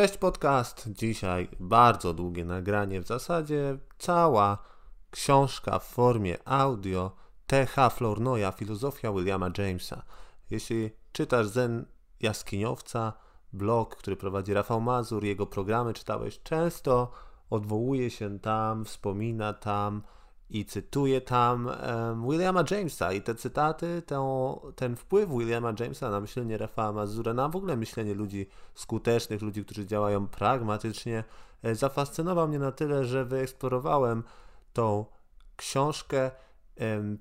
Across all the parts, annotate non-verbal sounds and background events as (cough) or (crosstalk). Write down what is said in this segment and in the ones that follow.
Cześć podcast. Dzisiaj bardzo długie nagranie, w zasadzie cała książka w formie audio T.H. Flournoya, Filozofia Williama Jamesa. Jeśli czytasz Zen Jaskiniowca, blog, który prowadzi Rafał Mazur, jego programy czytałeś, często odwołuje się tam, wspomina tam i cytuje tam um, Williama Jamesa. I te cytaty, to, ten wpływ Williama Jamesa na myślenie Rafała Mazura, na w ogóle myślenie ludzi skutecznych, ludzi, którzy działają pragmatycznie, e, zafascynował mnie na tyle, że wyeksplorowałem tą książkę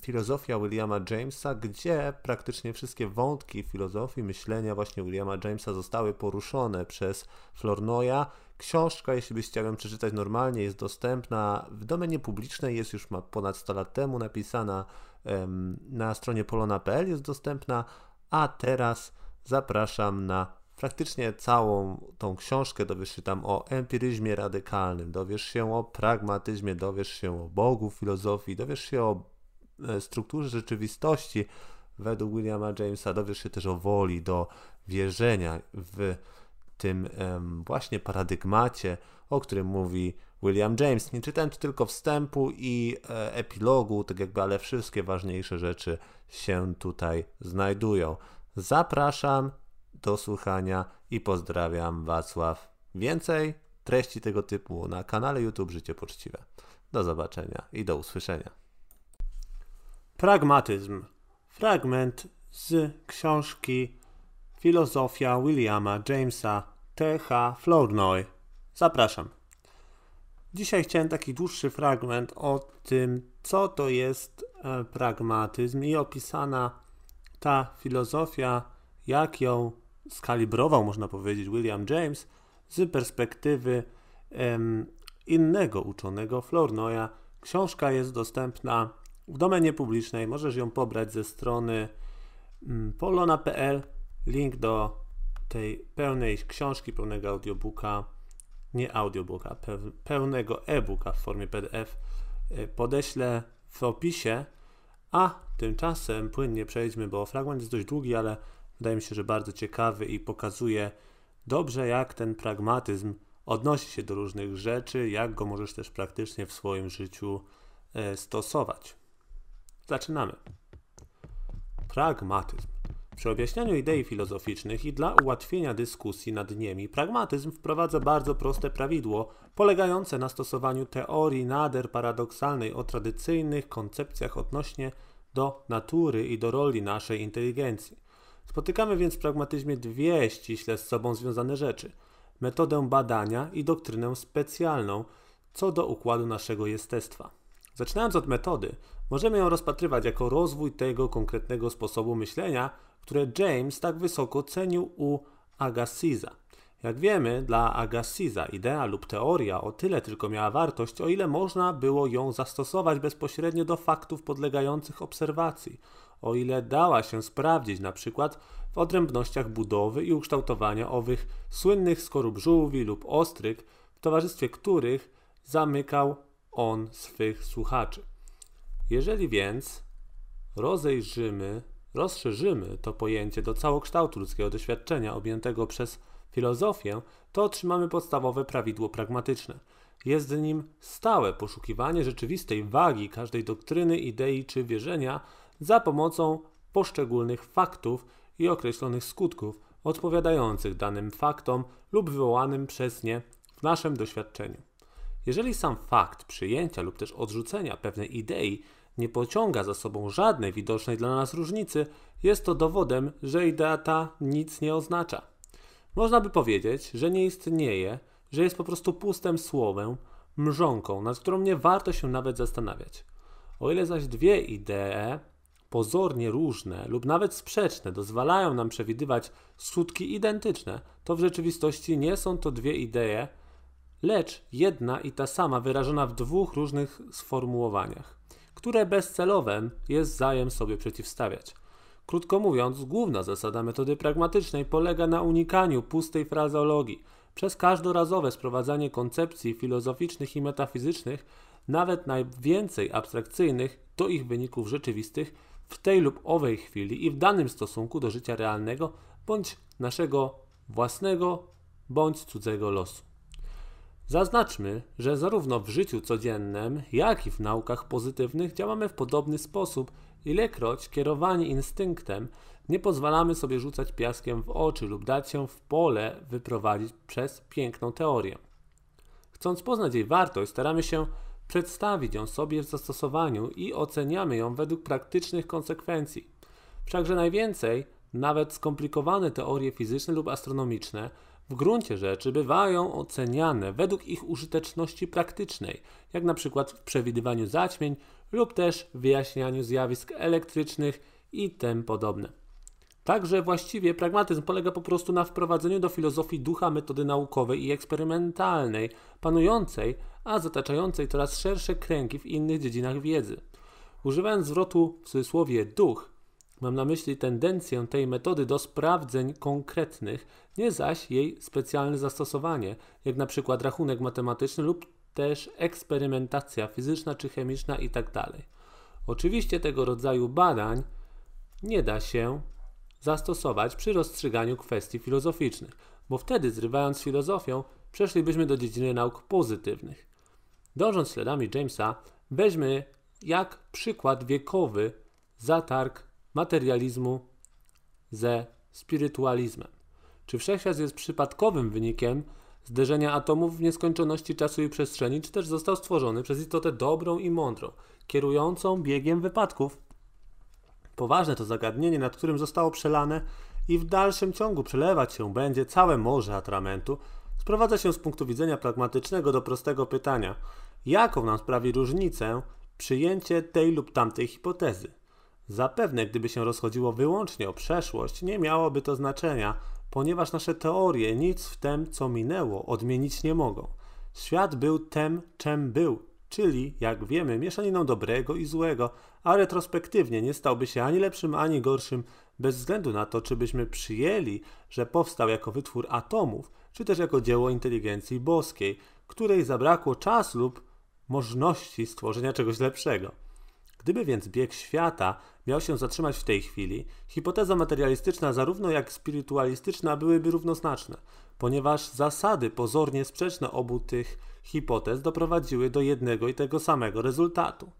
filozofia Williama Jamesa, gdzie praktycznie wszystkie wątki filozofii, myślenia właśnie Williama Jamesa zostały poruszone przez Flournoya. Książka, jeśli byś chciał ją przeczytać normalnie, jest dostępna w domenie publicznej, jest już ponad 100 lat temu napisana na stronie polona.pl, jest dostępna, a teraz zapraszam na praktycznie całą tą książkę dowiesz się tam o empiryzmie radykalnym, dowiesz się o pragmatyzmie, dowiesz się o Bogu, filozofii, dowiesz się o strukturze rzeczywistości według Williama Jamesa dowiesz się też o woli do wierzenia w tym właśnie paradygmacie, o którym mówi William James. Nie czytałem tu tylko wstępu i e, epilogu, tak jakby, ale wszystkie ważniejsze rzeczy się tutaj znajdują. Zapraszam do słuchania i pozdrawiam Wacław. Więcej treści tego typu na kanale YouTube Życie Poczciwe. Do zobaczenia i do usłyszenia. Pragmatyzm. Fragment z książki Filozofia Williama Jamesa T.H. Flournoy. Zapraszam. Dzisiaj chciałem taki dłuższy fragment o tym, co to jest e, pragmatyzm i opisana ta filozofia, jak ją skalibrował, można powiedzieć, William James z perspektywy innego uczonego Flournoya. Książka jest dostępna w domenie publicznej. Możesz ją pobrać ze strony mm, polona.pl. Link do tej pełnej książki, pełnego audiobooka, nie audiobooka, pełnego e-booka w formie PDF e, podeślę w opisie. A tymczasem płynnie przejdźmy, bo fragment jest dość długi, ale wydaje mi się, że bardzo ciekawy i pokazuje dobrze, jak ten pragmatyzm odnosi się do różnych rzeczy, jak go możesz też praktycznie w swoim życiu e, stosować. Zaczynamy. Pragmatyzm. Przy objaśnianiu idei filozoficznych i dla ułatwienia dyskusji nad nimi, pragmatyzm wprowadza bardzo proste prawidło polegające na stosowaniu teorii nader paradoksalnej o tradycyjnych koncepcjach odnośnie do natury i do roli naszej inteligencji. Spotykamy więc w pragmatyzmie dwie ściśle z sobą związane rzeczy: metodę badania i doktrynę specjalną co do układu naszego jestestwa. Zaczynając od metody, możemy ją rozpatrywać jako rozwój tego konkretnego sposobu myślenia, które James tak wysoko cenił u Agassiza. Jak wiemy, dla Agassiza idea lub teoria o tyle tylko miała wartość, o ile można było ją zastosować bezpośrednio do faktów podlegających obserwacji, o ile dała się sprawdzić na przykład w odrębnościach budowy i ukształtowania owych słynnych skorup żółwi lub ostryg, w towarzystwie których zamykał on swych słuchaczy. Jeżeli więc rozejrzymy, rozszerzymy to pojęcie do całokształtu ludzkiego doświadczenia objętego przez filozofię, to otrzymamy podstawowe prawidło pragmatyczne. Jest nim stałe poszukiwanie rzeczywistej wagi każdej doktryny, idei czy wierzenia za pomocą poszczególnych faktów i określonych skutków odpowiadających danym faktom lub wywołanym przez nie w naszym doświadczeniu. Jeżeli sam fakt przyjęcia lub też odrzucenia pewnej idei nie pociąga za sobą żadnej widocznej dla nas różnicy, jest to dowodem, że idea ta nic nie oznacza. Można by powiedzieć, że nie istnieje, że jest po prostu pustym słowem, mrzonką, nad którą nie warto się nawet zastanawiać. O ile zaś dwie idee, pozornie różne lub nawet sprzeczne, dozwalają nam przewidywać skutki identyczne, to w rzeczywistości nie są to dwie idee, lecz jedna i ta sama wyrażona w dwóch różnych sformułowaniach, które bezcelowem jest zajem sobie przeciwstawiać. Krótko mówiąc, główna zasada metody pragmatycznej polega na unikaniu pustej frazeologii. Przez każdorazowe sprowadzanie koncepcji filozoficznych i metafizycznych, nawet najwięcej abstrakcyjnych, do ich wyników rzeczywistych w tej lub owej chwili i w danym stosunku do życia realnego bądź naszego własnego bądź cudzego losu. Zaznaczmy, że zarówno w życiu codziennym, jak i w naukach pozytywnych działamy w podobny sposób, ilekroć kierowani instynktem nie pozwalamy sobie rzucać piaskiem w oczy lub dać się w pole wyprowadzić przez piękną teorię. Chcąc poznać jej wartość, staramy się przedstawić ją sobie w zastosowaniu i oceniamy ją według praktycznych konsekwencji. Wszakże najwięcej, nawet skomplikowane teorie fizyczne lub astronomiczne, w gruncie rzeczy bywają oceniane według ich użyteczności praktycznej, jak na przykład w przewidywaniu zaćmień lub też wyjaśnianiu zjawisk elektrycznych i tym podobne. Także właściwie pragmatyzm polega po prostu na wprowadzeniu do filozofii ducha metody naukowej i eksperymentalnej, panującej, a zataczającej coraz szersze kręgi w innych dziedzinach wiedzy. Używając zwrotu w cudzysłowie duch, mam na myśli tendencję tej metody do sprawdzeń konkretnych, nie zaś jej specjalne zastosowanie, jak na przykład rachunek matematyczny lub też eksperymentacja fizyczna czy chemiczna itd. Tak Oczywiście tego rodzaju badań nie da się zastosować przy rozstrzyganiu kwestii filozoficznych, bo wtedy zrywając filozofią, przeszlibyśmy do dziedziny nauk pozytywnych. Dążąc śladami Jamesa, weźmy jak przykład wiekowy zatarg materializmu ze spirytualizmem. Czy wszechświat jest przypadkowym wynikiem zderzenia atomów w nieskończoności czasu i przestrzeni, czy też został stworzony przez istotę dobrą i mądrą, kierującą biegiem wypadków? Poważne to zagadnienie, nad którym zostało przelane i w dalszym ciągu przelewać się będzie całe morze atramentu, sprowadza się z punktu widzenia pragmatycznego do prostego pytania: jaką nam sprawi różnicę przyjęcie tej lub tamtej hipotezy? Zapewne, gdyby się rozchodziło wyłącznie o przeszłość, nie miałoby to znaczenia, ponieważ nasze teorie nic w tym, co minęło, odmienić nie mogą. Świat był tem, czym był, czyli, jak wiemy, mieszaniną dobrego i złego, a retrospektywnie nie stałby się ani lepszym, ani gorszym, bez względu na to, czy byśmy przyjęli, że powstał jako wytwór atomów, czy też jako dzieło inteligencji boskiej, której zabrakło czasu lub możliwości stworzenia czegoś lepszego. Gdyby więc bieg świata miał się zatrzymać w tej chwili, hipoteza materialistyczna zarówno jak spirytualistyczna byłyby równoznaczne, ponieważ zasady pozornie sprzeczne obu tych hipotez doprowadziły do jednego i tego samego rezultatu.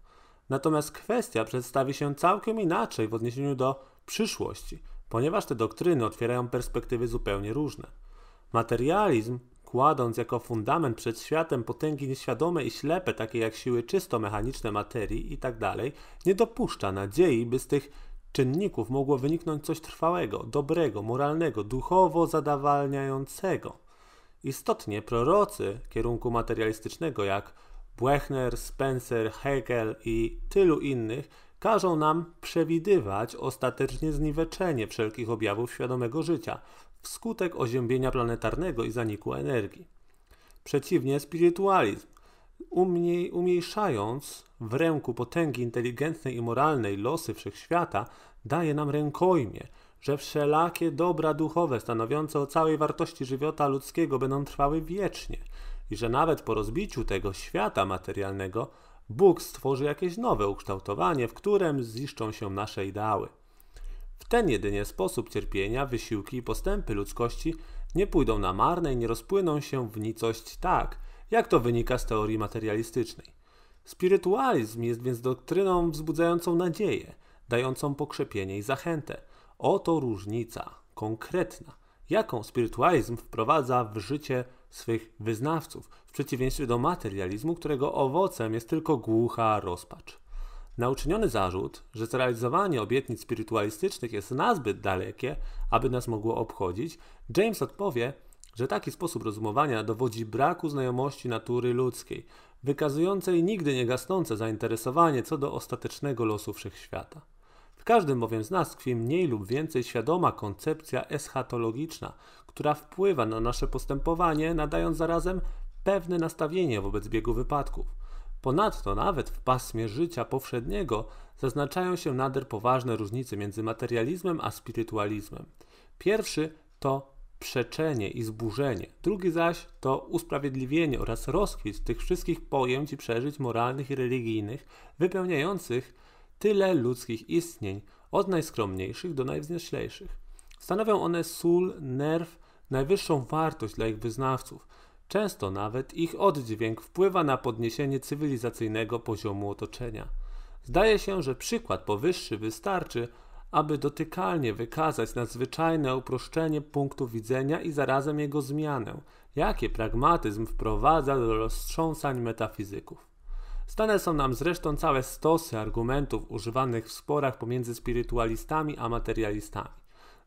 Natomiast kwestia przedstawi się całkiem inaczej w odniesieniu do przyszłości, ponieważ te doktryny otwierają perspektywy zupełnie różne. Materializm, kładąc jako fundament przed światem potęgi nieświadome i ślepe, takie jak siły czysto mechaniczne materii itd., tak nie dopuszcza nadziei, by z tych czynników mogło wyniknąć coś trwałego, dobrego, moralnego, duchowo zadawalniającego. Istotnie prorocy kierunku materialistycznego, jak Buechner, Spencer, Hegel i tylu innych, każą nam przewidywać ostatecznie zniweczenie wszelkich objawów świadomego życia wskutek oziębienia planetarnego i zaniku energii. Przeciwnie, spirytualizm, umniej, umniejszając w ręku potęgi inteligentnej i moralnej losy wszechświata, daje nam rękojmie, że wszelakie dobra duchowe stanowiące o całej wartości żywota ludzkiego będą trwały wiecznie i że nawet po rozbiciu tego świata materialnego Bóg stworzy jakieś nowe ukształtowanie, w którym ziszczą się nasze ideały. W ten jedynie sposób cierpienia, wysiłki i postępy ludzkości nie pójdą na marne i nie rozpłyną się w nicość tak, jak to wynika z teorii materialistycznej. Spirytualizm jest więc doktryną wzbudzającą nadzieję, dającą pokrzepienie i zachętę. Oto różnica konkretna, jaką spirytualizm wprowadza w życie swych wyznawców, w przeciwieństwie do materializmu, którego owocem jest tylko głucha rozpacz. Na uczyniony zarzut, że zrealizowanie obietnic spirytualistycznych jest nazbyt dalekie, aby nas mogło obchodzić, James odpowie, że taki sposób rozumowania dowodzi braku znajomości natury ludzkiej, wykazującej nigdy nie gasnące zainteresowanie co do ostatecznego losu wszechświata. W każdym bowiem z nas tkwi mniej lub więcej świadoma koncepcja eschatologiczna, która wpływa na nasze postępowanie, nadając zarazem pewne nastawienie wobec biegu wypadków. Ponadto nawet w pasmie życia powszedniego zaznaczają się nader poważne różnice między materializmem a spirytualizmem. Pierwszy to przeczenie i zburzenie, drugi zaś to usprawiedliwienie oraz rozkwit tych wszystkich pojęć i przeżyć moralnych i religijnych, wypełniających tyle ludzkich istnień, od najskromniejszych do najwznioślejszych. Stanowią one sól, nerw najwyższą wartość dla ich wyznawców. Często nawet ich oddźwięk wpływa na podniesienie cywilizacyjnego poziomu otoczenia. Zdaje się, że przykład powyższy wystarczy, aby dotykalnie wykazać nadzwyczajne uproszczenie punktu widzenia i zarazem jego zmianę, jakie pragmatyzm wprowadza do roztrząsań metafizyków. Znane są nam zresztą całe stosy argumentów używanych w sporach pomiędzy spirytualistami a materialistami.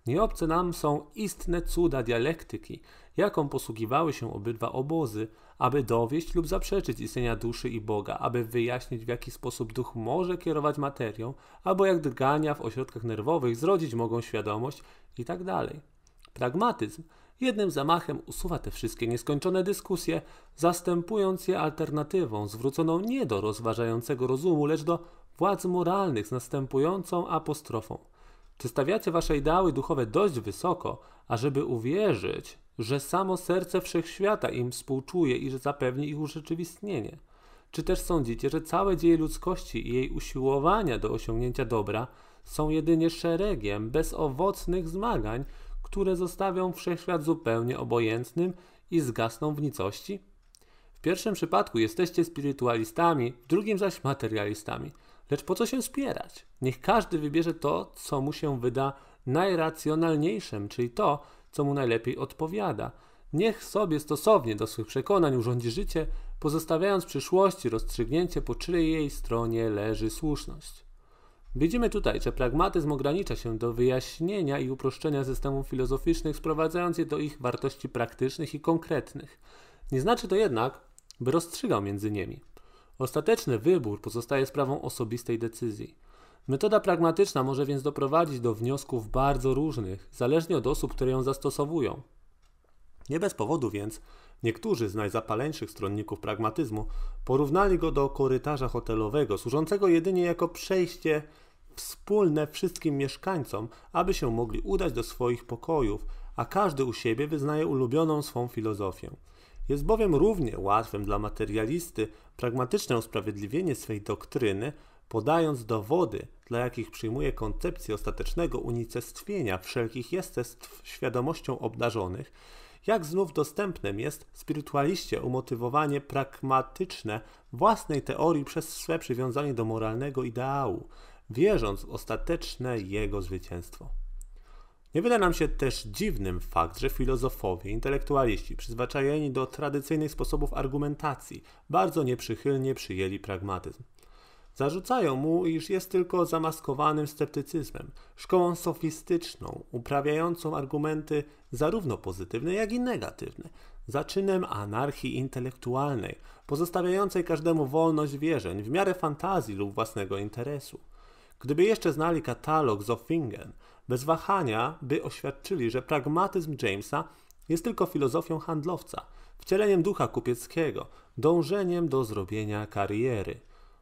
Nieobce nam są istne cuda dialektyki, jaką posługiwały się obydwa obozy, aby dowieść lub zaprzeczyć istnienia duszy i Boga, aby wyjaśnić w jaki sposób duch może kierować materią, albo jak drgania w ośrodkach nerwowych zrodzić mogą świadomość itd. Tak Pragmatyzm jednym zamachem usuwa te wszystkie nieskończone dyskusje, zastępując je alternatywą zwróconą nie do rozważającego rozumu, lecz do władz moralnych z następującą apostrofą. Czy stawiacie wasze ideały duchowe dość wysoko, ażeby uwierzyć, że samo serce wszechświata im współczuje i że zapewni ich urzeczywistnienie? Czy też sądzicie, że całe dzieje ludzkości i jej usiłowania do osiągnięcia dobra są jedynie szeregiem bezowocnych zmagań, które zostawią wszechświat zupełnie obojętnym i zgasną w nicości? W pierwszym przypadku jesteście spirytualistami, w drugim zaś materialistami. Lecz po co się spierać? Niech każdy wybierze to, co mu się wyda najracjonalniejszym, czyli to, co mu najlepiej odpowiada. Niech sobie stosownie do swych przekonań urządzi życie, pozostawiając przyszłości rozstrzygnięcie, po czyjej jej stronie leży słuszność. Widzimy tutaj, że pragmatyzm ogranicza się do wyjaśnienia i uproszczenia systemów filozoficznych, sprowadzając je do ich wartości praktycznych i konkretnych. Nie znaczy to jednak, by rozstrzygał między nimi. Ostateczny wybór pozostaje sprawą osobistej decyzji. Metoda pragmatyczna może więc doprowadzić do wniosków bardzo różnych, zależnie od osób, które ją zastosowują. Nie bez powodu więc niektórzy z najzapaleńszych stronników pragmatyzmu porównali go do korytarza hotelowego, służącego jedynie jako przejście wspólne wszystkim mieszkańcom, aby się mogli udać do swoich pokojów, a każdy u siebie wyznaje ulubioną swą filozofię. Jest bowiem równie łatwym dla materialisty pragmatyczne usprawiedliwienie swej doktryny, podając dowody, dla jakich przyjmuje koncepcję ostatecznego unicestwienia wszelkich jestestw świadomością obdarzonych, jak znów dostępnym jest spirytualiście umotywowanie pragmatyczne własnej teorii przez swe przywiązanie do moralnego ideału, wierząc w ostateczne jego zwycięstwo. Nie wyda nam się też dziwnym fakt, że filozofowie, intelektualiści, przyzwyczajeni do tradycyjnych sposobów argumentacji, bardzo nieprzychylnie przyjęli pragmatyzm. Zarzucają mu, iż jest tylko zamaskowanym sceptycyzmem, szkołą sofistyczną, uprawiającą argumenty zarówno pozytywne, jak i negatywne, zaczynem anarchii intelektualnej, pozostawiającej każdemu wolność wierzeń w miarę fantazji lub własnego interesu. Gdyby jeszcze znali katalog Zoffingen, bez wahania by oświadczyli, że pragmatyzm Jamesa jest tylko filozofią handlowca, wcieleniem ducha kupieckiego, dążeniem do zrobienia kariery.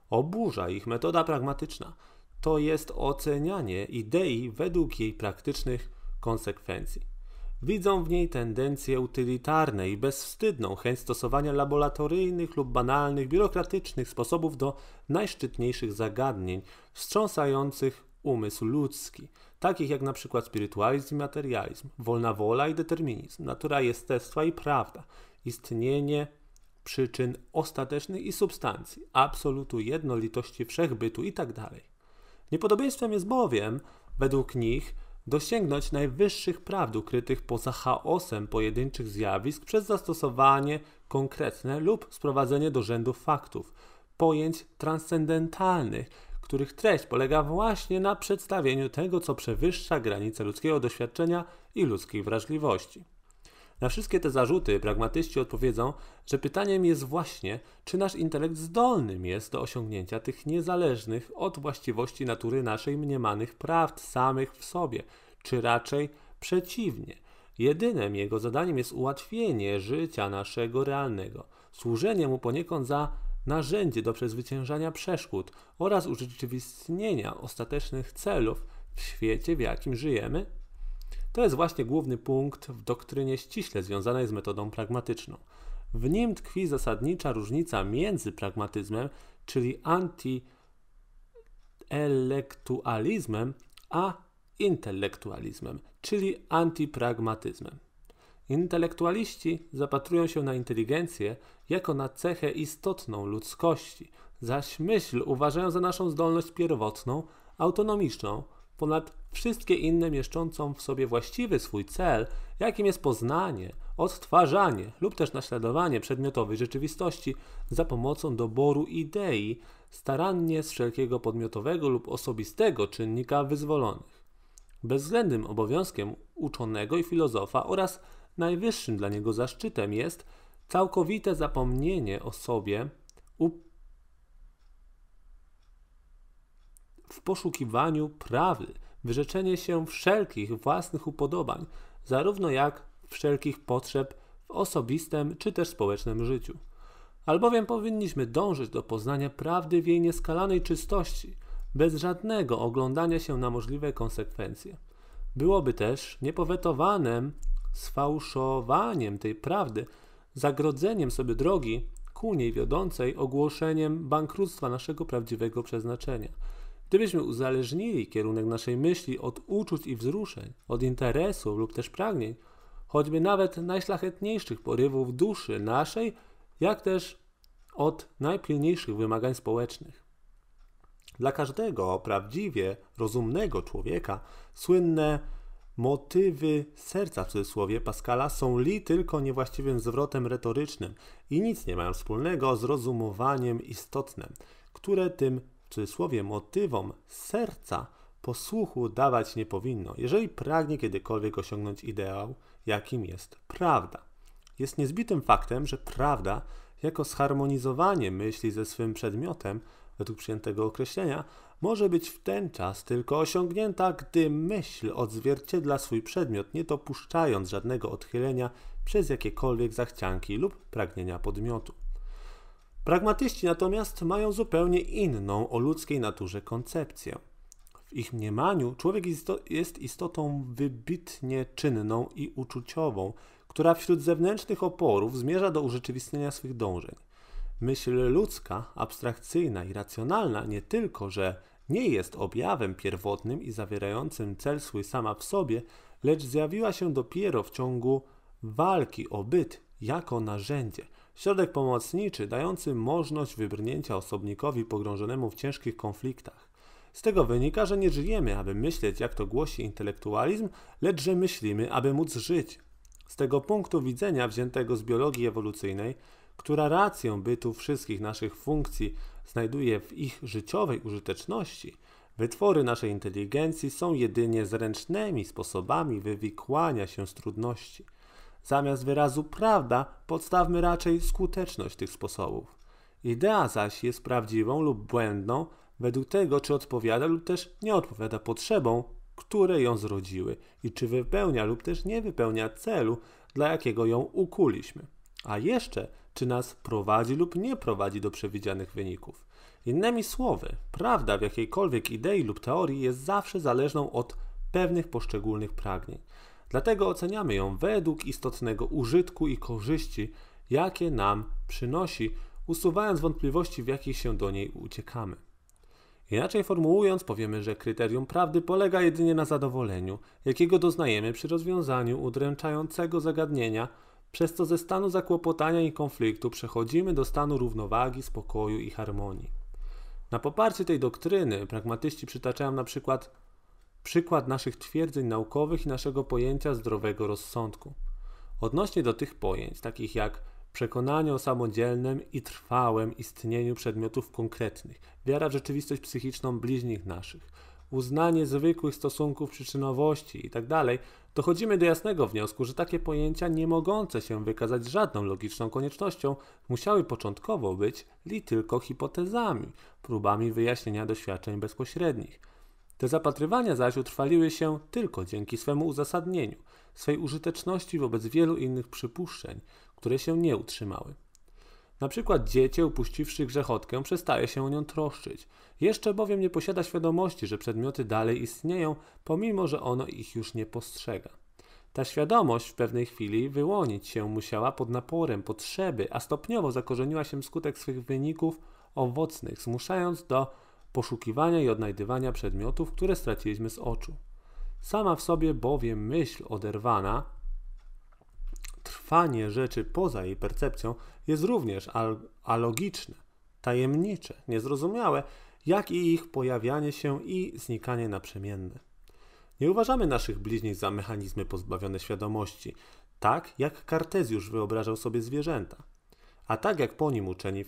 Oburza ich metoda pragmatyczna, to jest ocenianie idei według jej praktycznych konsekwencji. Widzą w niej tendencję utylitarne i bezwstydną chęć stosowania laboratoryjnych lub banalnych, biurokratycznych sposobów do najszczytniejszych zagadnień, wstrząsających umysł ludzki, takich jak na przykład spirytualizm i materializm, wolna wola i determinizm, natura jestestwa i prawda, istnienie przyczyn ostatecznych i substancji, absolutu jednolitości wszechbytu itd. Tak Niepodobieństwem jest bowiem, według nich, dosięgnąć najwyższych prawd ukrytych poza chaosem pojedynczych zjawisk przez zastosowanie konkretne lub sprowadzenie do rzędu faktów, pojęć transcendentalnych, których treść polega właśnie na przedstawieniu tego, co przewyższa granice ludzkiego doświadczenia i ludzkiej wrażliwości. Na wszystkie te zarzuty pragmatyści odpowiedzą, że pytaniem jest właśnie, czy nasz intelekt zdolnym jest do osiągnięcia tych niezależnych od właściwości natury naszej mniemanych prawd samych w sobie, czy raczej przeciwnie. Jedynym jego zadaniem jest ułatwienie życia naszego realnego, służenie mu poniekąd za narzędzie do przezwyciężania przeszkód oraz urzeczywistnienia ostatecznych celów w świecie, w jakim żyjemy? To jest właśnie główny punkt w doktrynie ściśle związanej z metodą pragmatyczną. W nim tkwi zasadnicza różnica między pragmatyzmem, czyli antyelektualizmem, a intelektualizmem, czyli antypragmatyzmem. Intelektualiści zapatrują się na inteligencję jako na cechę istotną ludzkości, zaś myśl uważają za naszą zdolność pierwotną, autonomiczną, ponad wszystkie inne mieszczącą w sobie właściwy swój cel, jakim jest poznanie, odtwarzanie lub też naśladowanie przedmiotowej rzeczywistości za pomocą doboru idei, starannie z wszelkiego podmiotowego lub osobistego czynnika wyzwolonych. Bezwzględnym obowiązkiem uczonego i filozofa oraz najwyższym dla niego zaszczytem jest całkowite zapomnienie o sobie w poszukiwaniu prawdy, wyrzeczenie się wszelkich własnych upodobań, zarówno jak wszelkich potrzeb w osobistym czy też społecznym życiu. Albowiem powinniśmy dążyć do poznania prawdy w jej nieskalanej czystości, bez żadnego oglądania się na możliwe konsekwencje. Byłoby też niepowetowanym sfałszowaniem tej prawdy, zagrodzeniem sobie drogi ku niej wiodącej ogłoszeniem bankructwa naszego prawdziwego przeznaczenia. Gdybyśmy uzależnili kierunek naszej myśli od uczuć i wzruszeń, od interesów lub też pragnień, choćby nawet najszlachetniejszych porywów duszy naszej, jak też od najpilniejszych wymagań społecznych. Dla każdego prawdziwie rozumnego człowieka słynne motywy serca w cudzysłowie Pascala są li tylko niewłaściwym zwrotem retorycznym i nic nie mają wspólnego z rozumowaniem istotnym, które tym w cudzysłowie motywom serca posłuchu dawać nie powinno, jeżeli pragnie kiedykolwiek osiągnąć ideał, jakim jest prawda. Jest niezbitym faktem, że prawda, jako zharmonizowanie myśli ze swym przedmiotem, według przyjętego określenia, może być w ten czas tylko osiągnięta, gdy myśl odzwierciedla swój przedmiot, nie dopuszczając żadnego odchylenia przez jakiekolwiek zachcianki lub pragnienia podmiotu. Pragmatyści natomiast mają zupełnie inną o ludzkiej naturze koncepcję. W ich mniemaniu człowiek jest istotą wybitnie czynną i uczuciową, która wśród zewnętrznych oporów zmierza do urzeczywistnienia swych dążeń. Myśl ludzka, abstrakcyjna i racjonalna nie tylko, że nie jest objawem pierwotnym i zawierającym cel swój sama w sobie, lecz zjawiła się dopiero w ciągu walki o byt jako narzędzie, środek pomocniczy dający możliwość wybrnięcia osobnikowi pogrążonemu w ciężkich konfliktach. Z tego wynika, że nie żyjemy, aby myśleć, jak to głosi intelektualizm, lecz że myślimy, aby móc żyć. Z tego punktu widzenia wziętego z biologii ewolucyjnej, która rację bytu wszystkich naszych funkcji znajduje w ich życiowej użyteczności, wytwory naszej inteligencji są jedynie zręcznymi sposobami wywikłania się z trudności. Zamiast wyrazu prawda, podstawmy raczej skuteczność tych sposobów. Idea zaś jest prawdziwą lub błędną według tego, czy odpowiada lub też nie odpowiada potrzebom, które ją zrodziły i czy wypełnia lub też nie wypełnia celu, dla jakiego ją ukuliśmy. A jeszcze, czy nas prowadzi lub nie prowadzi do przewidzianych wyników. Innymi słowy, prawda w jakiejkolwiek idei lub teorii jest zawsze zależną od pewnych poszczególnych pragnień. Dlatego oceniamy ją według istotnego użytku i korzyści, jakie nam przynosi, usuwając wątpliwości, w jakich się do niej uciekamy. Inaczej formułując, powiemy, że kryterium prawdy polega jedynie na zadowoleniu, jakiego doznajemy przy rozwiązaniu udręczającego zagadnienia, przez co ze stanu zakłopotania i konfliktu przechodzimy do stanu równowagi, spokoju i harmonii. Na poparcie tej doktryny pragmatyści przytaczają na przykład przykład naszych twierdzeń naukowych i naszego pojęcia zdrowego rozsądku. Odnośnie do tych pojęć, takich jak przekonanie o samodzielnym i trwałym istnieniu przedmiotów konkretnych, wiara w rzeczywistość psychiczną bliźnich naszych, uznanie zwykłych stosunków przyczynowości itd., tak dochodzimy do jasnego wniosku, że takie pojęcia nie mogące się wykazać żadną logiczną koniecznością musiały początkowo być li tylko hipotezami, próbami wyjaśnienia doświadczeń bezpośrednich. Te zapatrywania zaś utrwaliły się tylko dzięki swemu uzasadnieniu, swej użyteczności wobec wielu innych przypuszczeń, które się nie utrzymały. Na przykład dziecię upuściwszy grzechotkę przestaje się o nią troszczyć. Jeszcze bowiem nie posiada świadomości, że przedmioty dalej istnieją, pomimo że ono ich już nie postrzega. Ta świadomość w pewnej chwili wyłonić się musiała pod naporem potrzeby, a stopniowo zakorzeniła się skutek swych wyników owocnych, zmuszając do poszukiwania i odnajdywania przedmiotów, które straciliśmy z oczu. Sama w sobie bowiem myśl oderwana trwanie rzeczy poza jej percepcją jest również alogiczne, tajemnicze, niezrozumiałe, jak i ich pojawianie się i znikanie naprzemienne. Nie uważamy naszych bliźnich za mechanizmy pozbawione świadomości, tak jak Kartezjusz wyobrażał sobie zwierzęta. A tak jak po nim uczeni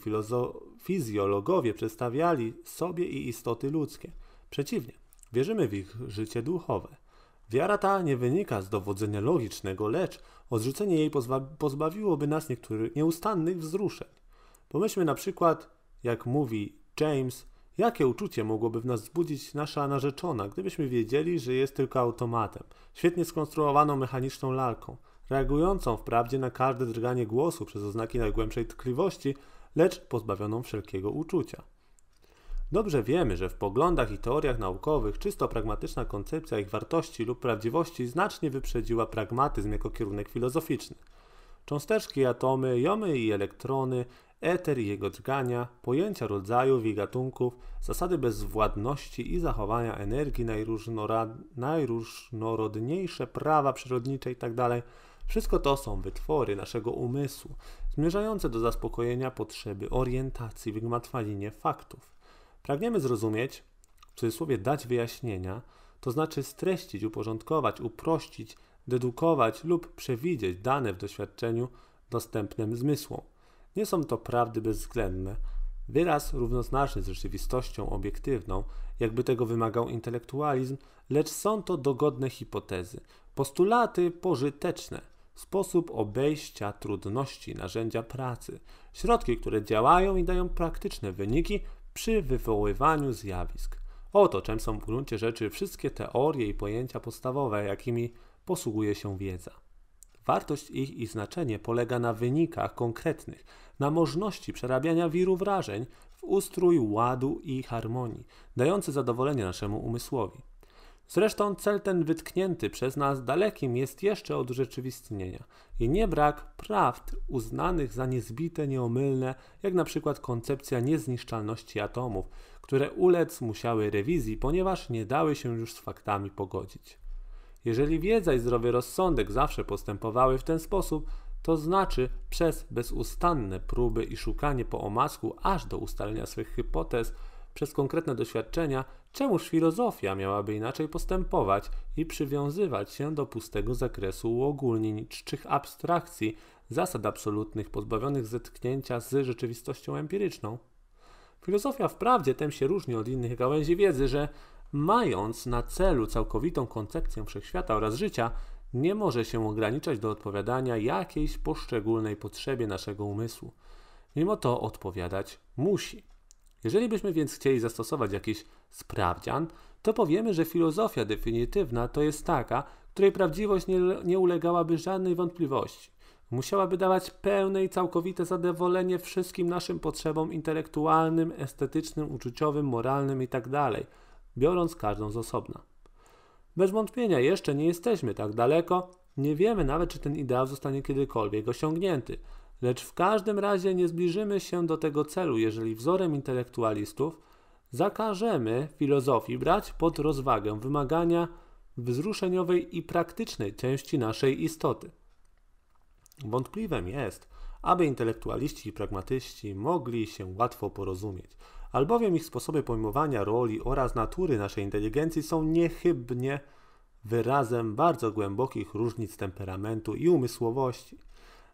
fizjologowie przedstawiali sobie i istoty ludzkie. Przeciwnie, wierzymy w ich życie duchowe. Wiara ta nie wynika z dowodzenia logicznego, lecz odrzucenie jej pozba pozbawiłoby nas niektórych nieustannych wzruszeń. Pomyślmy na przykład, jak mówi James, jakie uczucie mogłoby w nas wzbudzić nasza narzeczona, gdybyśmy wiedzieli, że jest tylko automatem, świetnie skonstruowaną mechaniczną lalką, reagującą wprawdzie na każde drganie głosu przez oznaki najgłębszej tkliwości, lecz pozbawioną wszelkiego uczucia. Dobrze wiemy, że w poglądach i teoriach naukowych czysto pragmatyczna koncepcja ich wartości lub prawdziwości znacznie wyprzedziła pragmatyzm jako kierunek filozoficzny. Cząsteczki, atomy, jomy i elektrony, eter i jego drgania, pojęcia rodzajów i gatunków, zasady bezwładności i zachowania energii, najróżnorodniejsze prawa przyrodnicze itd. Tak wszystko to są wytwory naszego umysłu, zmierzające do zaspokojenia potrzeby orientacji w gmatwaninie faktów. Pragniemy zrozumieć, w cudzysłowie dać wyjaśnienia, to znaczy streścić, uporządkować, uprościć, dedukować lub przewidzieć dane w doświadczeniu dostępnym zmysłom. Nie są to prawdy bezwzględne, wyraz równoznaczny z rzeczywistością obiektywną, jakby tego wymagał intelektualizm, lecz są to dogodne hipotezy, postulaty pożyteczne, sposób obejścia trudności, narzędzia pracy, środki, które działają i dają praktyczne wyniki przy wywoływaniu zjawisk. Oto czym są w gruncie rzeczy wszystkie teorie i pojęcia podstawowe, jakimi posługuje się wiedza. Wartość ich i znaczenie polega na wynikach konkretnych, na możliwości przerabiania wiru wrażeń w ustrój ładu i harmonii, dający zadowolenie naszemu umysłowi. Zresztą cel ten wytknięty przez nas dalekim jest jeszcze od urzeczywistnienia i nie brak prawd uznanych za niezbite, nieomylne, jak na przykład koncepcja niezniszczalności atomów, które ulec musiały rewizji, ponieważ nie dały się już z faktami pogodzić. Jeżeli wiedza i zdrowy rozsądek zawsze postępowały w ten sposób, to znaczy przez bezustanne próby i szukanie po omacku aż do ustalenia swych hipotez, przez konkretne doświadczenia, czemuż filozofia miałaby inaczej postępować i przywiązywać się do pustego zakresu uogólnień czczych abstrakcji, zasad absolutnych pozbawionych zetknięcia z rzeczywistością empiryczną? Filozofia wprawdzie tem się różni od innych gałęzi wiedzy, że mając na celu całkowitą koncepcję wszechświata oraz życia, nie może się ograniczać do odpowiadania jakiejś poszczególnej potrzebie naszego umysłu. Mimo to odpowiadać musi. Jeżeli byśmy więc chcieli zastosować jakiś sprawdzian, to powiemy, że filozofia definitywna to jest taka, której prawdziwość nie, nie ulegałaby żadnej wątpliwości. Musiałaby dawać pełne i całkowite zadowolenie wszystkim naszym potrzebom intelektualnym, estetycznym, uczuciowym, moralnym itd., tak biorąc każdą z osobna. Bez wątpienia jeszcze nie jesteśmy tak daleko, nie wiemy nawet, czy ten ideał zostanie kiedykolwiek osiągnięty – Lecz w każdym razie nie zbliżymy się do tego celu, jeżeli wzorem intelektualistów zakażemy filozofii brać pod rozwagę wymagania wzruszeniowej i praktycznej części naszej istoty. Wątpliwym jest, aby intelektualiści i pragmatyści mogli się łatwo porozumieć, albowiem ich sposoby pojmowania roli oraz natury naszej inteligencji są niechybnie wyrazem bardzo głębokich różnic temperamentu i umysłowości.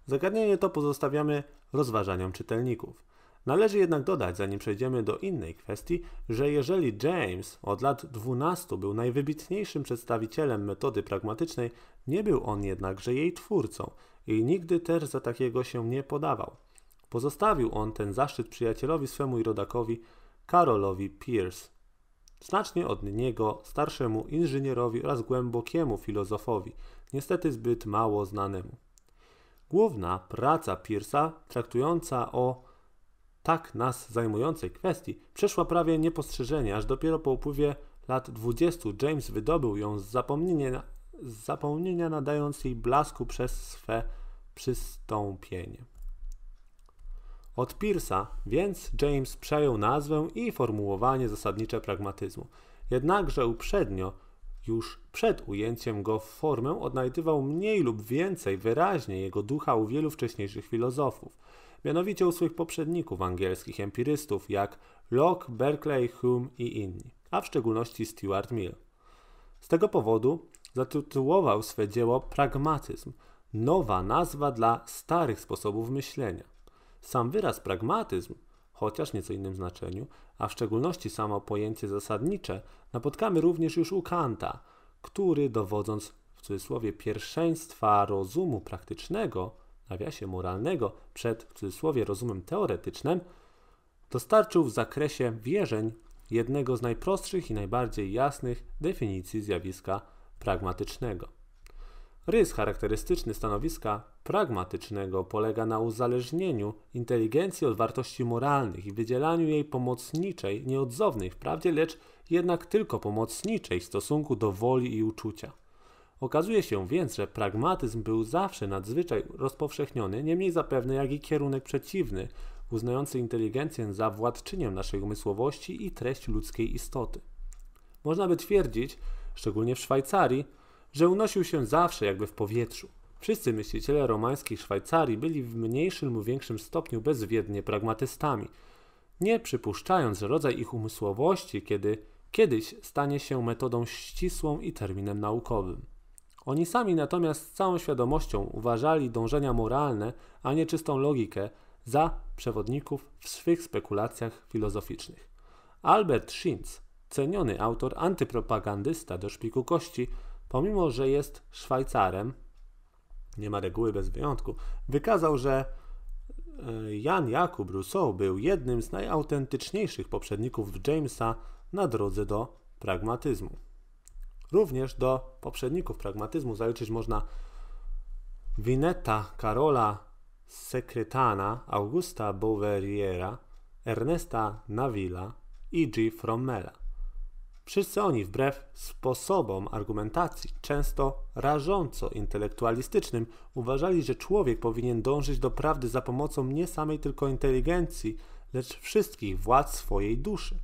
Zagadnienie to pozostawiamy rozważaniom czytelników. Należy jednak dodać, zanim przejdziemy do innej kwestii, że jeżeli James od lat 12 był najwybitniejszym przedstawicielem metody pragmatycznej, nie był on jednakże jej twórcą i nigdy też za takiego się nie podawał. Pozostawił on ten zaszczyt przyjacielowi swemu i rodakowi Karolowi Pierce, znacznie od niego starszemu inżynierowi oraz głębokiemu filozofowi, niestety zbyt mało znanemu. Główna praca Pierce'a, traktująca o tak nas zajmującej kwestii, przeszła prawie niepostrzeżenie, aż dopiero po upływie lat dwudziestu James wydobył ją z zapomnienia, z zapomnienia nadając jej blasku przez swe przystąpienie. Od Pierce'a więc James przejął nazwę i formułowanie zasadnicze pragmatyzmu. Jednakże uprzednio już przed ujęciem go w formę odnajdywał mniej lub więcej wyraźnie jego ducha u wielu wcześniejszych filozofów, mianowicie u swoich poprzedników angielskich empirystów jak Locke, Berkeley, Hume i inni, a w szczególności Stuart Mill. Z tego powodu zatytułował swe dzieło Pragmatyzm, nowa nazwa dla starych sposobów myślenia. Sam wyraz pragmatyzm, chociaż nieco innym znaczeniu, a w szczególności samo pojęcie zasadnicze, napotkamy również już u Kanta, który dowodząc w cudzysłowie pierwszeństwa rozumu praktycznego, nawiasie moralnego, przed w cudzysłowie rozumem teoretycznym, dostarczył w zakresie wierzeń jednego z najprostszych i najbardziej jasnych definicji zjawiska pragmatycznego. Rys charakterystyczny stanowiska pragmatycznego polega na uzależnieniu inteligencji od wartości moralnych i wydzielaniu jej pomocniczej, nieodzownej wprawdzie, lecz jednak tylko pomocniczej w stosunku do woli i uczucia. Okazuje się więc, że pragmatyzm był zawsze nadzwyczaj rozpowszechniony, niemniej zapewne jak i kierunek przeciwny, uznający inteligencję za władczynię naszej umysłowości i treść ludzkiej istoty. Można by twierdzić, szczególnie w Szwajcarii, że unosił się zawsze jakby w powietrzu. Wszyscy myśliciele romańskiej Szwajcarii byli w mniejszym lub większym stopniu bezwiednie pragmatystami, nie przypuszczając, że rodzaj ich umysłowości kiedy kiedyś stanie się metodą ścisłą i terminem naukowym. Oni sami natomiast z całą świadomością uważali dążenia moralne, a nie czystą logikę, za przewodników w swych spekulacjach filozoficznych. Albert Schinz, ceniony autor antypropagandysta do szpiku kości, pomimo że jest Szwajcarem, nie ma reguły bez wyjątku, wykazał, że e, Jan Jakub Rousseau był jednym z najautentyczniejszych poprzedników Jamesa na drodze do pragmatyzmu. Również do poprzedników pragmatyzmu zaliczyć można Wineta Karola Sekretana, Augusta Bouveriera, Ernesta Navilla i G. Frommela. Wszyscy oni, wbrew sposobom argumentacji, często rażąco intelektualistycznym, uważali, że człowiek powinien dążyć do prawdy za pomocą nie samej tylko inteligencji, lecz wszystkich władz swojej duszy.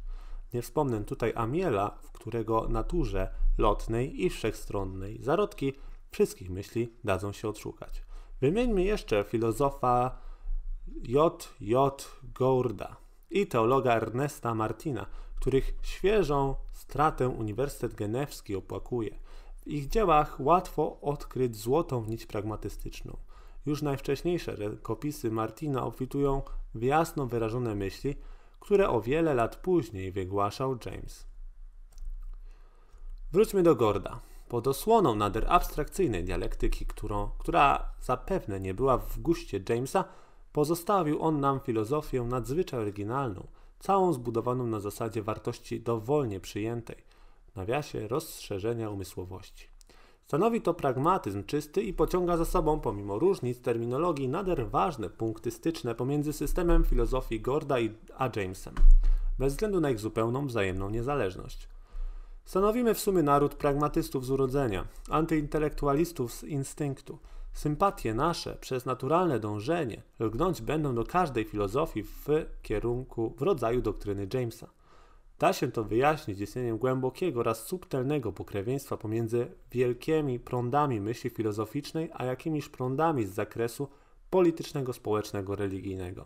Nie wspomnę tutaj Amiela, w którego naturze lotnej i wszechstronnej zarodki wszystkich myśli dadzą się odszukać. Wymieńmy jeszcze filozofa J. J. Gourda i teologa Ernesta Martina, których świeżą stratę Uniwersytet Genewski opłakuje. W ich dziełach łatwo odkryć złotą nić pragmatystyczną. Już najwcześniejsze rękopisy Martina obfitują w jasno wyrażone myśli, które o wiele lat później wygłaszał James. Wróćmy do Gorda. Pod osłoną nader abstrakcyjnej dialektyki, którą, która zapewne nie była w guście Jamesa, pozostawił on nam filozofię nadzwyczaj oryginalną, całą zbudowaną na zasadzie wartości dowolnie przyjętej, nawiasie rozszerzenia umysłowości. Stanowi to pragmatyzm czysty i pociąga za sobą, pomimo różnic terminologii, nader ważne punkty styczne pomiędzy systemem filozofii Gorda i a Jamesem, bez względu na ich zupełną wzajemną niezależność. Stanowimy w sumie naród pragmatystów z urodzenia, antyintelektualistów z instynktu. Sympatie nasze przez naturalne dążenie lgnąć będą do każdej filozofii w kierunku, w rodzaju doktryny Jamesa. Da się to wyjaśnić istnieniem głębokiego oraz subtelnego pokrewieństwa pomiędzy wielkimi prądami myśli filozoficznej, a jakimiś prądami z zakresu politycznego, społecznego, religijnego.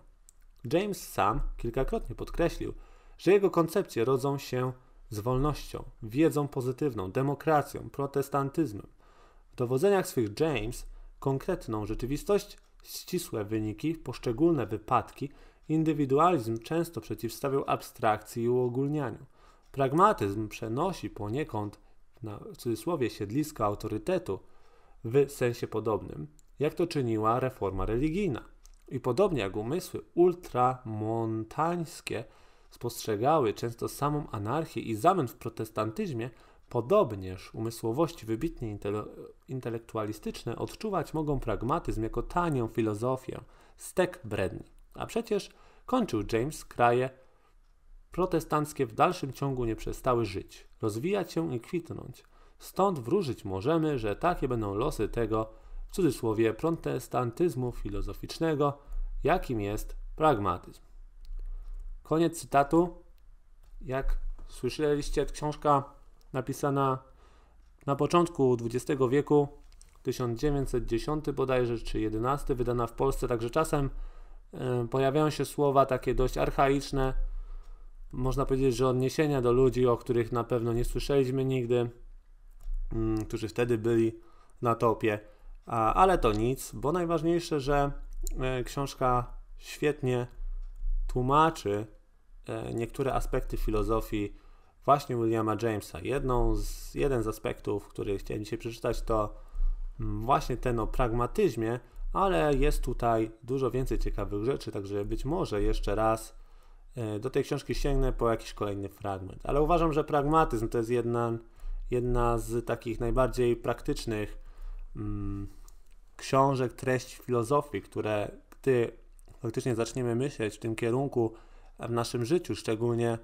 James sam kilkakrotnie podkreślił, że jego koncepcje rodzą się z wolnością, wiedzą pozytywną, demokracją, protestantyzmem. W dowodzeniach swych James konkretną rzeczywistość, ścisłe wyniki, poszczególne wypadki, indywidualizm często przeciwstawiał abstrakcji i uogólnianiu. Pragmatyzm przenosi poniekąd na cudzysłowie siedlisko autorytetu w sensie podobnym, jak to czyniła reforma religijna. I podobnie jak umysły ultramontańskie spostrzegały często samą anarchię i zamęt w protestantyzmie, podobnież umysłowości wybitnie intele intelektualistyczne odczuwać mogą pragmatyzm jako tanią filozofię, stek bredni. A przecież kończył James kraje protestanckie w dalszym ciągu nie przestały żyć, rozwijać się i kwitnąć. Stąd wróżyć możemy, że takie będą losy tego, w cudzysłowie, protestantyzmu filozoficznego, jakim jest pragmatyzm. Koniec cytatu. Jak słyszeliście, książka napisana Na początku XX wieku, 1910 bodajże, czy 11, wydana w Polsce, także czasem y, pojawiają się słowa takie dość archaiczne, można powiedzieć, że odniesienia do ludzi, o których na pewno nie słyszeliśmy nigdy, y, którzy wtedy byli na topie, ale to nic, bo najważniejsze, że y, książka świetnie tłumaczy e, niektóre aspekty filozofii właśnie Williama Jamesa. Jedną z, jeden z aspektów, który chciałem dzisiaj przeczytać, to mm, właśnie ten o pragmatyzmie, ale jest tutaj dużo więcej ciekawych rzeczy, także być może jeszcze raz e, do tej książki sięgnę po jakiś kolejny fragment. Ale uważam, że pragmatyzm to jest jedna, jedna z takich najbardziej praktycznych mm, książek, treści filozofii, które gdy faktycznie zaczniemy myśleć w tym kierunku w naszym życiu, szczególnie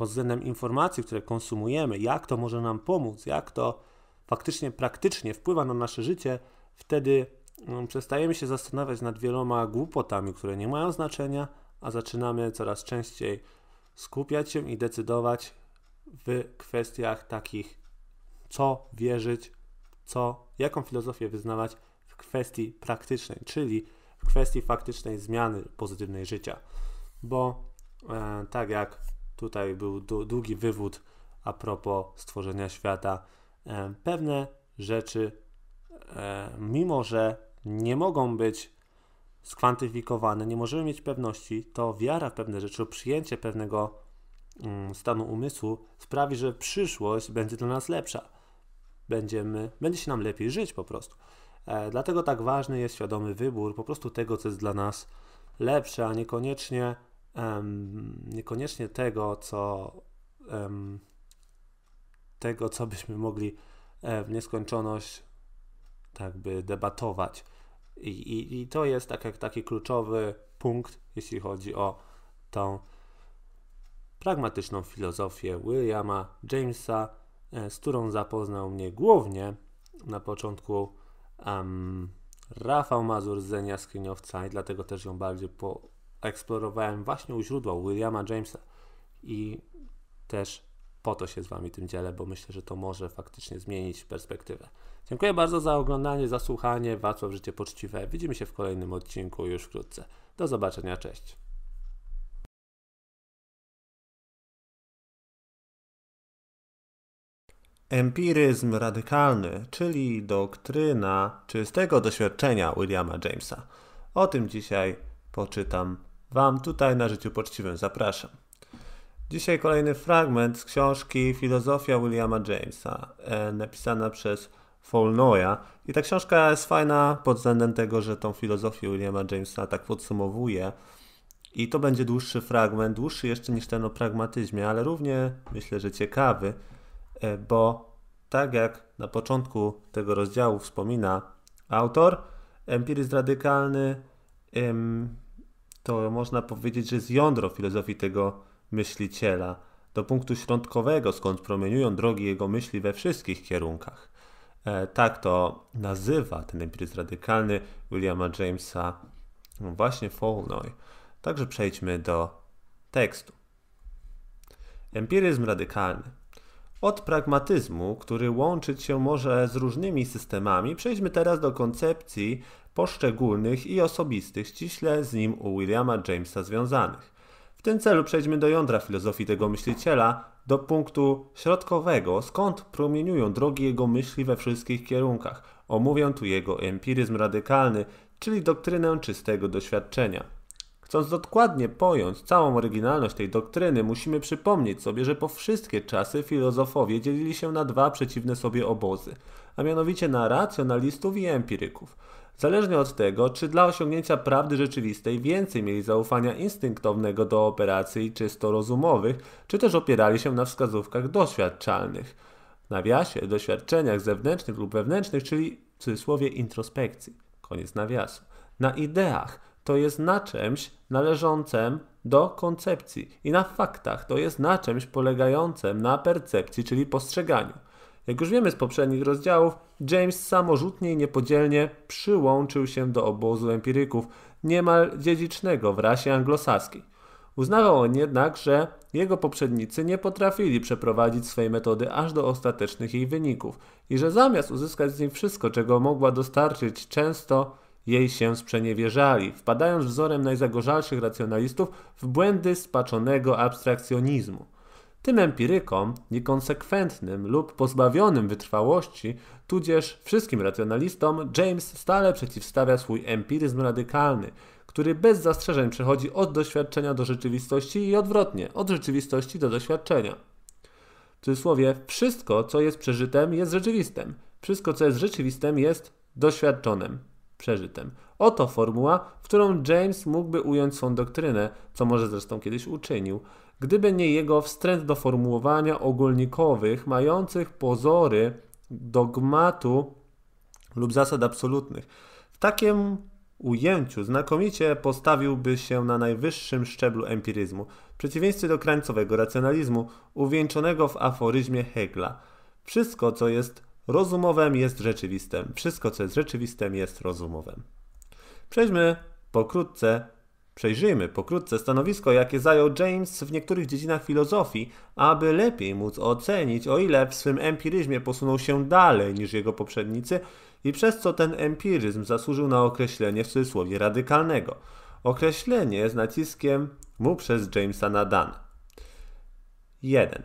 pod względem informacji, które konsumujemy, jak to może nam pomóc, jak to faktycznie praktycznie wpływa na nasze życie, wtedy um, przestajemy się zastanawiać nad wieloma głupotami, które nie mają znaczenia, a zaczynamy coraz częściej skupiać się i decydować w kwestiach takich, co wierzyć, co, jaką filozofię wyznawać w kwestii praktycznej, czyli w kwestii faktycznej zmiany pozytywnej życia. Bo e, tak jak tutaj był długi wywód a propos stworzenia świata, e, pewne rzeczy, e, mimo że nie mogą być skwantyfikowane, nie możemy mieć pewności, to wiara w pewne rzeczy, przyjęcie pewnego mm, stanu umysłu sprawi, że przyszłość będzie dla nas lepsza. Będziemy, będzie się nam lepiej żyć po prostu. E, dlatego tak ważny jest świadomy wybór po prostu tego, co jest dla nas lepsze, a niekoniecznie, um, niekoniecznie tego, co um, tego, co byśmy mogli e, w nieskończoność tak by debatować. I, i, I to jest tak jak taki kluczowy punkt, jeśli chodzi o tą pragmatyczną filozofię Williama Jamesa, e, z którą zapoznał mnie głównie na początku um, Rafał Mazur z Zenia Skryniowca i dlatego też ją bardziej poeksplorowałem właśnie u źródła Williama Jamesa i też po to się z Wami tym dzielę, bo myślę, że to może faktycznie zmienić perspektywę. Dziękuję bardzo za oglądanie, za słuchanie. Wacław Życie Poczciwe. Widzimy się w kolejnym odcinku już wkrótce. Do zobaczenia, cześć. Empiryzm radykalny, czyli doktryna czystego doświadczenia Williama Jamesa. O tym dzisiaj poczytam Wam tutaj na Życiu Poczciwym. Zapraszam. Dzisiaj kolejny fragment z książki Filozofia Williama Jamesa, e, napisana przez Foulnoya. I ta książka jest fajna pod względem tego, że tą filozofię Williama Jamesa tak podsumowuje. I to będzie dłuższy fragment, dłuższy jeszcze niż ten o pragmatyzmie, ale równie myślę, że ciekawy E, bo tak jak na początku tego rozdziału wspomina autor, empiryzm radykalny to można powiedzieć, że jest jądro filozofii tego myśliciela, do punktu środkowego, skąd promieniują drogi jego myśli we wszystkich kierunkach. E, tak to nazywa ten empiryzm radykalny Williama Jamesa właśnie Foulnoy. Także przejdźmy do tekstu. Empiryzm radykalny od pragmatyzmu, który łączyć się może z różnymi systemami, przejdźmy teraz do koncepcji poszczególnych i osobistych, ściśle z nim u Williama Jamesa związanych. W tym celu przejdźmy do jądra filozofii tego myśliciela, do punktu środkowego, skąd promieniują drogi jego myśli we wszystkich kierunkach. Omówię tu jego empiryzm radykalny, czyli doktrynę czystego doświadczenia. Chcąc dokładnie pojąć całą oryginalność tej doktryny, musimy przypomnieć sobie, że po wszystkie czasy filozofowie dzielili się na dwa przeciwne sobie obozy, a mianowicie na racjonalistów i empiryków. Zależnie od tego, czy dla osiągnięcia prawdy rzeczywistej więcej mieli zaufania instynktownego do operacji czysto rozumowych, czy też opierali się na wskazówkach doświadczalnych. Nawiasie, doświadczeniach zewnętrznych lub wewnętrznych, czyli w cudzysłowie introspekcji. Koniec nawiasu. Na ideach, to jest na czymś należącym do koncepcji i na faktach to jest na czymś polegającym na percepcji, czyli postrzeganiu. Jak już wiemy z poprzednich rozdziałów, James samorzutnie i niepodzielnie przyłączył się do obozu empiryków, niemal dziedzicznego w rasie anglosaskiej. Uznawał on jednak, że jego poprzednicy nie potrafili przeprowadzić swej metody aż do ostatecznych jej wyników i że zamiast uzyskać z niej wszystko, czego mogła dostarczyć, często jej się sprzeniewierzali, wpadając wzorem najzagorzalszych racjonalistów w błędy spaczonego abstrakcjonizmu. Tym empirykom, niekonsekwentnym lub pozbawionym wytrwałości, tudzież wszystkim racjonalistom, James stale przeciwstawia swój empiryzm radykalny, który bez zastrzeżeń przechodzi od doświadczenia do rzeczywistości i odwrotnie, od rzeczywistości do doświadczenia. W cudzysłowie, wszystko, co jest przeżytem, jest rzeczywistym. Wszystko, co jest rzeczywistym, jest doświadczonym, przeżytem. Oto formuła, w którą James mógłby ująć swą doktrynę, co może zresztą kiedyś uczynił, gdyby nie jego wstręt do formułowania ogólnikowych, mających pozory dogmatu lub zasad absolutnych. W takim ujęciu znakomicie postawiłby się na najwyższym szczeblu empiryzmu, w przeciwieństwie do krańcowego racjonalizmu uwieńczonego w aforyzmie Hegla. Wszystko, co jest rozumowem, jest rzeczywistym. Wszystko, co jest rzeczywistym, jest rozumowem. Przejdźmy pokrótce Przejrzyjmy pokrótce stanowisko, jakie zajął James w niektórych dziedzinach filozofii, aby lepiej móc ocenić, o ile w swym empiryzmie posunął się dalej niż jego poprzednicy i przez co ten empiryzm zasłużył na określenie w cudzysłowie radykalnego. Określenie z naciskiem mu przez Jamesa nadane. 1.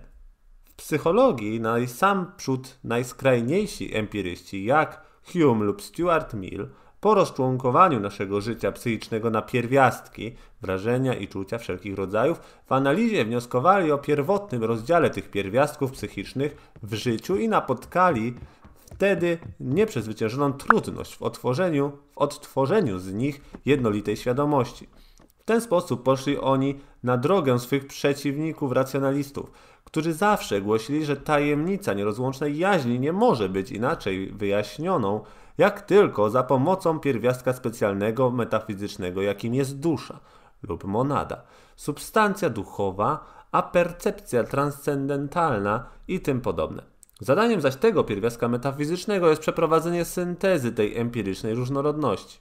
Psychologii na sam przód najskrajniejsi empiryści, jak Hume lub Stuart Mill, po rozczłonkowaniu naszego życia psychicznego na pierwiastki, wrażenia i czucia wszelkich rodzajów, w analizie wnioskowali o pierwotnym rozdziale tych pierwiastków psychicznych w życiu i napotkali wtedy nieprzezwyciężoną trudność w, otworzeniu, w odtworzeniu z nich jednolitej świadomości. W ten sposób poszli oni na drogę swych przeciwników racjonalistów, którzy zawsze głosili, że tajemnica nierozłącznej jaźni nie może być inaczej wyjaśnioną, jak tylko za pomocą pierwiastka specjalnego, metafizycznego, jakim jest dusza lub monada, substancja duchowa, a percepcja transcendentalna i tym podobne. Zadaniem zaś tego pierwiastka metafizycznego jest przeprowadzenie syntezy tej empirycznej różnorodności.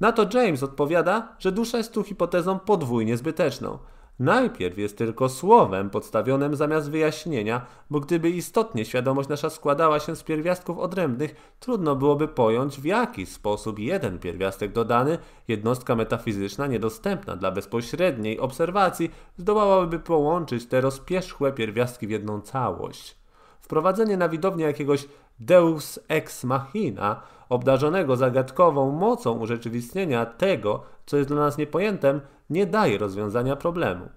Na to James odpowiada, że dusza jest tu hipotezą podwójnie zbyteczną – Najpierw jest tylko słowem podstawionym zamiast wyjaśnienia, bo gdyby istotnie świadomość nasza składała się z pierwiastków odrębnych, trudno byłoby pojąć w jaki sposób jeden pierwiastek dodany, jednostka metafizyczna niedostępna dla bezpośredniej obserwacji, zdołałaby połączyć te rozpierzchłe pierwiastki w jedną całość. Wprowadzenie na widownię jakiegoś deus ex machina, obdarzonego zagadkową mocą urzeczywistnienia tego, co jest dla nas niepojętem, nie daje rozwiązania problemu.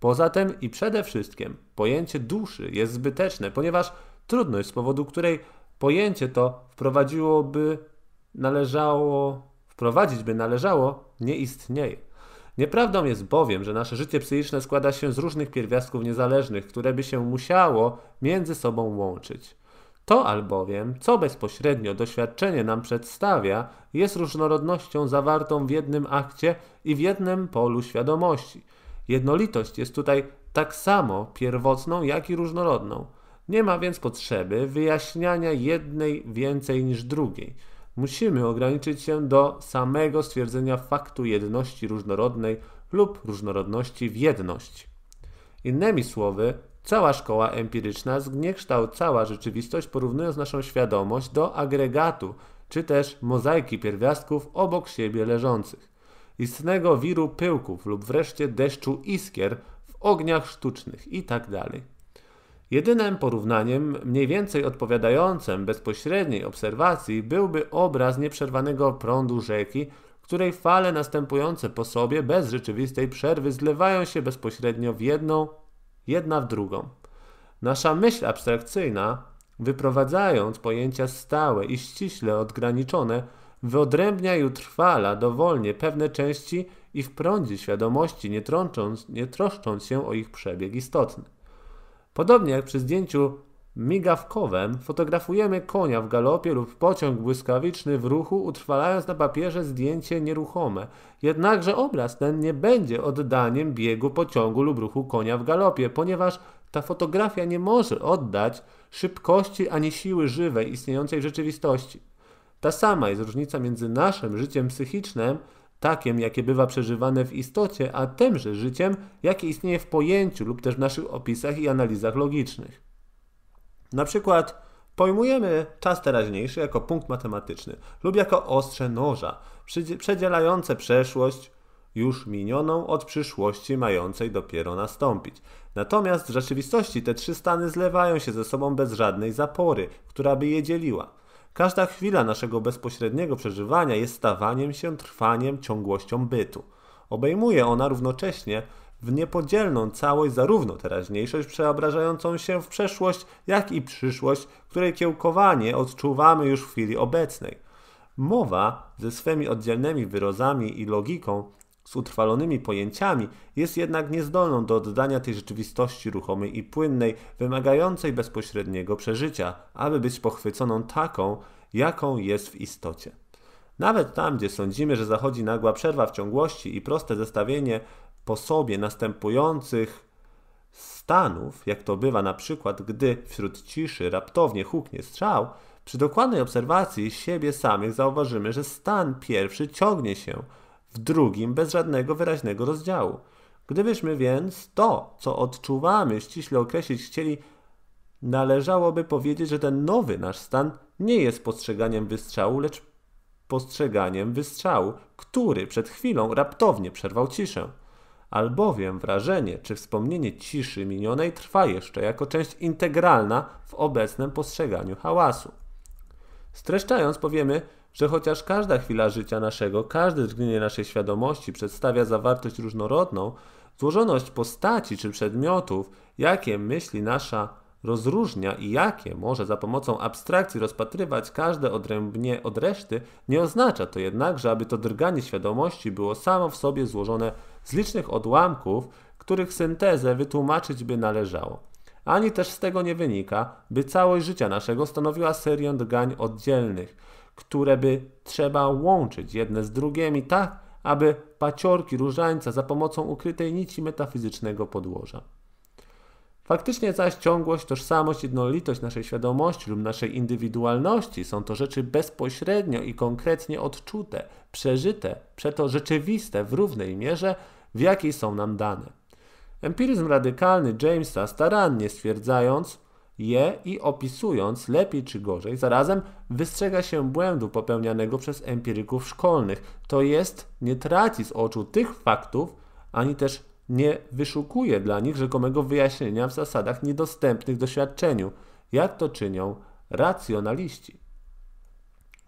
Poza tym i przede wszystkim pojęcie duszy jest zbyteczne, ponieważ trudność, z powodu której pojęcie to wprowadziłoby należało, wprowadzić by należało, nie istnieje. Nieprawdą jest bowiem, że nasze życie psychiczne składa się z różnych pierwiastków niezależnych, które by się musiało między sobą łączyć. To albowiem, co bezpośrednio doświadczenie nam przedstawia, jest różnorodnością zawartą w jednym akcie i w jednym polu świadomości. Jednolitość jest tutaj tak samo pierwotną, jak i różnorodną. Nie ma więc potrzeby wyjaśniania jednej więcej niż drugiej. Musimy ograniczyć się do samego stwierdzenia faktu jedności różnorodnej lub różnorodności w jedność. Innymi słowy, Cała szkoła empiryczna zniekształcała rzeczywistość, porównując naszą świadomość do agregatu, czy też mozaiki pierwiastków obok siebie leżących. Istnego wiru pyłków lub wreszcie deszczu iskier w ogniach sztucznych itd. Tak Jedynym porównaniem, mniej więcej odpowiadającym bezpośredniej obserwacji, byłby obraz nieprzerwanego prądu rzeki, której fale następujące po sobie bez rzeczywistej przerwy zlewają się bezpośrednio w jedną jedna w drugą. Nasza myśl abstrakcyjna, wyprowadzając pojęcia stałe i ściśle odgraniczone, wyodrębnia i utrwala dowolnie pewne części i w świadomości, nie, trącząc, nie troszcząc się o ich przebieg istotny. Podobnie jak przy zdjęciu migawkowym fotografujemy konia w galopie lub pociąg błyskawiczny w ruchu, utrwalając na papierze zdjęcie nieruchome. Jednakże obraz ten nie będzie oddaniem biegu pociągu lub ruchu konia w galopie, ponieważ ta fotografia nie może oddać szybkości ani siły żywej istniejącej w rzeczywistości. Ta sama jest różnica między naszym życiem psychicznym, takiem, jakie bywa przeżywane w istocie, a tymże życiem, jakie istnieje w pojęciu lub też w naszych opisach i analizach logicznych. Na przykład pojmujemy czas teraźniejszy jako punkt matematyczny lub jako ostrze noża, przedzielające przeszłość już minioną od przyszłości mającej dopiero nastąpić. Natomiast w rzeczywistości te trzy stany zlewają się ze sobą bez żadnej zapory, która by je dzieliła. Każda chwila naszego bezpośredniego przeżywania jest stawaniem się, trwaniem, ciągłością bytu. Obejmuje ona równocześnie w niepodzielną całość zarówno teraźniejszość przeobrażającą się w przeszłość, jak i przyszłość, której kiełkowanie odczuwamy już w chwili obecnej. Mowa ze swymi oddzielnymi wyrazami i logiką z utrwalonymi pojęciami jest jednak niezdolną do oddania tej rzeczywistości ruchomej i płynnej, wymagającej bezpośredniego przeżycia, aby być pochwyconą taką, jaką jest w istocie. Nawet tam, gdzie sądzimy, że zachodzi nagła przerwa w ciągłości i proste zestawienie po sobie następujących stanów, jak to bywa na przykład, gdy wśród ciszy raptownie huknie strzał, przy dokładnej obserwacji siebie samych zauważymy, że stan pierwszy ciągnie się w drugim bez żadnego wyraźnego rozdziału. Gdybyśmy więc to, co odczuwamy, ściśle określić chcieli, należałoby powiedzieć, że ten nowy nasz stan nie jest postrzeganiem wystrzału, lecz postrzeganiem wystrzału, który przed chwilą raptownie przerwał ciszę. Albowiem wrażenie czy wspomnienie ciszy minionej trwa jeszcze jako część integralna w obecnym postrzeganiu hałasu. Streszczając, powiemy, że chociaż każda chwila życia naszego, każde drgnienie naszej świadomości przedstawia zawartość różnorodną, złożoność postaci czy przedmiotów, jakie myśli nasza rozróżnia i jakie może za pomocą abstrakcji rozpatrywać każde odrębnie od reszty, nie oznacza to jednak, że aby to drganie świadomości było samo w sobie złożone z licznych odłamków, których syntezę wytłumaczyć by należało. Ani też z tego nie wynika, by całość życia naszego stanowiła serię drgań oddzielnych, które by trzeba łączyć jedne z drugimi tak, aby paciorki różańca za pomocą ukrytej nici metafizycznego podłoża. Faktycznie zaś ciągłość, tożsamość, jednolitość naszej świadomości lub naszej indywidualności są to rzeczy bezpośrednio i konkretnie odczute, przeżyte, przeto rzeczywiste w równej mierze, w jakiej są nam dane. Empiryzm radykalny Jamesa starannie stwierdzając je i opisując lepiej czy gorzej, zarazem wystrzega się błędu popełnianego przez empiryków szkolnych, to jest nie traci z oczu tych faktów, ani też nie wyszukuje dla nich rzekomego wyjaśnienia w zasadach niedostępnych doświadczeniu, jak to czynią racjonaliści.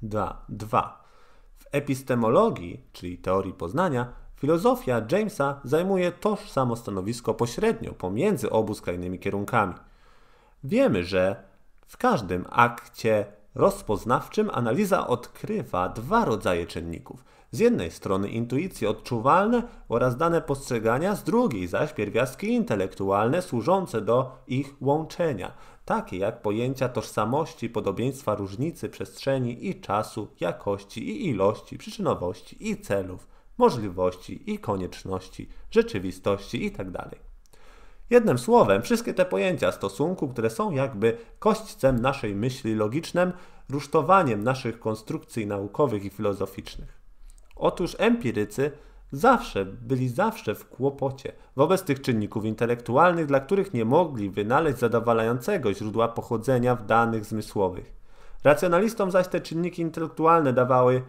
2. W epistemologii, czyli teorii poznania, filozofia Jamesa zajmuje tożsamo stanowisko pośrednio pomiędzy obu skrajnymi kierunkami. Wiemy, że w każdym akcie rozpoznawczym analiza odkrywa dwa rodzaje czynników – z jednej strony intuicje odczuwalne oraz dane postrzegania, z drugiej zaś pierwiastki intelektualne służące do ich łączenia, takie jak pojęcia tożsamości, podobieństwa różnicy przestrzeni i czasu, jakości i ilości, przyczynowości i celów, możliwości i konieczności, rzeczywistości itd. Tak Jednym słowem, wszystkie te pojęcia stosunku, które są jakby kośćcem naszej myśli logicznym, rusztowaniem naszych konstrukcji naukowych i filozoficznych. Otóż empirycy zawsze byli zawsze w kłopocie wobec tych czynników intelektualnych, dla których nie mogli wynaleźć zadowalającego źródła pochodzenia w danych zmysłowych. Racjonalistom zaś te czynniki intelektualne dawały,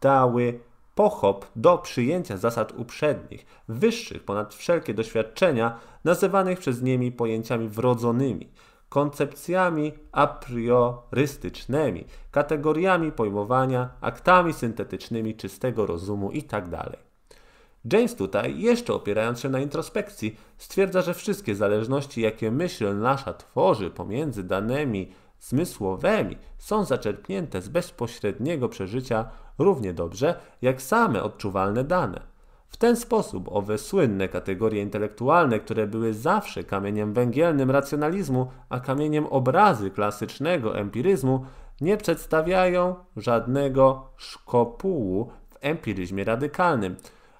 dały pochop do przyjęcia zasad uprzednich, wyższych ponad wszelkie doświadczenia, nazywanych przez nimi pojęciami wrodzonymi, koncepcjami a priorystycznymi, kategoriami pojmowania, aktami syntetycznymi czystego rozumu itd. Tak James tutaj, jeszcze opierając się na introspekcji, stwierdza, że wszystkie zależności, jakie myśl nasza tworzy pomiędzy danymi zmysłowymi, są zaczerpnięte z bezpośredniego przeżycia równie dobrze, jak same odczuwalne dane. W ten sposób owe słynne kategorie intelektualne, które były zawsze kamieniem węgielnym racjonalizmu, a kamieniem obrazy klasycznego empiryzmu, nie przedstawiają żadnego szkopułu w empiryzmie radykalnym,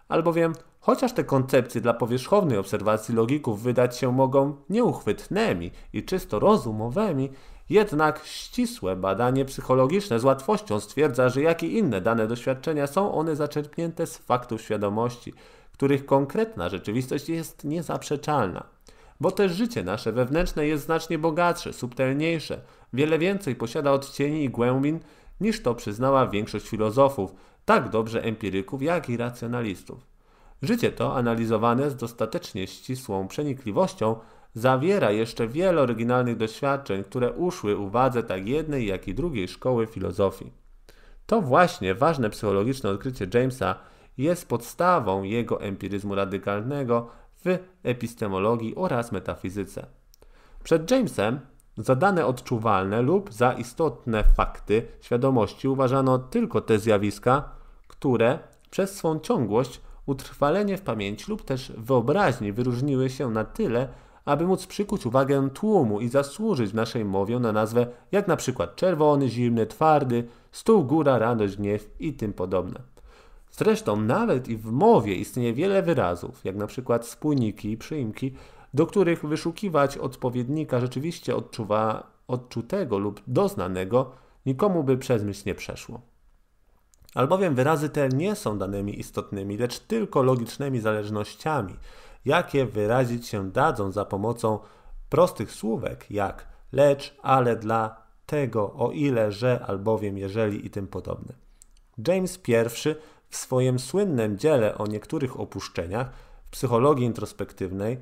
albowiem chociaż te koncepcje dla powierzchownej obserwacji logików wydać się mogą nieuchwytnymi i czysto rozumowymi, Jednak ścisłe badanie psychologiczne z łatwością stwierdza, że jak i inne dane doświadczenia są one zaczerpnięte z faktów świadomości, których konkretna rzeczywistość jest niezaprzeczalna. Bo też życie nasze wewnętrzne jest znacznie bogatsze, subtelniejsze, wiele więcej posiada odcieni i głębin niż to przyznała większość filozofów, tak dobrze empiryków, jak i racjonalistów. Życie to, analizowane z dostatecznie ścisłą przenikliwością, zawiera jeszcze wiele oryginalnych doświadczeń, które uszły uwadze tak jednej, jak i drugiej szkoły filozofii. To właśnie ważne psychologiczne odkrycie Jamesa jest podstawą jego empiryzmu radykalnego w epistemologii oraz metafizyce. Przed Jamesem za dane odczuwalne lub za istotne fakty świadomości uważano tylko te zjawiska, które przez swą ciągłość, utrwalenie w pamięci lub też wyobraźni wyróżniły się na tyle, aby móc przykuć uwagę tłumu i zasłużyć w naszej mowie na nazwę jak na przykład czerwony, zimny, twardy, stół, góra, radość, gniew i tym podobne. Zresztą nawet i w mowie istnieje wiele wyrazów, jak na przykład spójniki przyimki, do których wyszukiwać odpowiednika rzeczywiście odczuwa, odczutego lub doznanego nikomu by przez myśl nie przeszło. Albowiem wyrazy te nie są danymi istotnymi, lecz tylko logicznymi zależnościami, jakie wyrazić się dadzą za pomocą prostych słówek jak lecz, ale dla tego, o ile, że, albowiem, jeżeli i tym podobne. James I w swoim słynnym dziele o niektórych opuszczeniach w psychologii introspektywnej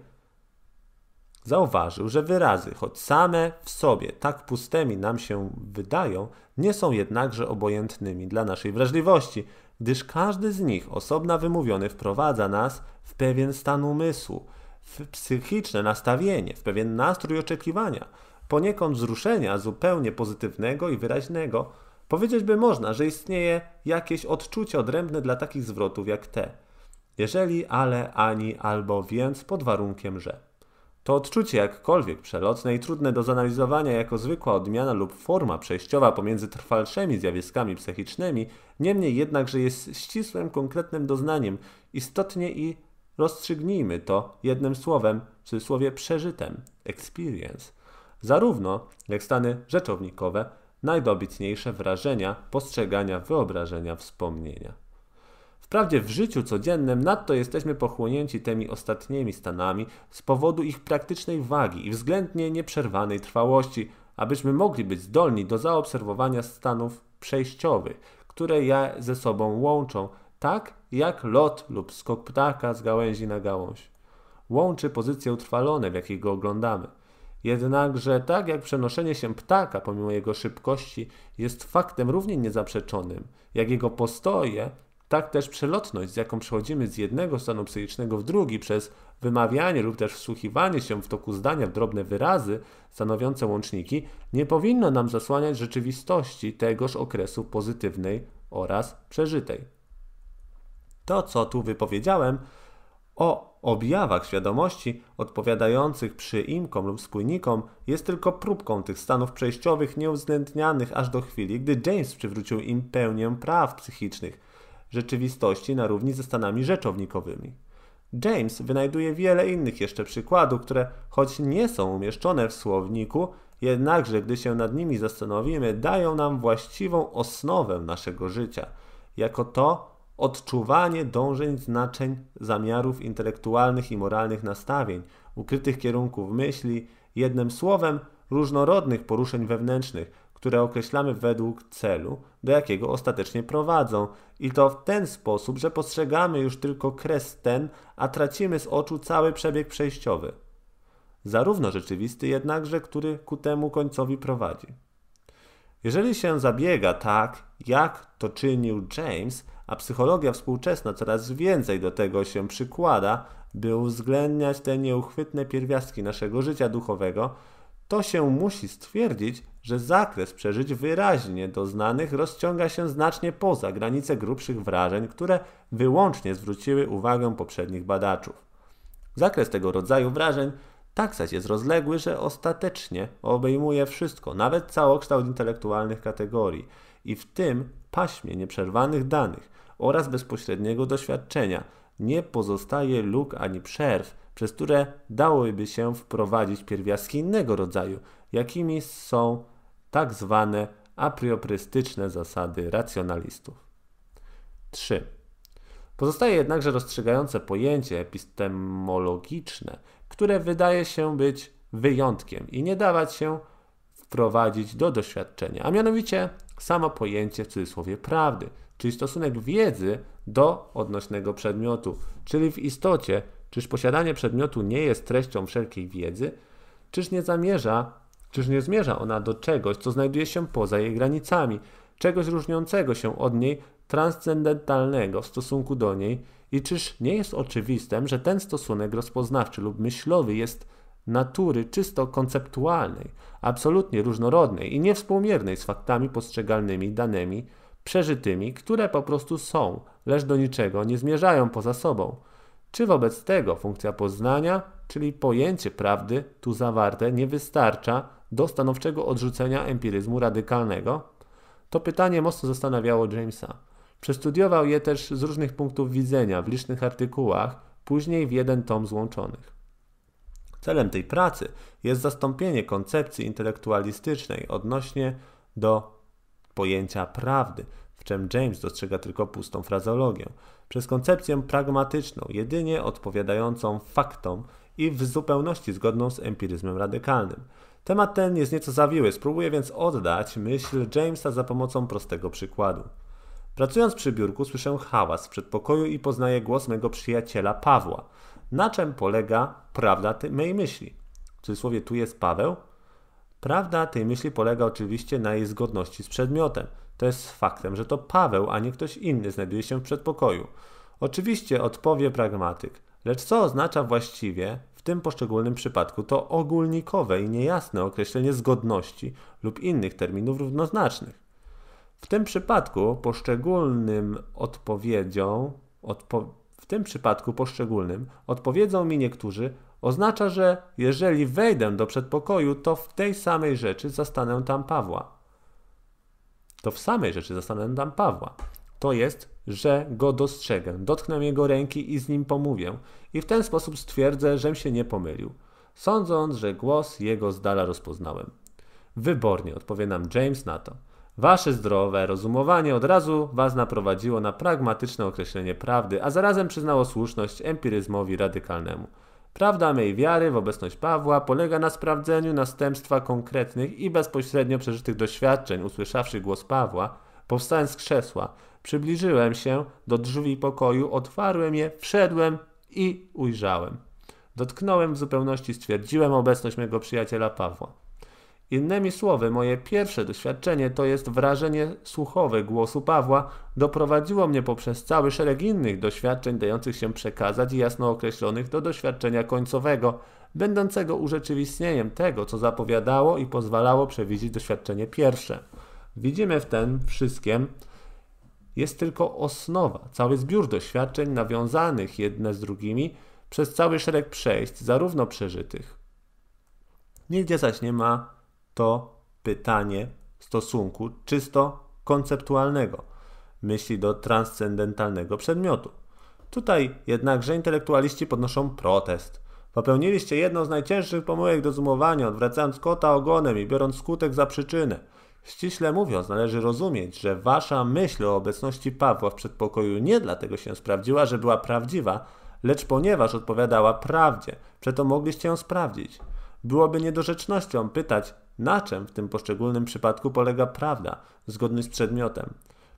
Zauważył, że wyrazy, choć same w sobie tak pustymi nam się wydają, nie są jednakże obojętnymi dla naszej wrażliwości, gdyż każdy z nich osobna wymówiony wprowadza nas w pewien stan umysłu, w psychiczne nastawienie, w pewien nastrój oczekiwania, poniekąd wzruszenia zupełnie pozytywnego i wyraźnego. Powiedzieć by można, że istnieje jakieś odczucie odrębne dla takich zwrotów jak te. Jeżeli, ale, ani, albo, więc, pod warunkiem, że. To odczucie jakkolwiek przelotne i trudne do zanalizowania jako zwykła odmiana lub forma przejściowa pomiędzy trwalszymi zjawiskami psychicznymi, niemniej jednakże jest ścisłym, konkretnym doznaniem, istotnie i rozstrzygnijmy to jednym słowem, w cudzysłowie przeżytem, experience. Zarówno jak stany rzeczownikowe, najdobitniejsze wrażenia, postrzegania, wyobrażenia, wspomnienia. Wprawdzie w życiu codziennym nadto jesteśmy pochłonięci tymi ostatnimi stanami z powodu ich praktycznej wagi i względnie nieprzerwanej trwałości, abyśmy mogli być zdolni do zaobserwowania stanów przejściowych, które je ze sobą łączą, tak jak lot lub skok ptaka z gałęzi na gałąź. Łączy pozycje utrwalone, w jakich go oglądamy. Jednakże tak jak przenoszenie się ptaka pomimo jego szybkości jest faktem równie niezaprzeczonym, jak jego postoje tak też przelotność, z jaką przechodzimy z jednego stanu psychicznego w drugi przez wymawianie lub też wsłuchiwanie się w toku zdania w drobne wyrazy stanowiące łączniki, nie powinno nam zasłaniać rzeczywistości tegoż okresu pozytywnej oraz przeżytej. To, co tu wypowiedziałem o objawach świadomości odpowiadających przyimkom lub spójnikom, jest tylko próbką tych stanów przejściowych nieuwzględnianych aż do chwili, gdy James przywrócił im pełnię praw psychicznych – rzeczywistości na równi ze stanami rzeczownikowymi. James wynajduje wiele innych jeszcze przykładów, które choć nie są umieszczone w słowniku, jednakże gdy się nad nimi zastanowimy, dają nam właściwą osnowę naszego życia, jako to odczuwanie dążeń, znaczeń, zamiarów intelektualnych i moralnych nastawień, ukrytych kierunków myśli, jednym słowem różnorodnych poruszeń wewnętrznych, które określamy według celu, do jakiego ostatecznie prowadzą, i to w ten sposób, że postrzegamy już tylko kres ten, a tracimy z oczu cały przebieg przejściowy. Zarówno rzeczywisty jednakże, który ku temu końcowi prowadzi. Jeżeli się zabiega tak, jak to czynił James, a psychologia współczesna coraz więcej do tego się przykłada, by uwzględniać te nieuchwytne pierwiastki naszego życia duchowego, to się musi stwierdzić, że zakres przeżyć wyraźnie doznanych rozciąga się znacznie poza granice grubszych wrażeń, które wyłącznie zwróciły uwagę poprzednich badaczów. Zakres tego rodzaju wrażeń tak zaś jest rozległy, że ostatecznie obejmuje wszystko, nawet całokształt intelektualnych kategorii i w tym paśmie nieprzerwanych danych oraz bezpośredniego doświadczenia nie pozostaje luk ani przerw, przez które dałoby się wprowadzić pierwiastki innego rodzaju, jakimi są tak zwane aprioprystyczne zasady racjonalistów. 3. Pozostaje jednakże rozstrzygające pojęcie epistemologiczne, które wydaje się być wyjątkiem i nie dawać się wprowadzić do doświadczenia, a mianowicie samo pojęcie w cudzysłowie prawdy, czyli stosunek wiedzy do odnośnego przedmiotu, czyli w istocie, czyż posiadanie przedmiotu nie jest treścią wszelkiej wiedzy, czyż nie zamierza, czyż nie zmierza ona do czegoś, co znajduje się poza jej granicami, czegoś różniącego się od niej, transcendentalnego w stosunku do niej i czyż nie jest oczywistym, że ten stosunek rozpoznawczy lub myślowy jest natury czysto konceptualnej, absolutnie różnorodnej i niewspółmiernej z faktami postrzegalnymi, danymi, przeżytymi, które po prostu są, lecz do niczego nie zmierzają poza sobą. Czy wobec tego funkcja poznania, czyli pojęcie prawdy tu zawarte, nie wystarcza do stanowczego odrzucenia empiryzmu radykalnego? To pytanie mocno zastanawiało Jamesa. Przestudiował je też z różnych punktów widzenia w licznych artykułach, później w jeden tom złączonych. Celem tej pracy jest zastąpienie koncepcji intelektualistycznej odnośnie do pojęcia prawdy, w czym James dostrzega tylko pustą frazeologię, przez koncepcję pragmatyczną, jedynie odpowiadającą faktom i w zupełności zgodną z empiryzmem radykalnym. Temat ten jest nieco zawiły, spróbuję więc oddać myśl Jamesa za pomocą prostego przykładu. Pracując przy biurku słyszę hałas w przedpokoju i poznaję głos mego przyjaciela Pawła. Na czym polega prawda tej mej myśli? W cudzysłowie tu jest Paweł. Prawda tej myśli polega oczywiście na jej zgodności z przedmiotem. To jest faktem, że to Paweł, a nie ktoś inny znajduje się w przedpokoju. Oczywiście odpowie pragmatyk. Lecz co oznacza właściwie w tym poszczególnym przypadku to ogólnikowe i niejasne określenie zgodności lub innych terminów równoznacznych? W tym przypadku poszczególnym odpowiedzią, odpo w tym przypadku poszczególnym odpowiedzą mi niektórzy, oznacza, że jeżeli wejdę do przedpokoju, to w tej samej rzeczy zastanę tam Pawła. To w samej rzeczy zastanę tam Pawła. To jest, że go dostrzegę, dotknę jego ręki i z nim pomówię, i w ten sposób stwierdzę, żem się nie pomylił, sądząc, że głos jego z dala rozpoznałem. Wybornie odpowie nam James na to. Wasze zdrowe rozumowanie od razu was naprowadziło na pragmatyczne określenie prawdy, a zarazem przyznało słuszność empiryzmowi radykalnemu. Prawda mej wiary w obecność Pawła polega na sprawdzeniu następstwa konkretnych i bezpośrednio przeżytych doświadczeń. Usłyszawszy głos Pawła, powstałem z krzesła, przybliżyłem się do drzwi pokoju, otwarłem je, wszedłem i ujrzałem. Dotknąłem w zupełności, stwierdziłem obecność mego przyjaciela Pawła. Innymi słowy, moje pierwsze doświadczenie, to jest wrażenie słuchowe głosu Pawła, doprowadziło mnie poprzez cały szereg innych doświadczeń dających się przekazać i jasno określonych do doświadczenia końcowego, będącego urzeczywistnieniem tego, co zapowiadało i pozwalało przewidzieć doświadczenie pierwsze. Widzimy w tym wszystkim jest tylko osnowa, cały zbiór doświadczeń nawiązanych jedne z drugimi przez cały szereg przejść, zarówno przeżytych. Nigdzie zaś nie ma to pytanie stosunku czysto konceptualnego, myśli do transcendentalnego przedmiotu. Tutaj jednakże intelektualiści podnoszą protest. Popełniliście jedną z najcięższych pomyłek do zumowania, odwracając kota ogonem i biorąc skutek za przyczynę. Ściśle mówiąc, należy rozumieć, że wasza myśl o obecności Pawła w przedpokoju nie dlatego się sprawdziła, że była prawdziwa, lecz ponieważ odpowiadała prawdzie, przeto mogliście ją sprawdzić. Byłoby niedorzecznością pytać, na czym w tym poszczególnym przypadku polega prawda, zgodność z przedmiotem.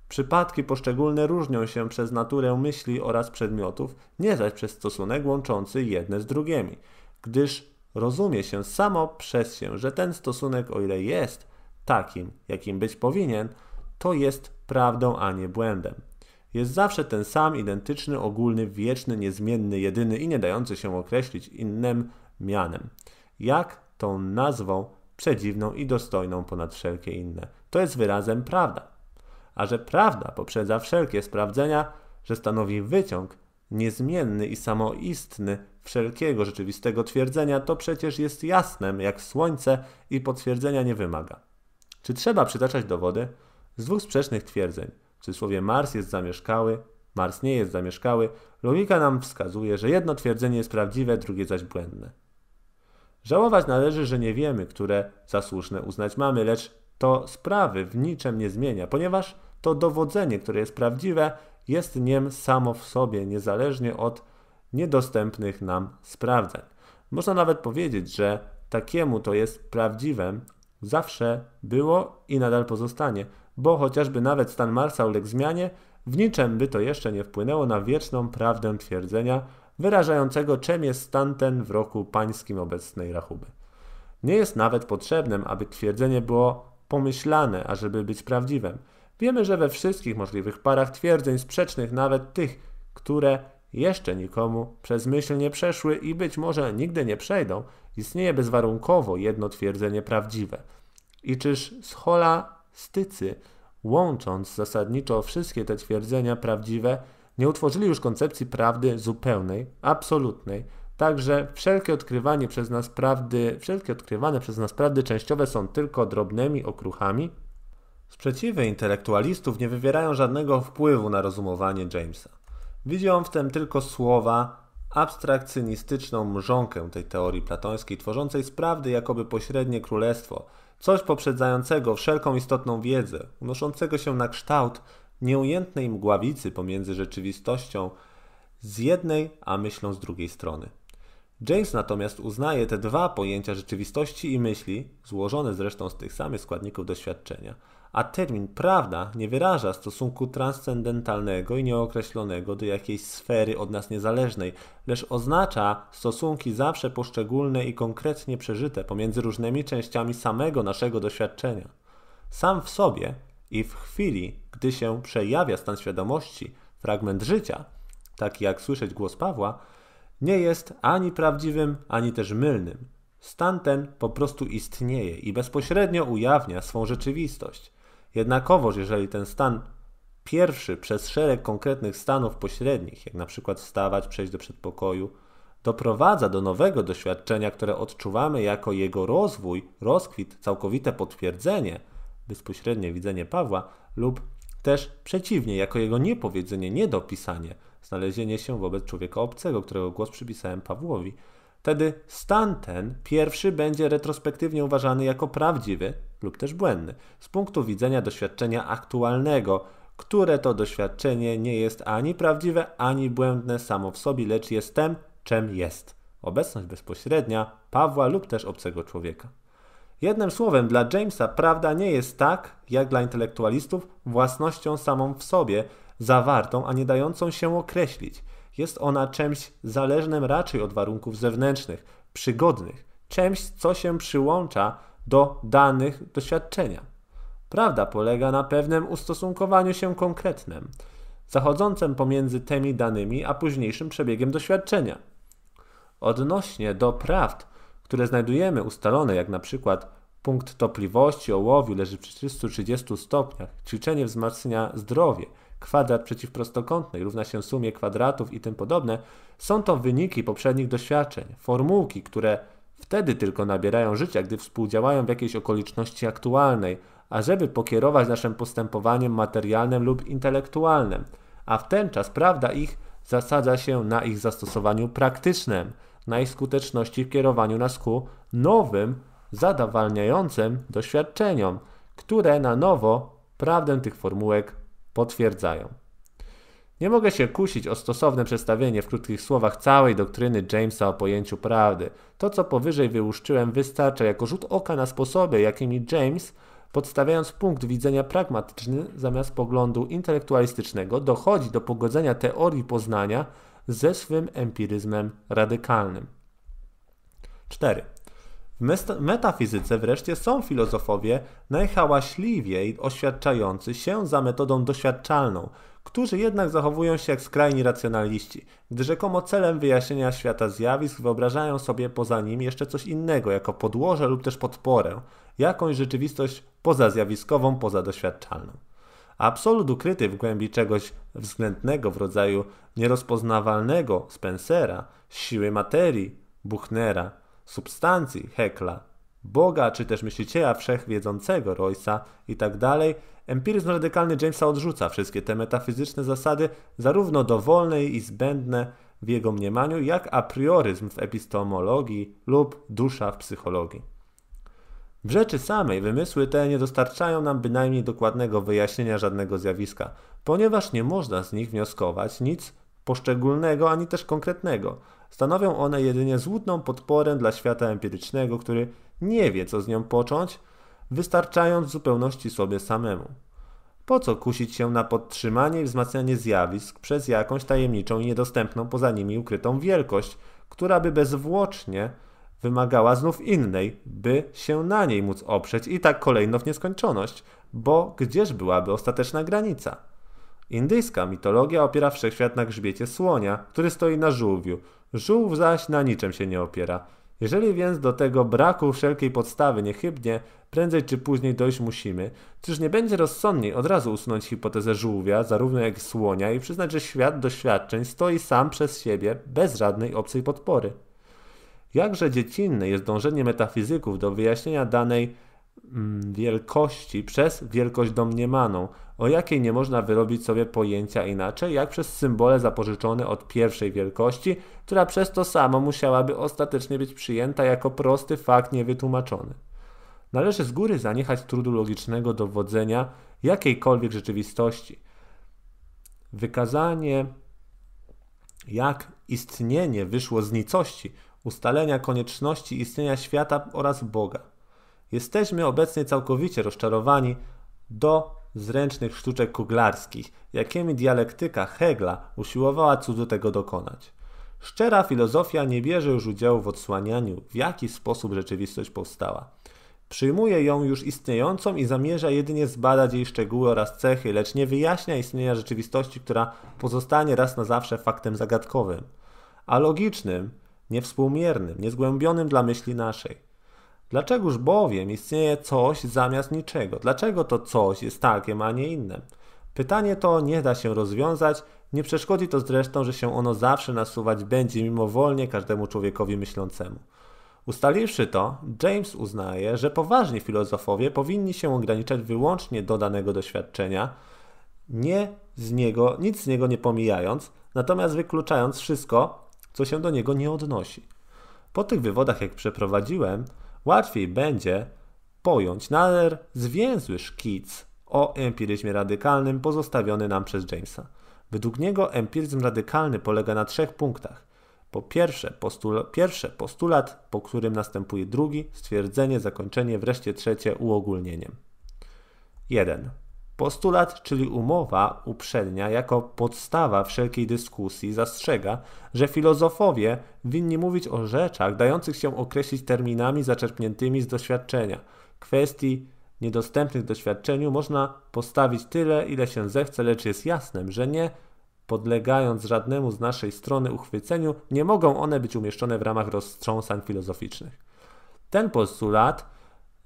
Przypadki poszczególne różnią się przez naturę myśli oraz przedmiotów, nie zaś przez stosunek łączący jedne z drugimi, gdyż rozumie się samo przez się, że ten stosunek, o ile jest takim, jakim być powinien, to jest prawdą, a nie błędem. Jest zawsze ten sam, identyczny, ogólny, wieczny, niezmienny, jedyny i nie dający się określić innym mianem. Jak tą nazwą przedziwną i dostojną ponad wszelkie inne. To jest wyrazem prawda. A że prawda poprzedza wszelkie sprawdzenia, że stanowi wyciąg niezmienny i samoistny wszelkiego rzeczywistego twierdzenia, to przecież jest jasnem jak słońce i potwierdzenia nie wymaga. Czy trzeba przytaczać dowody? Z dwóch sprzecznych twierdzeń, w cudzysłowie Mars jest zamieszkały, Mars nie jest zamieszkały, logika nam wskazuje, że jedno twierdzenie jest prawdziwe, drugie zaś błędne. Żałować należy, że nie wiemy, które za słuszne uznać mamy, lecz to sprawy w niczym nie zmienia, ponieważ to dowodzenie, które jest prawdziwe, jest niem samo w sobie, niezależnie od niedostępnych nam sprawdzeń. Można nawet powiedzieć, że takiemu to jest prawdziwem zawsze było i nadal pozostanie, bo chociażby nawet stan Marsa uległ zmianie, w niczym by to jeszcze nie wpłynęło na wieczną prawdę twierdzenia, wyrażającego czym jest stan ten w roku pańskim obecnej rachuby. Nie jest nawet potrzebnym, aby twierdzenie było pomyślane, ażeby być prawdziwym. Wiemy, że we wszystkich możliwych parach twierdzeń sprzecznych, nawet tych, które jeszcze nikomu przez myśl nie przeszły i być może nigdy nie przejdą, istnieje bezwarunkowo jedno twierdzenie prawdziwe. I czyż scholastycy, łącząc zasadniczo wszystkie te twierdzenia prawdziwe, nie utworzyli już koncepcji prawdy zupełnej, absolutnej, Także wszelkie odkrywanie przez nas prawdy, wszelkie odkrywane przez nas prawdy częściowe są tylko drobnymi okruchami. Sprzeciwy intelektualistów nie wywierają żadnego wpływu na rozumowanie Jamesa. Widzi on w tym tylko słowa, abstrakcjonistyczną mrzonkę tej teorii platońskiej, tworzącej z prawdy jakoby pośrednie królestwo, coś poprzedzającego wszelką istotną wiedzę, unoszącego się na kształt nieujętnej mgławicy pomiędzy rzeczywistością z jednej, a myślą z drugiej strony. James natomiast uznaje te dwa pojęcia rzeczywistości i myśli, złożone zresztą z tych samych składników doświadczenia, a termin prawda nie wyraża stosunku transcendentalnego i nieokreślonego do jakiejś sfery od nas niezależnej, lecz oznacza stosunki zawsze poszczególne i konkretnie przeżyte pomiędzy różnymi częściami samego naszego doświadczenia. Sam w sobie i w chwili, gdy się przejawia stan świadomości, fragment życia, taki jak słyszeć głos Pawła, nie jest ani prawdziwym, ani też mylnym. Stan ten po prostu istnieje i bezpośrednio ujawnia swą rzeczywistość. Jednakowoż, jeżeli ten stan pierwszy przez szereg konkretnych stanów pośrednich, jak na przykład wstawać, przejść do przedpokoju, doprowadza do nowego doświadczenia, które odczuwamy jako jego rozwój, rozkwit, całkowite potwierdzenie, bezpośrednie widzenie Pawła, lub też przeciwnie, jako jego niepowiedzenie, niedopisanie, znalezienie się wobec człowieka obcego, którego głos przypisałem Pawłowi, wtedy stan ten pierwszy będzie retrospektywnie uważany jako prawdziwy lub też błędny z punktu widzenia doświadczenia aktualnego, które to doświadczenie nie jest ani prawdziwe, ani błędne samo w sobie, lecz jest tym, czym jest. Obecność bezpośrednia Pawła lub też obcego człowieka. Jednym słowem, dla Jamesa prawda nie jest tak, jak dla intelektualistów, własnością samą w sobie, zawartą, a nie dającą się określić. Jest ona czymś zależnym raczej od warunków zewnętrznych, przygodnych, czymś, co się przyłącza do danych doświadczenia. Prawda polega na pewnym ustosunkowaniu się konkretnym, zachodzącym pomiędzy tymi danymi a późniejszym przebiegiem doświadczenia. Odnośnie do prawd, które znajdujemy ustalone, jak na przykład punkt topliwości ołowiu leży przy 330 stopniach, ćwiczenie wzmacnia zdrowie, kwadrat przeciwprostokątnej równa się sumie kwadratów i tym podobne, są to wyniki poprzednich doświadczeń, formułki, które wtedy tylko nabierają życia, gdy współdziałają w jakiejś okoliczności aktualnej, ażeby pokierować naszym postępowaniem materialnym lub intelektualnym, a w ten czas prawda ich zasadza się na ich zastosowaniu praktycznym, na ich skuteczności w kierowaniu nas ku nowym, zadawalniającym doświadczeniom, które na nowo prawdę tych formułek potwierdzają. Nie mogę się kusić o stosowne przedstawienie w krótkich słowach całej doktryny Jamesa o pojęciu prawdy. To, co powyżej wyłuszczyłem, wystarcza jako rzut oka na sposoby, jakimi James, podstawiając punkt widzenia pragmatyczny zamiast poglądu intelektualistycznego, dochodzi do pogodzenia teorii poznania ze swym empiryzmem radykalnym. 4. W metafizyce wreszcie są filozofowie najhałaśliwiej oświadczający się za metodą doświadczalną, którzy jednak zachowują się jak skrajni racjonaliści, gdy rzekomo celem wyjaśnienia świata zjawisk wyobrażają sobie poza nim jeszcze coś innego, jako podłoże lub też podporę, jakąś rzeczywistość pozazjawiskową, pozadoświadczalną. Absolut ukryty w głębi czegoś względnego w rodzaju nierozpoznawalnego Spencera, siły materii, Buchnera, substancji Hekla, Boga czy też myśliciela wszechwiedzącego Roysa i tak empiryzm radykalny Jamesa odrzuca wszystkie te metafizyczne zasady, zarówno dowolne i zbędne w jego mniemaniu, jak a prioryzm w epistemologii lub dusza w psychologii. W rzeczy samej wymysły te nie dostarczają nam bynajmniej dokładnego wyjaśnienia żadnego zjawiska, ponieważ nie można z nich wnioskować nic poszczególnego ani też konkretnego. Stanowią one jedynie złudną podporę dla świata empirycznego, który nie wie, co z nią począć, wystarczając w zupełności sobie samemu. Po co kusić się na podtrzymanie i wzmacnianie zjawisk przez jakąś tajemniczą i niedostępną poza nimi ukrytą wielkość, która by bezwłocznie wymagała znów innej, by się na niej móc oprzeć i tak kolejno w nieskończoność, bo gdzież byłaby ostateczna granica? Indyjska mitologia opiera wszechświat na grzbiecie słonia, który stoi na żółwiu. Żółw zaś na niczym się nie opiera. Jeżeli więc do tego braku wszelkiej podstawy niechybnie prędzej czy później dojść musimy, czyż nie będzie rozsądniej od razu usunąć hipotezę żółwia, zarówno jak słonia i przyznać, że świat doświadczeń stoi sam przez siebie, bez żadnej obcej podpory? Jakże dziecinne jest dążenie metafizyków do wyjaśnienia danej mm, wielkości przez wielkość domniemaną, o jakiej nie można wyrobić sobie pojęcia inaczej, jak przez symbole zapożyczone od pierwszej wielkości, która przez to samo musiałaby ostatecznie być przyjęta jako prosty fakt niewytłumaczony. Należy z góry zaniechać trudu logicznego dowodzenia jakiejkolwiek rzeczywistości. Wykazanie, jak istnienie wyszło z nicości, ustalenia konieczności istnienia świata oraz Boga. Jesteśmy obecnie całkowicie rozczarowani do zręcznych sztuczek kuglarskich, jakimi dialektyka Hegla usiłowała cudu tego dokonać. Szczera filozofia nie bierze już udziału w odsłanianiu, w jaki sposób rzeczywistość powstała. Przyjmuje ją już istniejącą i zamierza jedynie zbadać jej szczegóły oraz cechy, lecz nie wyjaśnia istnienia rzeczywistości, która pozostanie raz na zawsze faktem zagadkowym, a logicznym, niewspółmiernym, niezgłębionym dla myśli naszej. Dlaczegoż bowiem istnieje coś zamiast niczego? Dlaczego to coś jest takiem, a nie innym? Pytanie to nie da się rozwiązać, nie przeszkodzi to zresztą, że się ono zawsze nasuwać będzie mimowolnie każdemu człowiekowi myślącemu. Ustaliwszy to, James uznaje, że poważni filozofowie powinni się ograniczać wyłącznie do danego doświadczenia, nie z niego, nic z niego nie pomijając, natomiast wykluczając wszystko, co się do niego nie odnosi. Po tych wywodach, jak przeprowadziłem, łatwiej będzie pojąć nader zwięzły szkic o empiryzmie radykalnym pozostawiony nam przez Jamesa. Według niego empiryzm radykalny polega na trzech punktach. Po pierwsze, pierwsze postulat, po którym następuje drugi, stwierdzenie, zakończenie, wreszcie trzecie uogólnieniem. 1. Postulat, czyli umowa uprzednia, jako podstawa wszelkiej dyskusji, zastrzega, że filozofowie winni mówić o rzeczach dających się określić terminami zaczerpniętymi z doświadczenia. Kwestii niedostępnych doświadczeniu można postawić tyle, ile się zechce, lecz jest jasnym, że nie podlegając żadnemu z naszej strony uchwyceniu, nie mogą one być umieszczone w ramach roztrząsań filozoficznych. Ten postulat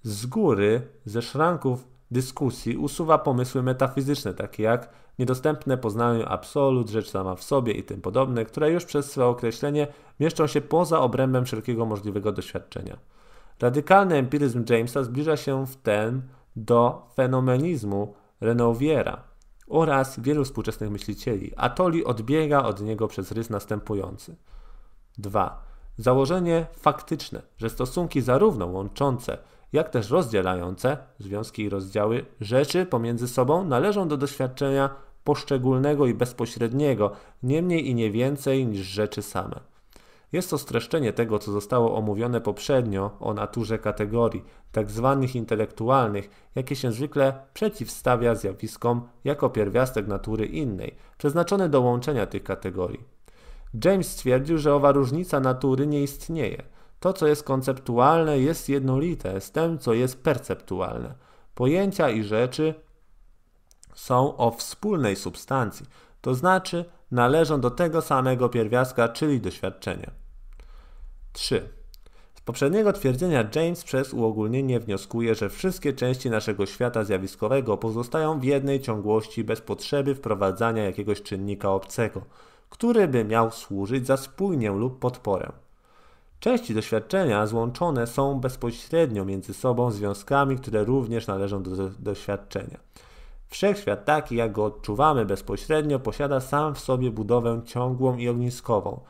z góry, ze szranków dyskusji usuwa pomysły metafizyczne, takie jak niedostępne poznaniu absolut, rzecz sama w sobie i tym podobne, które już przez swoje określenie mieszczą się poza obrębem wszelkiego możliwego doświadczenia. Radykalny empiryzm Jamesa zbliża się w ten do fenomenizmu Renouviera oraz wielu współczesnych myślicieli. Atoli odbiega od niego przez rys następujący. 2. Założenie faktyczne, że stosunki zarówno łączące jak też rozdzielające związki i rozdziały rzeczy pomiędzy sobą należą do doświadczenia poszczególnego i bezpośredniego, nie mniej i nie więcej niż rzeczy same. Jest to streszczenie tego, co zostało omówione poprzednio o naturze kategorii, tak zwanych intelektualnych, jakie się zwykle przeciwstawia zjawiskom jako pierwiastek natury innej, przeznaczony do łączenia tych kategorii. James stwierdził, że owa różnica natury nie istnieje – to, co jest konceptualne, jest jednolite z tym, co jest perceptualne. Pojęcia i rzeczy są o wspólnej substancji, to znaczy należą do tego samego pierwiastka, czyli doświadczenia. 3. Z poprzedniego twierdzenia James przez uogólnienie wnioskuje, że wszystkie części naszego świata zjawiskowego pozostają w jednej ciągłości bez potrzeby wprowadzania jakiegoś czynnika obcego, który by miał służyć za spójnię lub podporę. Części doświadczenia złączone są bezpośrednio między sobą związkami, które również należą do doświadczenia. Wszechświat taki, jak go odczuwamy bezpośrednio, posiada sam w sobie budowę ciągłą i ogniskową,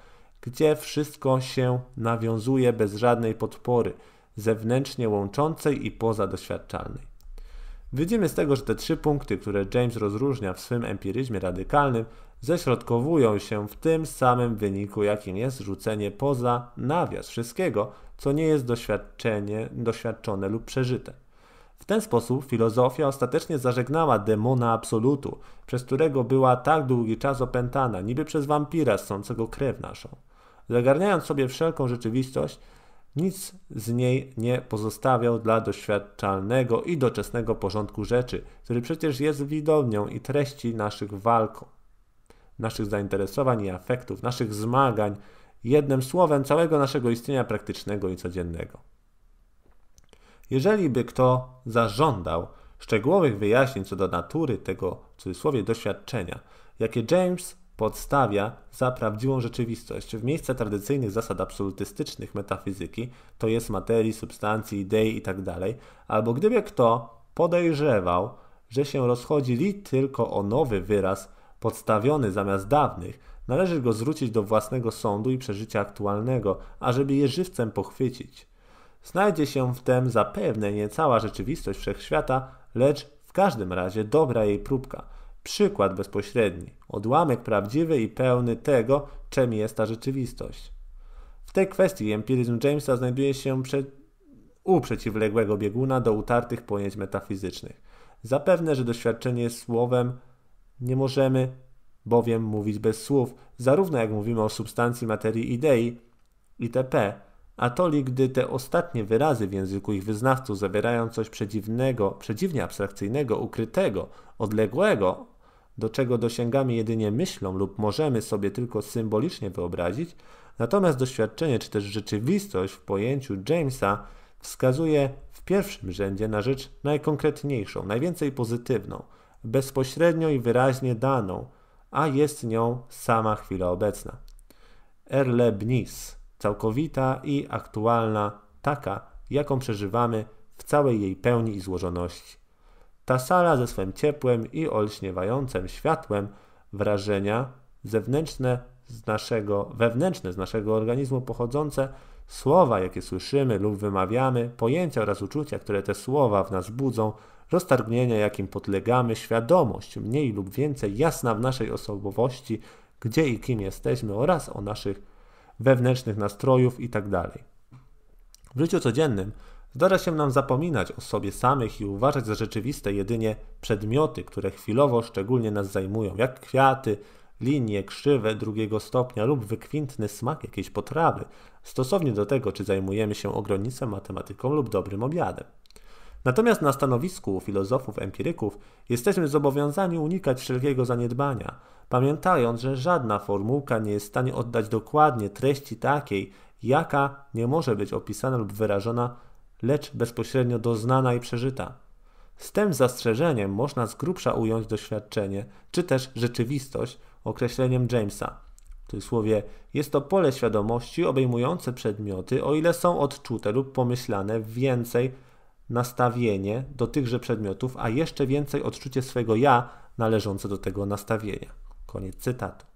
gdzie wszystko się nawiązuje bez żadnej podpory, zewnętrznie łączącej i pozadoświadczalnej. Widzimy z tego, że te trzy punkty, które James rozróżnia w swym empiryzmie radykalnym, ześrodkowują się w tym samym wyniku, jakim jest rzucenie poza nawias wszystkiego, co nie jest doświadczenie, doświadczone lub przeżyte. W ten sposób filozofia ostatecznie zażegnała demona absolutu, przez którego była tak długi czas opętana, niby przez wampira ssącego krew naszą. Zagarniając sobie wszelką rzeczywistość, nic z niej nie pozostawiał dla doświadczalnego i doczesnego porządku rzeczy, który przecież jest widownią i treści naszych walk, naszych zainteresowań i afektów, naszych zmagań, jednym słowem całego naszego istnienia praktycznego i codziennego. Jeżeli by kto zażądał szczegółowych wyjaśnień co do natury tego, w cudzysłowie, doświadczenia, jakie James podstawia za prawdziwą rzeczywistość w miejsce tradycyjnych zasad absolutystycznych metafizyki, to jest materii, substancji, idei itd., tak albo gdyby kto podejrzewał, że się rozchodzi li tylko o nowy wyraz podstawiony zamiast dawnych, należy go zwrócić do własnego sądu i przeżycia aktualnego, ażeby je żywcem pochwycić. Znajdzie się w tym zapewne nie cała rzeczywistość wszechświata, lecz w każdym razie dobra jej próbka – Przykład bezpośredni, odłamek prawdziwy i pełny tego, czym jest ta rzeczywistość. W tej kwestii empiryzm Jamesa znajduje się przed, u przeciwległego bieguna do utartych pojęć metafizycznych. Zapewne, że doświadczenie słowem nie możemy bowiem mówić bez słów, zarówno jak mówimy o substancji, materii, idei itp., a to li, gdy te ostatnie wyrazy w języku ich wyznawców zawierają coś przedziwnego, przedziwnie abstrakcyjnego, ukrytego, odległego do czego dosięgamy jedynie myślą lub możemy sobie tylko symbolicznie wyobrazić, natomiast doświadczenie czy też rzeczywistość w pojęciu Jamesa wskazuje w pierwszym rzędzie na rzecz najkonkretniejszą, najwięcej pozytywną, bezpośrednio i wyraźnie daną, a jest nią sama chwila obecna. Erlebnis, całkowita i aktualna, taka, jaką przeżywamy w całej jej pełni i złożoności. Ta sala ze swym ciepłem i olśniewającym światłem wrażenia zewnętrzne z naszego, wewnętrzne z naszego organizmu pochodzące, słowa, jakie słyszymy lub wymawiamy, pojęcia oraz uczucia, które te słowa w nas budzą, roztargnienia, jakim podlegamy, świadomość mniej lub więcej jasna w naszej osobowości, gdzie i kim jesteśmy oraz o naszych wewnętrznych nastrojów itd. Tak w życiu codziennym Zdarza się nam zapominać o sobie samych i uważać za rzeczywiste jedynie przedmioty, które chwilowo szczególnie nas zajmują, jak kwiaty, linie krzywe drugiego stopnia lub wykwintny smak jakiejś potrawy, stosownie do tego, czy zajmujemy się ogronicą matematyką lub dobrym obiadem. Natomiast na stanowisku filozofów empiryków jesteśmy zobowiązani unikać wszelkiego zaniedbania, pamiętając, że żadna formułka nie jest w stanie oddać dokładnie treści takiej, jaka nie może być opisana lub wyrażona lecz bezpośrednio doznana i przeżyta. Z tym zastrzeżeniem można z grubsza ująć doświadczenie, czy też rzeczywistość określeniem Jamesa. W słowie jest to pole świadomości obejmujące przedmioty, o ile są odczute lub pomyślane więcej nastawienie do tychże przedmiotów, a jeszcze więcej odczucie swego ja należące do tego nastawienia. Koniec cytatu.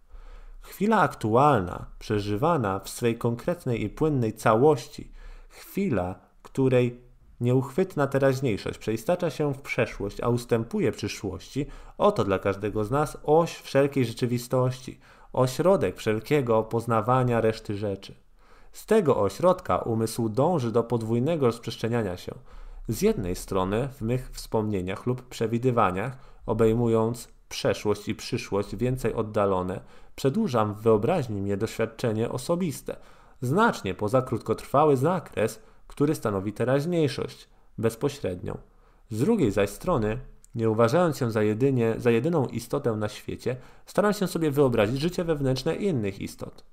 Chwila aktualna, przeżywana w swej konkretnej i płynnej całości, chwila, której nieuchwytna teraźniejszość przeistacza się w przeszłość, a ustępuje przyszłości, oto dla każdego z nas oś wszelkiej rzeczywistości, ośrodek wszelkiego poznawania reszty rzeczy. Z tego ośrodka umysł dąży do podwójnego rozprzestrzeniania się. Z jednej strony w mych wspomnieniach lub przewidywaniach, obejmując przeszłość i przyszłość więcej oddalone, przedłużam w wyobraźni mnie doświadczenie osobiste, znacznie poza krótkotrwały zakres, który stanowi teraźniejszość bezpośrednią. Z drugiej zaś strony, nie uważając się za, jedynie, za jedyną istotę na świecie, staram się sobie wyobrazić życie wewnętrzne innych istot.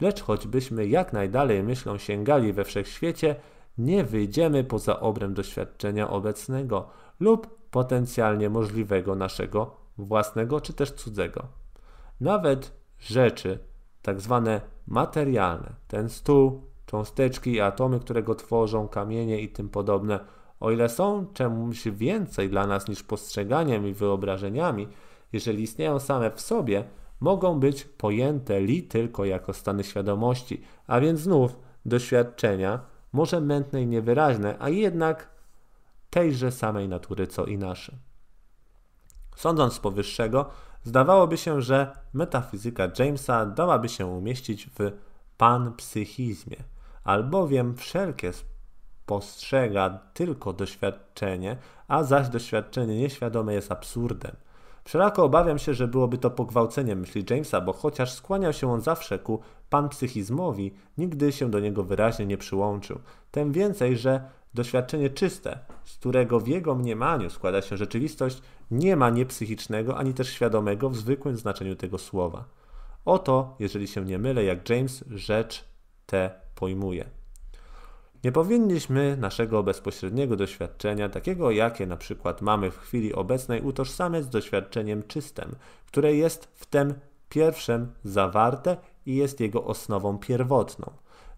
Lecz choćbyśmy jak najdalej myślą sięgali we wszechświecie, nie wyjdziemy poza obręb doświadczenia obecnego lub potencjalnie możliwego naszego własnego czy też cudzego. Nawet rzeczy, tak zwane materialne, ten stół, cząsteczki i atomy, które go tworzą, kamienie i tym podobne, o ile są czymś więcej dla nas niż postrzeganiem i wyobrażeniami, jeżeli istnieją same w sobie, mogą być pojęte li tylko jako stany świadomości, a więc znów doświadczenia może mętne i niewyraźne, a jednak tejże samej natury co i nasze. Sądząc z powyższego, zdawałoby się, że metafizyka Jamesa dałaby się umieścić w panpsychizmie, albowiem wszelkie postrzega tylko doświadczenie, a zaś doświadczenie nieświadome jest absurdem. Wszelako obawiam się, że byłoby to pogwałcenie myśli Jamesa, bo chociaż skłaniał się on zawsze ku panpsychizmowi, nigdy się do niego wyraźnie nie przyłączył. Tym więcej, że doświadczenie czyste, z którego w jego mniemaniu składa się rzeczywistość, nie ma niepsychicznego ani też świadomego w zwykłym znaczeniu tego słowa. Oto, jeżeli się nie mylę, jak James rzecz tę pojmuje. Nie powinniśmy naszego bezpośredniego doświadczenia, takiego jakie na przykład mamy w chwili obecnej, utożsamiać z doświadczeniem czystym, które jest w tym pierwszym zawarte i jest jego osnową pierwotną,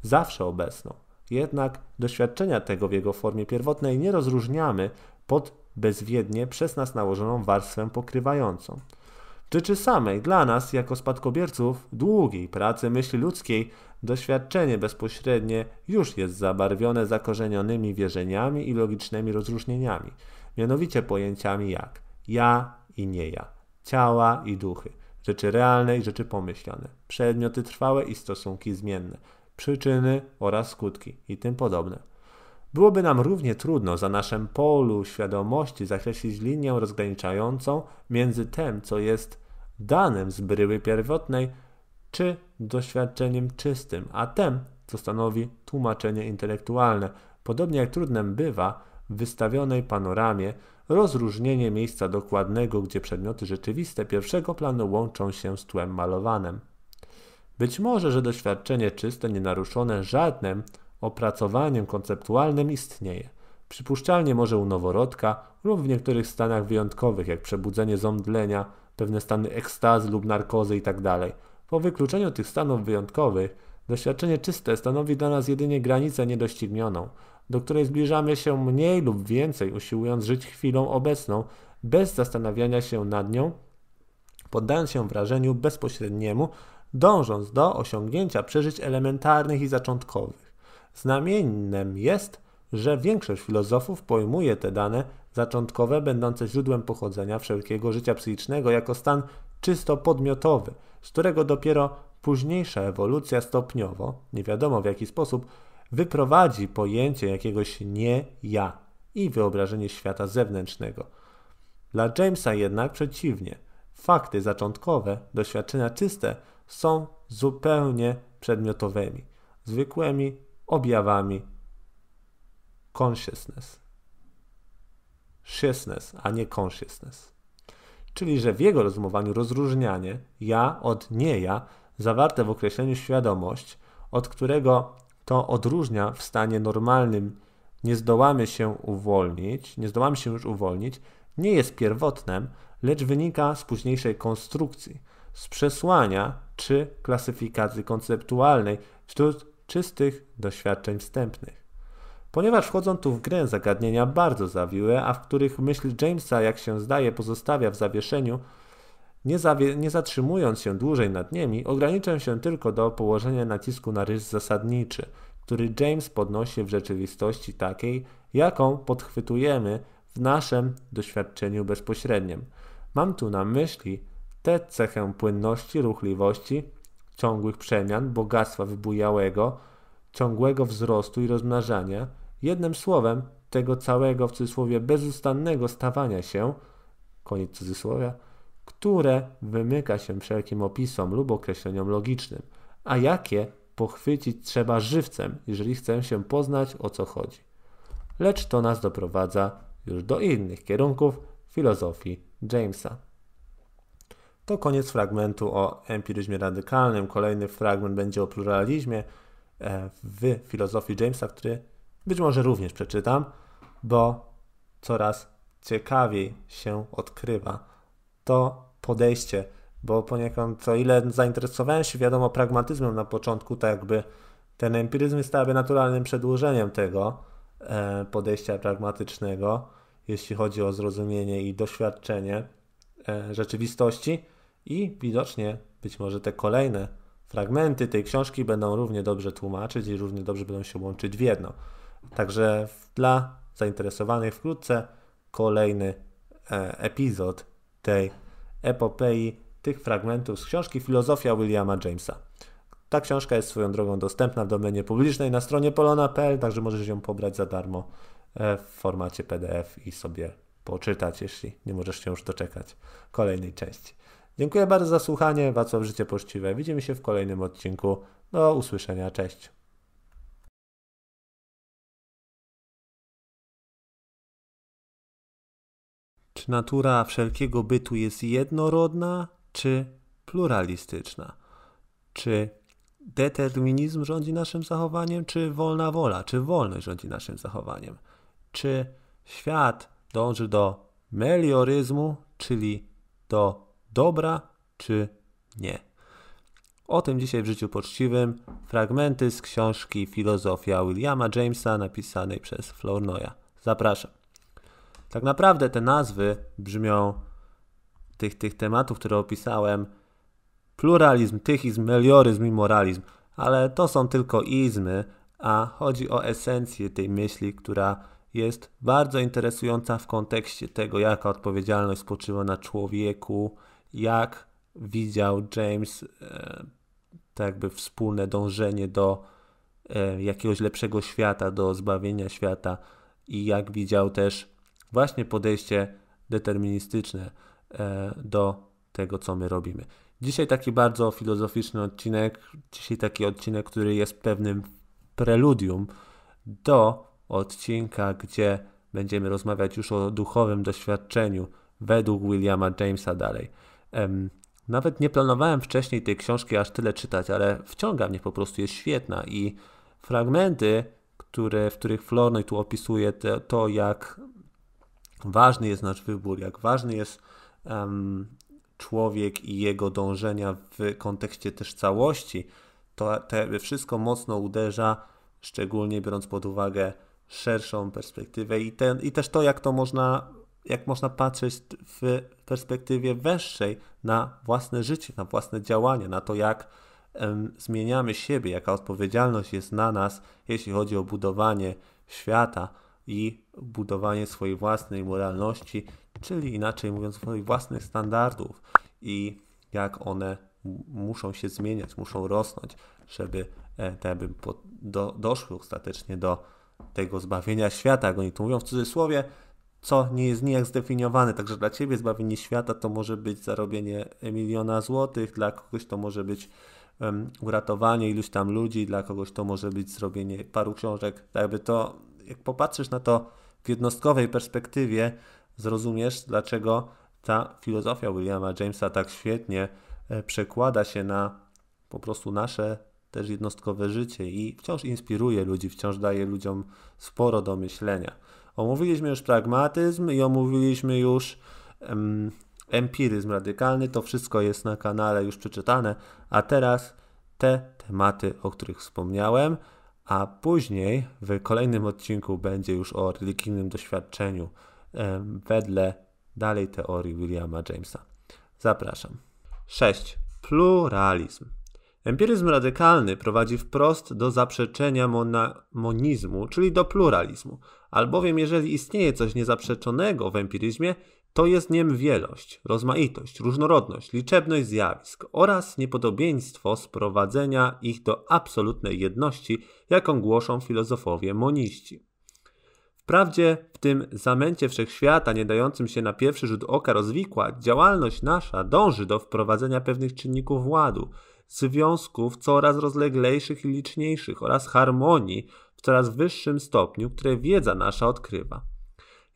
zawsze obecną. Jednak doświadczenia tego w jego formie pierwotnej nie rozróżniamy pod bezwiednie przez nas nałożoną warstwę pokrywającą. Rzeczy samej, dla nas, jako spadkobierców długiej pracy myśli ludzkiej, doświadczenie bezpośrednie już jest zabarwione zakorzenionymi wierzeniami i logicznymi rozróżnieniami, mianowicie pojęciami jak ja i nie ja, ciała i duchy, rzeczy realne i rzeczy pomyślane, przedmioty trwałe i stosunki zmienne, przyczyny oraz skutki i tym podobne. Byłoby nam równie trudno za naszym polu świadomości zakreślić linię rozgraniczającą między tym, co jest danym z bryły pierwotnej, czy doświadczeniem czystym, a tym, co stanowi tłumaczenie intelektualne. Podobnie jak trudnem bywa w wystawionej panoramie rozróżnienie miejsca dokładnego, gdzie przedmioty rzeczywiste pierwszego planu łączą się z tłem malowanym. Być może, że doświadczenie czyste, nienaruszone żadnym opracowaniem konceptualnym istnieje. Przypuszczalnie może u noworodka lub w niektórych stanach wyjątkowych, jak przebudzenie zomdlenia, pewne stany ekstazy lub narkozy itd. Tak po wykluczeniu tych stanów wyjątkowych, doświadczenie czyste stanowi dla nas jedynie granicę niedoścignioną, do której zbliżamy się mniej lub więcej, usiłując żyć chwilą obecną, bez zastanawiania się nad nią, poddając się wrażeniu bezpośredniemu, dążąc do osiągnięcia przeżyć elementarnych i zaczątkowych. Znamiennem jest, że większość filozofów pojmuje te dane zaczątkowe, będące źródłem pochodzenia wszelkiego życia psychicznego, jako stan czysto podmiotowy, z którego dopiero późniejsza ewolucja stopniowo, nie wiadomo w jaki sposób, wyprowadzi pojęcie jakiegoś nie ja i wyobrażenie świata zewnętrznego. Dla Jamesa jednak przeciwnie. Fakty zaczątkowe, doświadczenia czyste są zupełnie przedmiotowymi, zwykłymi objawami consciousness. Consciousness, a nie consciousness. Czyli, że w jego rozumowaniu rozróżnianie ja od nie ja, zawarte w określeniu świadomość, od którego to odróżnia w stanie normalnym, nie zdołamy się uwolnić, nie zdołamy się już uwolnić, nie jest pierwotnym, lecz wynika z późniejszej konstrukcji, z przesłania czy klasyfikacji konceptualnej wśród czystych doświadczeń wstępnych ponieważ wchodzą tu w grę zagadnienia bardzo zawiłe, a w których myśl Jamesa, jak się zdaje, pozostawia w zawieszeniu, nie, zawie- nie zatrzymując się dłużej nad nimi, ograniczę się tylko do położenia nacisku na rys zasadniczy, który James podnosi w rzeczywistości takiej, jaką podchwytujemy w naszym doświadczeniu bezpośrednim. Mam tu na myśli tę cechę płynności, ruchliwości, ciągłych przemian, bogactwa wybujałego, ciągłego wzrostu i rozmnażania, Jednym słowem, tego całego w cudzysłowie bezustannego stawania się, koniec cudzysłowia, które wymyka się wszelkim opisom lub określeniom logicznym, a jakie pochwycić trzeba żywcem, jeżeli chcę się poznać o co chodzi. Lecz to nas doprowadza już do innych kierunków filozofii Jamesa. To koniec fragmentu o empiryzmie radykalnym. Kolejny fragment będzie o pluralizmie e, w filozofii Jamesa, który być może również przeczytam, bo coraz ciekawiej się odkrywa to podejście, bo poniekąd o ile zainteresowałem się wiadomo pragmatyzmem na początku, tak jakby ten empiryzm jest jakby naturalnym przedłużeniem tego e, podejścia pragmatycznego, jeśli chodzi o zrozumienie i doświadczenie e, rzeczywistości i widocznie być może te kolejne fragmenty tej książki będą równie dobrze tłumaczyć i równie dobrze będą się łączyć w jedno. Także dla zainteresowanych wkrótce kolejny e, epizod tej epopei, tych fragmentów z książki Filozofia Williama Jamesa. Ta książka jest swoją drogą dostępna w domenie publicznej na stronie polona.pl, także możesz ją pobrać za darmo e, w formacie PDF i sobie poczytać, jeśli nie możesz się już doczekać kolejnej części. Dziękuję bardzo za słuchanie. Wacław Życie Poczciwe. Widzimy się w kolejnym odcinku. Do usłyszenia. Cześć. Czy natura wszelkiego bytu jest jednorodna, czy pluralistyczna? Czy determinizm rządzi naszym zachowaniem, czy wolna wola, czy wolność rządzi naszym zachowaniem? Czy świat dąży do melioryzmu, czyli do dobra, czy nie? O tym dzisiaj w życiu poczciwym fragmenty z książki Filozofia Williama Jamesa napisanej przez Flournoya. Zapraszam. Tak naprawdę te nazwy brzmią tych, tych tematów, które opisałem, pluralizm, tychizm, melioryzm i moralizm, ale to są tylko izmy, a chodzi o esencję tej myśli, która jest bardzo interesująca w kontekście tego, jaka odpowiedzialność spoczywa na człowieku, jak widział James e, tak jakby wspólne dążenie do e, jakiegoś lepszego świata, do zbawienia świata i jak widział też właśnie podejście deterministyczne e, do tego, co my robimy. Dzisiaj taki bardzo filozoficzny odcinek, dzisiaj taki odcinek, który jest pewnym preludium do odcinka, gdzie będziemy rozmawiać już o duchowym doświadczeniu według Williama Jamesa dalej. Nawet nie planowałem wcześniej tej książki aż tyle czytać, ale wciąga mnie po prostu, jest świetna i fragmenty, które, w których Flornoy tu opisuje to, to, jak ważny jest nasz wybór, jak ważny jest um, człowiek i jego dążenia w kontekście też całości, to wszystko mocno uderza, szczególnie biorąc pod uwagę szerszą perspektywę i, ten, i też to, jak to można, jak można patrzeć w perspektywie wyższej na własne życie, na własne działania, na to, jak em, zmieniamy siebie, jaka odpowiedzialność jest na nas, jeśli chodzi o budowanie świata i budowanie swojej własnej moralności, czyli inaczej mówiąc, swoich własnych standardów i jak one muszą się zmieniać, muszą rosnąć, żeby e, te by do, doszły ostatecznie do tego zbawienia świata, jak oni to mówią w cudzysłowie, co nie jest nijak zdefiniowane. Także dla ciebie zbawienie świata to może być zarobienie miliona złotych, dla kogoś to może być um, uratowanie iluś tam ludzi, dla kogoś to może być zrobienie paru książek. Jakby to, jak popatrzysz na to w jednostkowej perspektywie, zrozumiesz, dlaczego ta filozofia Williama Jamesa tak świetnie e, przekłada się na po prostu nasze też jednostkowe życie i wciąż inspiruje ludzi, wciąż daje ludziom sporo do myślenia. Omówiliśmy już pragmatyzm i omówiliśmy już empiryzm radykalny. To wszystko jest na kanale już przeczytane, a teraz te tematy, o których wspomniałem, a później w kolejnym odcinku będzie już o religijnym doświadczeniu wedle dalej teorii Williama Jamesa. Zapraszam. 6. Pluralizm. Empiryzm radykalny prowadzi wprost do zaprzeczenia monizmu, czyli do pluralizmu, albowiem jeżeli istnieje coś niezaprzeczonego w empiryzmie, to jest nim wielość, rozmaitość, różnorodność, liczebność zjawisk oraz niepodobieństwo sprowadzenia ich do absolutnej jedności, jaką głoszą filozofowie moniści. Wprawdzie w tym zamęcie wszechświata, nie dającym się na pierwszy rzut oka rozwikłać, działalność nasza dąży do wprowadzenia pewnych czynników ładu, związków coraz rozleglejszych i liczniejszych oraz harmonii w coraz wyższym stopniu, które wiedza nasza odkrywa.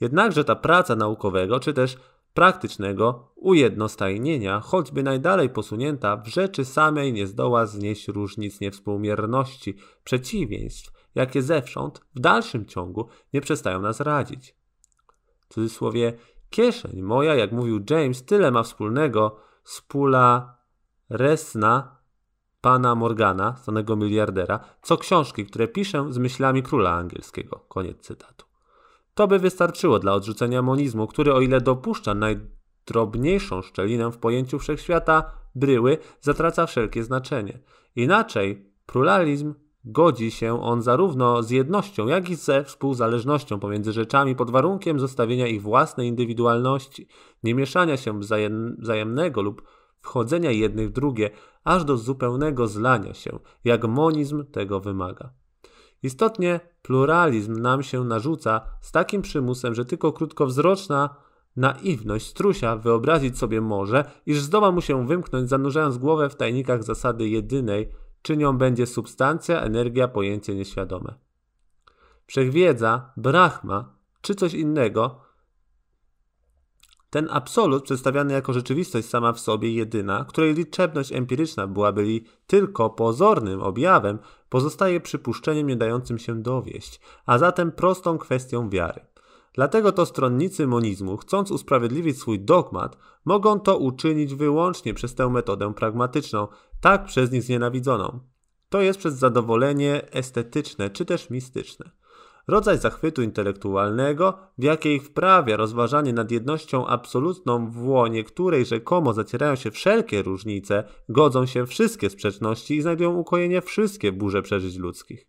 Jednakże ta praca naukowego czy też praktycznego ujednostajnienia, choćby najdalej posunięta, w rzeczy samej nie zdoła znieść różnic niewspółmierności, przeciwieństw, jakie zewsząd w dalszym ciągu nie przestają nas radzić. W cudzysłowie, kieszeń moja, jak mówił James, tyle ma wspólnego z pula resna pana Morgana, znanego miliardera, co książki, które piszę z myślami króla angielskiego. Koniec cytatu. To by wystarczyło dla odrzucenia monizmu, który o ile dopuszcza drobniejszą szczelinę w pojęciu wszechświata bryły zatraca wszelkie znaczenie. Inaczej, pluralizm godzi się on zarówno z jednością, jak i ze współzależnością pomiędzy rzeczami pod warunkiem zostawienia ich własnej indywidualności, nie mieszania się wzajem, wzajemnego lub wchodzenia jednych w drugie, aż do zupełnego zlania się, jak monizm tego wymaga. Istotnie pluralizm nam się narzuca z takim przymusem, że tylko krótkowzroczna naiwność strusia wyobrazić sobie może, iż zdoła mu się wymknąć, zanurzając głowę w tajnikach zasady jedynej, czy nią będzie substancja, energia, pojęcie nieświadome. Wszechwiedza, Brahma czy coś innego, ten absolut przedstawiany jako rzeczywistość sama w sobie jedyna, której liczebność empiryczna byłaby tylko pozornym objawem, pozostaje przypuszczeniem nie dającym się dowieść, a zatem prostą kwestią wiary. Dlatego to stronnicy monizmu, chcąc usprawiedliwić swój dogmat, mogą to uczynić wyłącznie przez tę metodę pragmatyczną, tak przez nich znienawidzoną. To jest przez zadowolenie estetyczne czy też mistyczne. Rodzaj zachwytu intelektualnego, w jakiej wprawia rozważanie nad jednością absolutną, w łonie której rzekomo zacierają się wszelkie różnice, godzą się wszystkie sprzeczności i znajdują ukojenie wszystkie burze przeżyć ludzkich.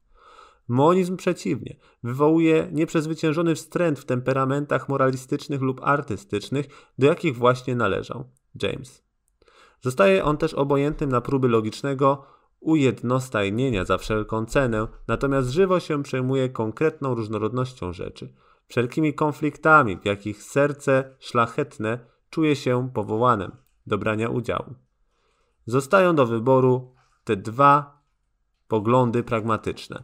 Monizm przeciwnie, wywołuje nieprzezwyciężony wstręt w temperamentach moralistycznych lub artystycznych, do jakich właśnie należał James. Zostaje on też obojętnym na próby logicznego ujednostajnienia za wszelką cenę, natomiast żywo się przejmuje konkretną różnorodnością rzeczy, wszelkimi konfliktami, w jakich serce szlachetne czuje się powołanym do brania udziału. Zostają do wyboru te dwa poglądy pragmatyczne.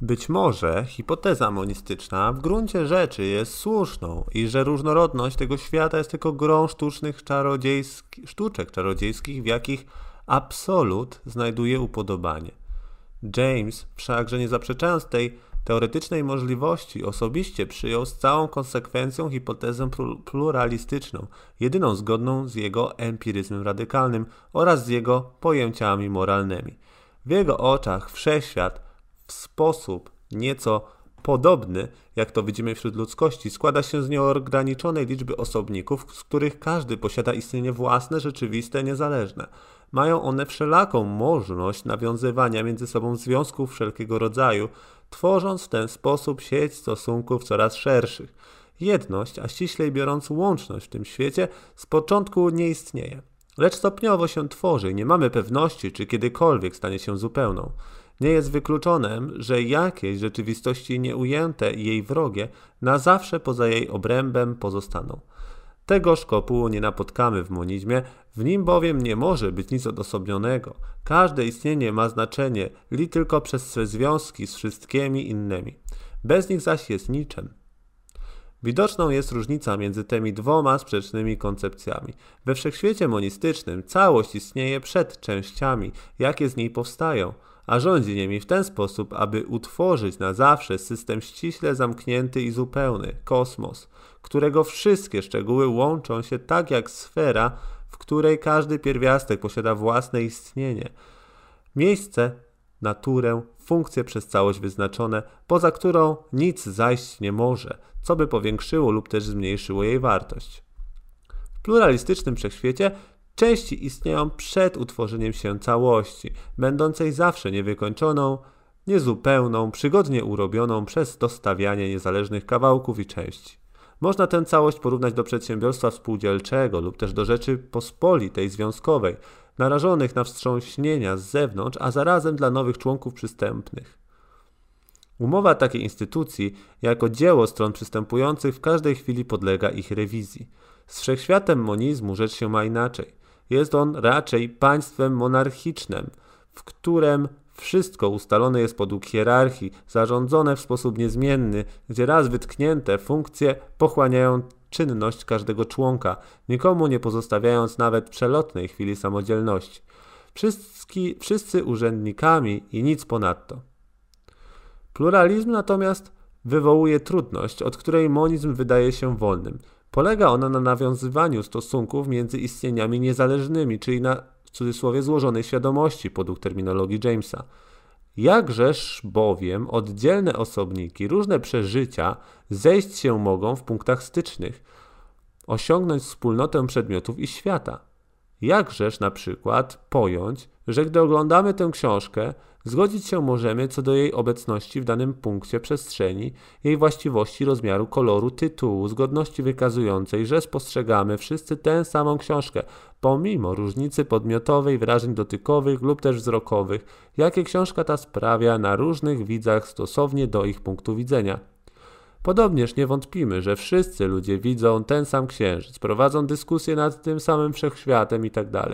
Być może hipoteza monistyczna w gruncie rzeczy jest słuszną i że różnorodność tego świata jest tylko grą sztucznych czarodziejski, sztuczek czarodziejskich, w jakich absolut znajduje upodobanie. James, wszakże nie zaprzeczając tej teoretycznej możliwości, osobiście przyjął z całą konsekwencją hipotezę pluralistyczną, jedyną zgodną z jego empiryzmem radykalnym oraz z jego pojęciami moralnymi. W jego oczach wszechświat w sposób nieco podobny, jak to widzimy wśród ludzkości, składa się z nieograniczonej liczby osobników, z których każdy posiada istnienie własne, rzeczywiste, niezależne. Mają one wszelaką możliwość nawiązywania między sobą związków wszelkiego rodzaju, tworząc w ten sposób sieć stosunków coraz szerszych. Jedność, a ściślej biorąc łączność w tym świecie, z początku nie istnieje. Lecz stopniowo się tworzy i nie mamy pewności, czy kiedykolwiek stanie się zupełną. Nie jest wykluczone, że jakieś rzeczywistości nieujęte i jej wrogie na zawsze poza jej obrębem pozostaną. Tego szkopułu nie napotkamy w monizmie, w nim bowiem nie może być nic odosobnionego. Każde istnienie ma znaczenie li tylko przez swe związki z wszystkimi innymi. Bez nich zaś jest niczym. Widoczną jest różnica między tymi dwoma sprzecznymi koncepcjami. We wszechświecie monistycznym całość istnieje przed częściami, jakie z niej powstają – a rządzi nimi w ten sposób, aby utworzyć na zawsze system ściśle zamknięty i zupełny kosmos, którego wszystkie szczegóły łączą się tak jak sfera, w której każdy pierwiastek posiada własne istnienie. Miejsce, naturę, funkcję przez całość wyznaczone, poza którą nic zajść nie może, co by powiększyło lub też zmniejszyło jej wartość. W pluralistycznym wszechświecie Części istnieją przed utworzeniem się całości, będącej zawsze niewykończoną, niezupełną, przygodnie urobioną przez dostawianie niezależnych kawałków i części. Można tę całość porównać do przedsiębiorstwa spółdzielczego lub też do rzeczy pospolitej, związkowej, narażonych na wstrząśnienia z zewnątrz, a zarazem dla nowych członków przystępnych. Umowa takiej instytucji, jako dzieło stron przystępujących, w każdej chwili podlega ich rewizji. Z wszechświatem monizmu rzecz się ma inaczej. Jest on raczej państwem monarchicznym, w którym wszystko ustalone jest podług hierarchii, zarządzone w sposób niezmienny, gdzie raz wytknięte funkcje pochłaniają czynność każdego członka, nikomu nie pozostawiając nawet przelotnej chwili samodzielności. Wszyscy, wszyscy urzędnikami i nic ponadto. Pluralizm natomiast wywołuje trudność, od której monizm wydaje się wolnym. Polega ona na nawiązywaniu stosunków między istnieniami niezależnymi, czyli na w cudzysłowie złożonej świadomości, podług terminologii Jamesa. Jakżeż bowiem oddzielne osobniki, różne przeżycia zejść się mogą w punktach stycznych. osiągnąć wspólnotę przedmiotów i świata. Jakżeż na przykład pojąć, że gdy oglądamy tę książkę, zgodzić się możemy co do jej obecności w danym punkcie przestrzeni, jej właściwości rozmiaru, koloru, tytułu, zgodności wykazującej, że spostrzegamy wszyscy tę samą książkę, pomimo różnicy podmiotowej, wrażeń dotykowych lub też wzrokowych, jakie książka ta sprawia na różnych widzach stosownie do ich punktu widzenia. Podobnież nie wątpimy, że wszyscy ludzie widzą ten sam księżyc, prowadzą dyskusje nad tym samym wszechświatem itd. Tak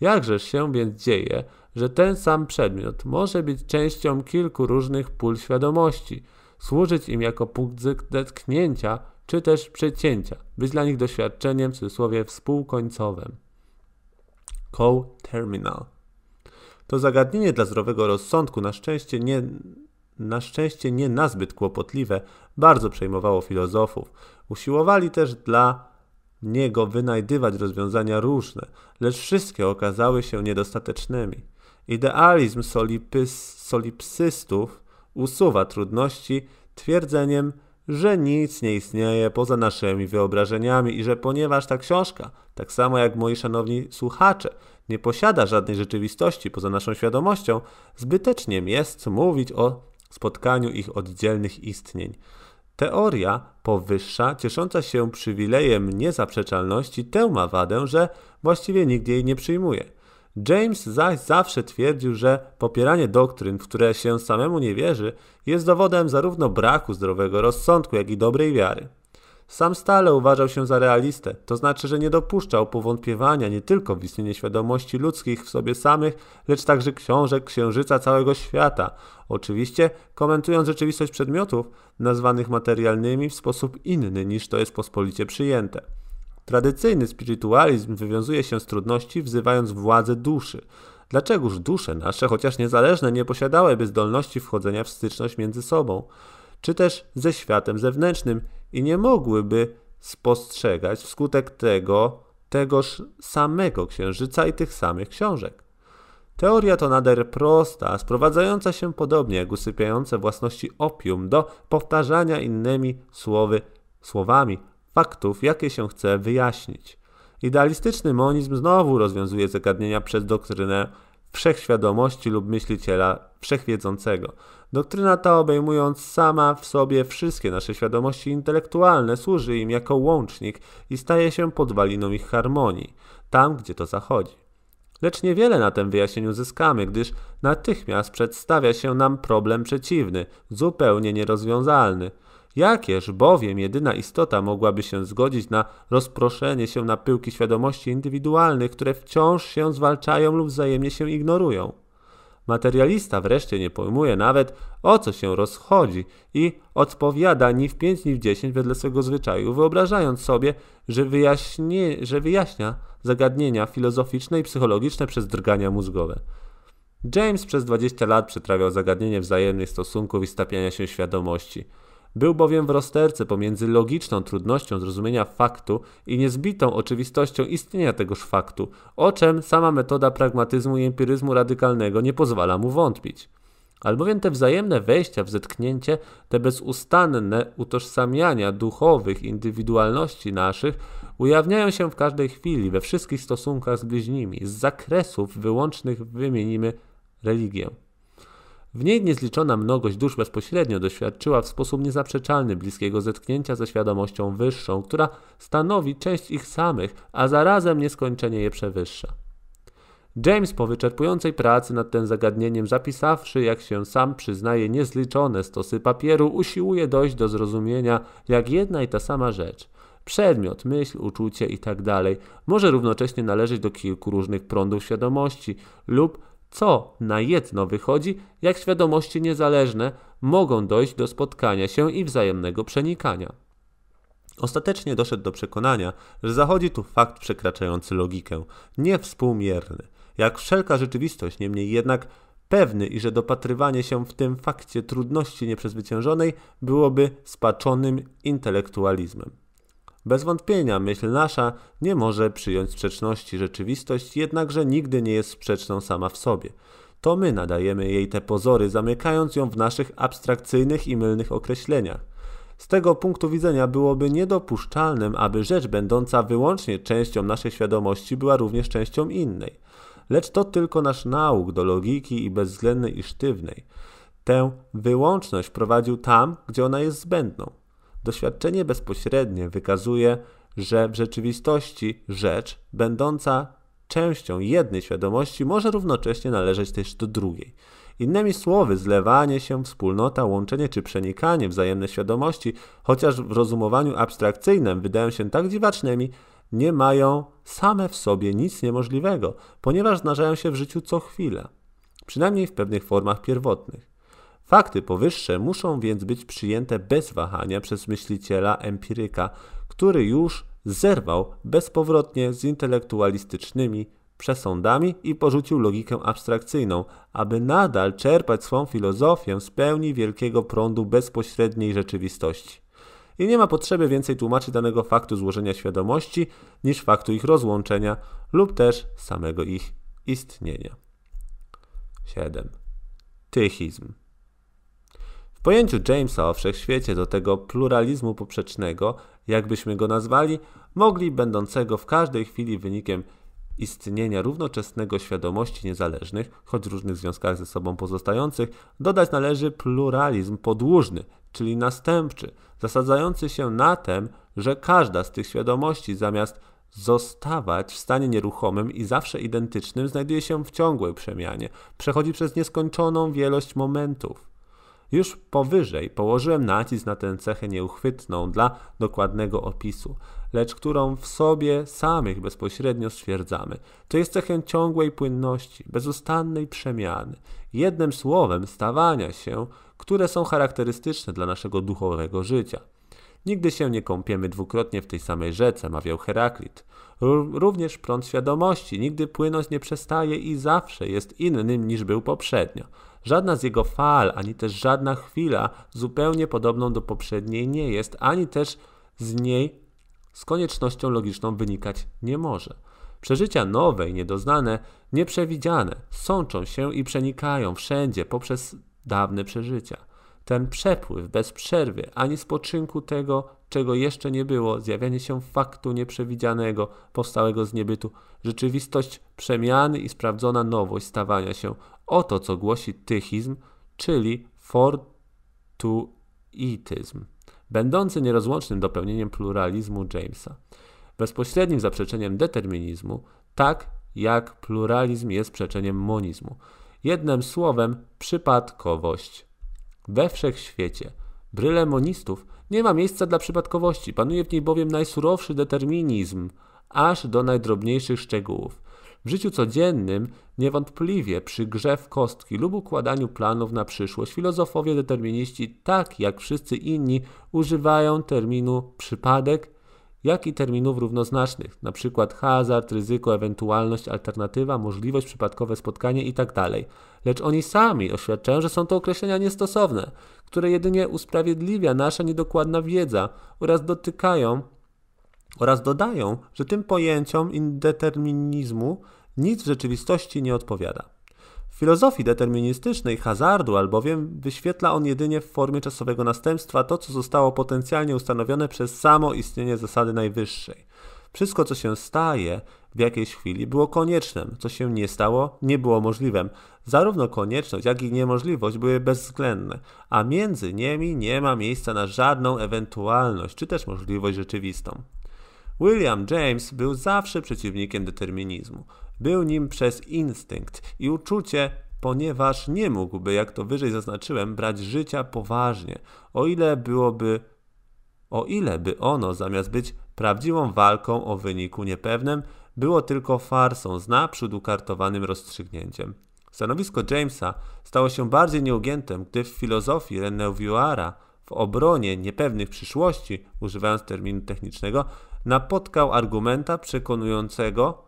Jakżeż się więc dzieje, że ten sam przedmiot może być częścią kilku różnych pól świadomości, służyć im jako punkt zetknięcia czy też przecięcia, być dla nich doświadczeniem w cudzysłowie współkońcowym. Co-terminal. To zagadnienie dla zdrowego rozsądku na szczęście nie na szczęście nie nazbyt kłopotliwe, bardzo przejmowało filozofów. Usiłowali też dla niego wynajdywać rozwiązania różne, lecz wszystkie okazały się niedostatecznymi. Idealizm solipsystów usuwa trudności twierdzeniem, że nic nie istnieje poza naszymi wyobrażeniami i że ponieważ ta książka, tak samo jak moi szanowni słuchacze, nie posiada żadnej rzeczywistości poza naszą świadomością, zbytecznym jest mówić o spotkaniu ich oddzielnych istnień. Teoria powyższa, ciesząca się przywilejem niezaprzeczalności, tę ma wadę, że właściwie nikt jej nie przyjmuje. James zaś zawsze twierdził, że popieranie doktryn, w które się samemu nie wierzy, jest dowodem zarówno braku zdrowego rozsądku, jak i dobrej wiary. Sam stale uważał się za realistę, to znaczy, że nie dopuszczał powątpiewania nie tylko w istnienie świadomości ludzkich w sobie samych, lecz także książek, księżyca, całego świata. Oczywiście komentując rzeczywistość przedmiotów, nazwanych materialnymi w sposób inny niż to jest pospolicie przyjęte. Tradycyjny spirytualizm wywiązuje się z trudności, wzywając władzę duszy. Dlaczegoż dusze nasze, chociaż niezależne, nie posiadałyby zdolności wchodzenia w styczność między sobą? czy też ze światem zewnętrznym i nie mogłyby spostrzegać wskutek tego tegoż samego księżyca i tych samych książek. Teoria to nader prosta, sprowadzająca się podobnie jak usypiające własności opium do powtarzania innymi słowy, słowami faktów, jakie się chce wyjaśnić. Idealistyczny monizm znowu rozwiązuje zagadnienia przez doktrynę wszechświadomości lub myśliciela wszechwiedzącego. Doktryna ta, obejmując sama w sobie wszystkie nasze świadomości intelektualne, służy im jako łącznik i staje się podwaliną ich harmonii, tam gdzie to zachodzi. Lecz niewiele na tym wyjaśnieniu zyskamy, gdyż natychmiast przedstawia się nam problem przeciwny, zupełnie nierozwiązalny. Jakież bowiem jedyna istota mogłaby się zgodzić na rozproszenie się na pyłki świadomości indywidualnych, które wciąż się zwalczają lub wzajemnie się ignorują? Materialista wreszcie nie pojmuje nawet, o co się rozchodzi i odpowiada ni w pięć, ni w dziesięć wedle swego zwyczaju, wyobrażając sobie, że, wyjaśnie, że wyjaśnia zagadnienia filozoficzne i psychologiczne przez drgania mózgowe. James przez 20 lat przetrawiał zagadnienie wzajemnych stosunków i stapiania się świadomości – był bowiem w rozterce pomiędzy logiczną trudnością zrozumienia faktu i niezbitą oczywistością istnienia tegoż faktu, o czym sama metoda pragmatyzmu i empiryzmu radykalnego nie pozwala mu wątpić. Albowiem te wzajemne wejścia w zetknięcie, te bezustanne utożsamiania duchowych indywidualności naszych ujawniają się w każdej chwili, we wszystkich stosunkach z bliźnimi. Z zakresów wyłącznych wymienimy religię. W niej niezliczona mnogość dusz bezpośrednio doświadczyła w sposób niezaprzeczalny bliskiego zetknięcia ze świadomością wyższą, która stanowi część ich samych, a zarazem nieskończenie je przewyższa. James po wyczerpującej pracy nad tym zagadnieniem, zapisawszy, jak się sam przyznaje, niezliczone stosy papieru, usiłuje dojść do zrozumienia, jak jedna i ta sama rzecz przedmiot, myśl, uczucie itd. Tak może równocześnie należeć do kilku różnych prądów świadomości lub co na jedno wychodzi, jak świadomości niezależne mogą dojść do spotkania się i wzajemnego przenikania. Ostatecznie doszedł do przekonania, że zachodzi tu fakt przekraczający logikę, niewspółmierny, jak wszelka rzeczywistość, niemniej jednak pewny i że dopatrywanie się w tym fakcie trudności nieprzezwyciężonej byłoby spaczonym intelektualizmem. Bez wątpienia myśl nasza nie może przyjąć sprzeczności. Rzeczywistość jednakże nigdy nie jest sprzeczną sama w sobie. To my nadajemy jej te pozory, zamykając ją w naszych abstrakcyjnych i mylnych określeniach. Z tego punktu widzenia byłoby niedopuszczalnym, aby rzecz będąca wyłącznie częścią naszej świadomości była również częścią innej. Lecz to tylko nasz nauk do logiki i bezwzględnej i sztywnej. Tę wyłączność prowadził tam, gdzie ona jest zbędną. Doświadczenie bezpośrednie wykazuje, że w rzeczywistości rzecz, będąca częścią jednej świadomości, może równocześnie należeć też do drugiej. Innymi słowy, zlewanie się, wspólnota, łączenie czy przenikanie wzajemne świadomości, chociaż w rozumowaniu abstrakcyjnym wydają się tak dziwacznymi, nie mają same w sobie nic niemożliwego, ponieważ zdarzają się w życiu co chwilę, przynajmniej w pewnych formach pierwotnych. Fakty powyższe muszą więc być przyjęte bez wahania przez myśliciela empiryka, który już zerwał bezpowrotnie z intelektualistycznymi przesądami i porzucił logikę abstrakcyjną, aby nadal czerpać swą filozofię z pełni wielkiego prądu bezpośredniej rzeczywistości. I nie ma potrzeby więcej tłumaczyć danego faktu złożenia świadomości niż faktu ich rozłączenia lub też samego ich istnienia. 7. Tychizm. W pojęciu Jamesa o wszechświecie do tego pluralizmu poprzecznego, jakbyśmy go nazwali, mogli będącego w każdej chwili wynikiem istnienia równoczesnego świadomości niezależnych, choć w różnych związkach ze sobą pozostających, dodać należy pluralizm podłużny, czyli następczy, zasadzający się na tym, że każda z tych świadomości zamiast zostawać w stanie nieruchomym i zawsze identycznym, znajduje się w ciągłej przemianie, przechodzi przez nieskończoną wielość momentów. Już powyżej położyłem nacisk na tę cechę nieuchwytną dla dokładnego opisu, lecz którą w sobie samych bezpośrednio stwierdzamy. To jest cechę ciągłej płynności, bezustannej przemiany, jednym słowem stawania się, które są charakterystyczne dla naszego duchowego życia. Nigdy się nie kąpiemy dwukrotnie w tej samej rzece, mawiał Heraklit. Również prąd świadomości nigdy płynąć nie przestaje i zawsze jest innym niż był poprzednio. Żadna z jego fal, ani też żadna chwila zupełnie podobną do poprzedniej nie jest, ani też z niej z koniecznością logiczną wynikać nie może. Przeżycia nowe i niedoznane, nieprzewidziane, sączą się i przenikają wszędzie poprzez dawne przeżycia. Ten przepływ bez przerwy, ani spoczynku tego, czego jeszcze nie było, zjawianie się faktu nieprzewidzianego, powstałego z niebytu, rzeczywistość przemiany i sprawdzona nowość stawania się, oto co głosi tychizm, czyli fortuityzm, będący nierozłącznym dopełnieniem pluralizmu Jamesa. Bezpośrednim zaprzeczeniem determinizmu, tak jak pluralizm jest przeczeniem monizmu. Jednym słowem, przypadkowość. We wszechświecie bryle monistów nie ma miejsca dla przypadkowości, panuje w niej bowiem najsurowszy determinizm, aż do najdrobniejszych szczegółów. W życiu codziennym, niewątpliwie przy grze w kostki lub układaniu planów na przyszłość, filozofowie determiniści, tak jak wszyscy inni, używają terminu przypadek, jak i terminów równoznacznych, np. hazard, ryzyko, ewentualność, alternatywa, możliwość, przypadkowe spotkanie itd. Tak Lecz oni sami oświadczają, że są to określenia niestosowne, które jedynie usprawiedliwia nasza niedokładna wiedza oraz dotykają oraz dodają, że tym pojęciom indeterminizmu nic w rzeczywistości nie odpowiada. W filozofii deterministycznej hazardu albowiem wyświetla on jedynie w formie czasowego następstwa to, co zostało potencjalnie ustanowione przez samo istnienie zasady najwyższej. Wszystko, co się staje w jakiejś chwili, było koniecznym, co się nie stało, nie było możliwym. Zarówno konieczność, jak i niemożliwość były bezwzględne, a między nimi nie ma miejsca na żadną ewentualność czy też możliwość rzeczywistą. William James był zawsze przeciwnikiem determinizmu. Był nim przez instynkt i uczucie, ponieważ nie mógłby, jak to wyżej zaznaczyłem, brać życia poważnie, o ile byłoby o ile by ono zamiast być prawdziwą walką o wyniku niepewnym, było tylko farsą z naprzód ukartowanym rozstrzygnięciem. Stanowisko Jamesa stało się bardziej nieugiętym, gdy w filozofii René w obronie niepewnych przyszłości, używając terminu technicznego, napotkał argumenta przekonującego,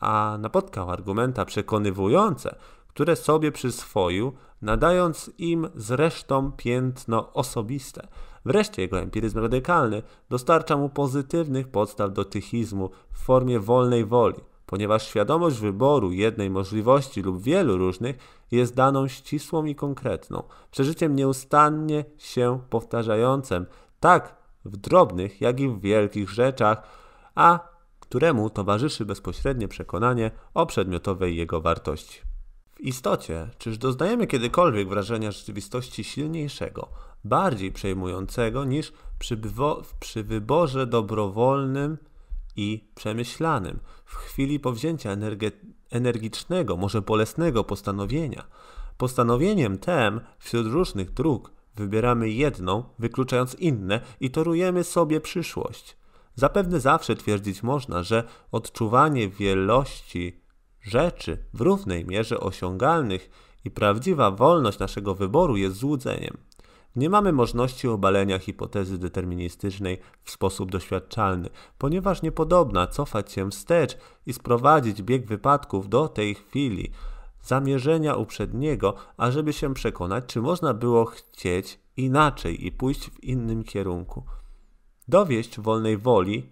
a napotkał argumenta przekonywujące, które sobie przyswoił, nadając im zresztą piętno osobiste. Wreszcie jego empiryzm radykalny dostarcza mu pozytywnych podstaw do tychizmu w formie wolnej woli, ponieważ świadomość wyboru jednej możliwości lub wielu różnych jest daną ścisłą i konkretną, przeżyciem nieustannie się powtarzającym, tak w drobnych, jak i w wielkich rzeczach, a któremu towarzyszy bezpośrednie przekonanie o przedmiotowej jego wartości. W istocie, czyż doznajemy kiedykolwiek wrażenia rzeczywistości silniejszego, bardziej przejmującego niż przy, przy wyborze dobrowolnym i przemyślanym, w chwili powzięcia energicznego, może bolesnego postanowienia. Postanowieniem tem wśród różnych dróg wybieramy jedną, wykluczając inne i torujemy sobie przyszłość. Zapewne zawsze twierdzić można, że odczuwanie wielości rzeczy w równej mierze osiągalnych i prawdziwa wolność naszego wyboru jest złudzeniem. Nie mamy możliwości obalenia hipotezy deterministycznej w sposób doświadczalny, ponieważ niepodobna cofać się wstecz i sprowadzić bieg wypadków do tej chwili, zamierzenia uprzedniego, ażeby się przekonać, czy można było chcieć inaczej i pójść w innym kierunku. Dowieść wolnej woli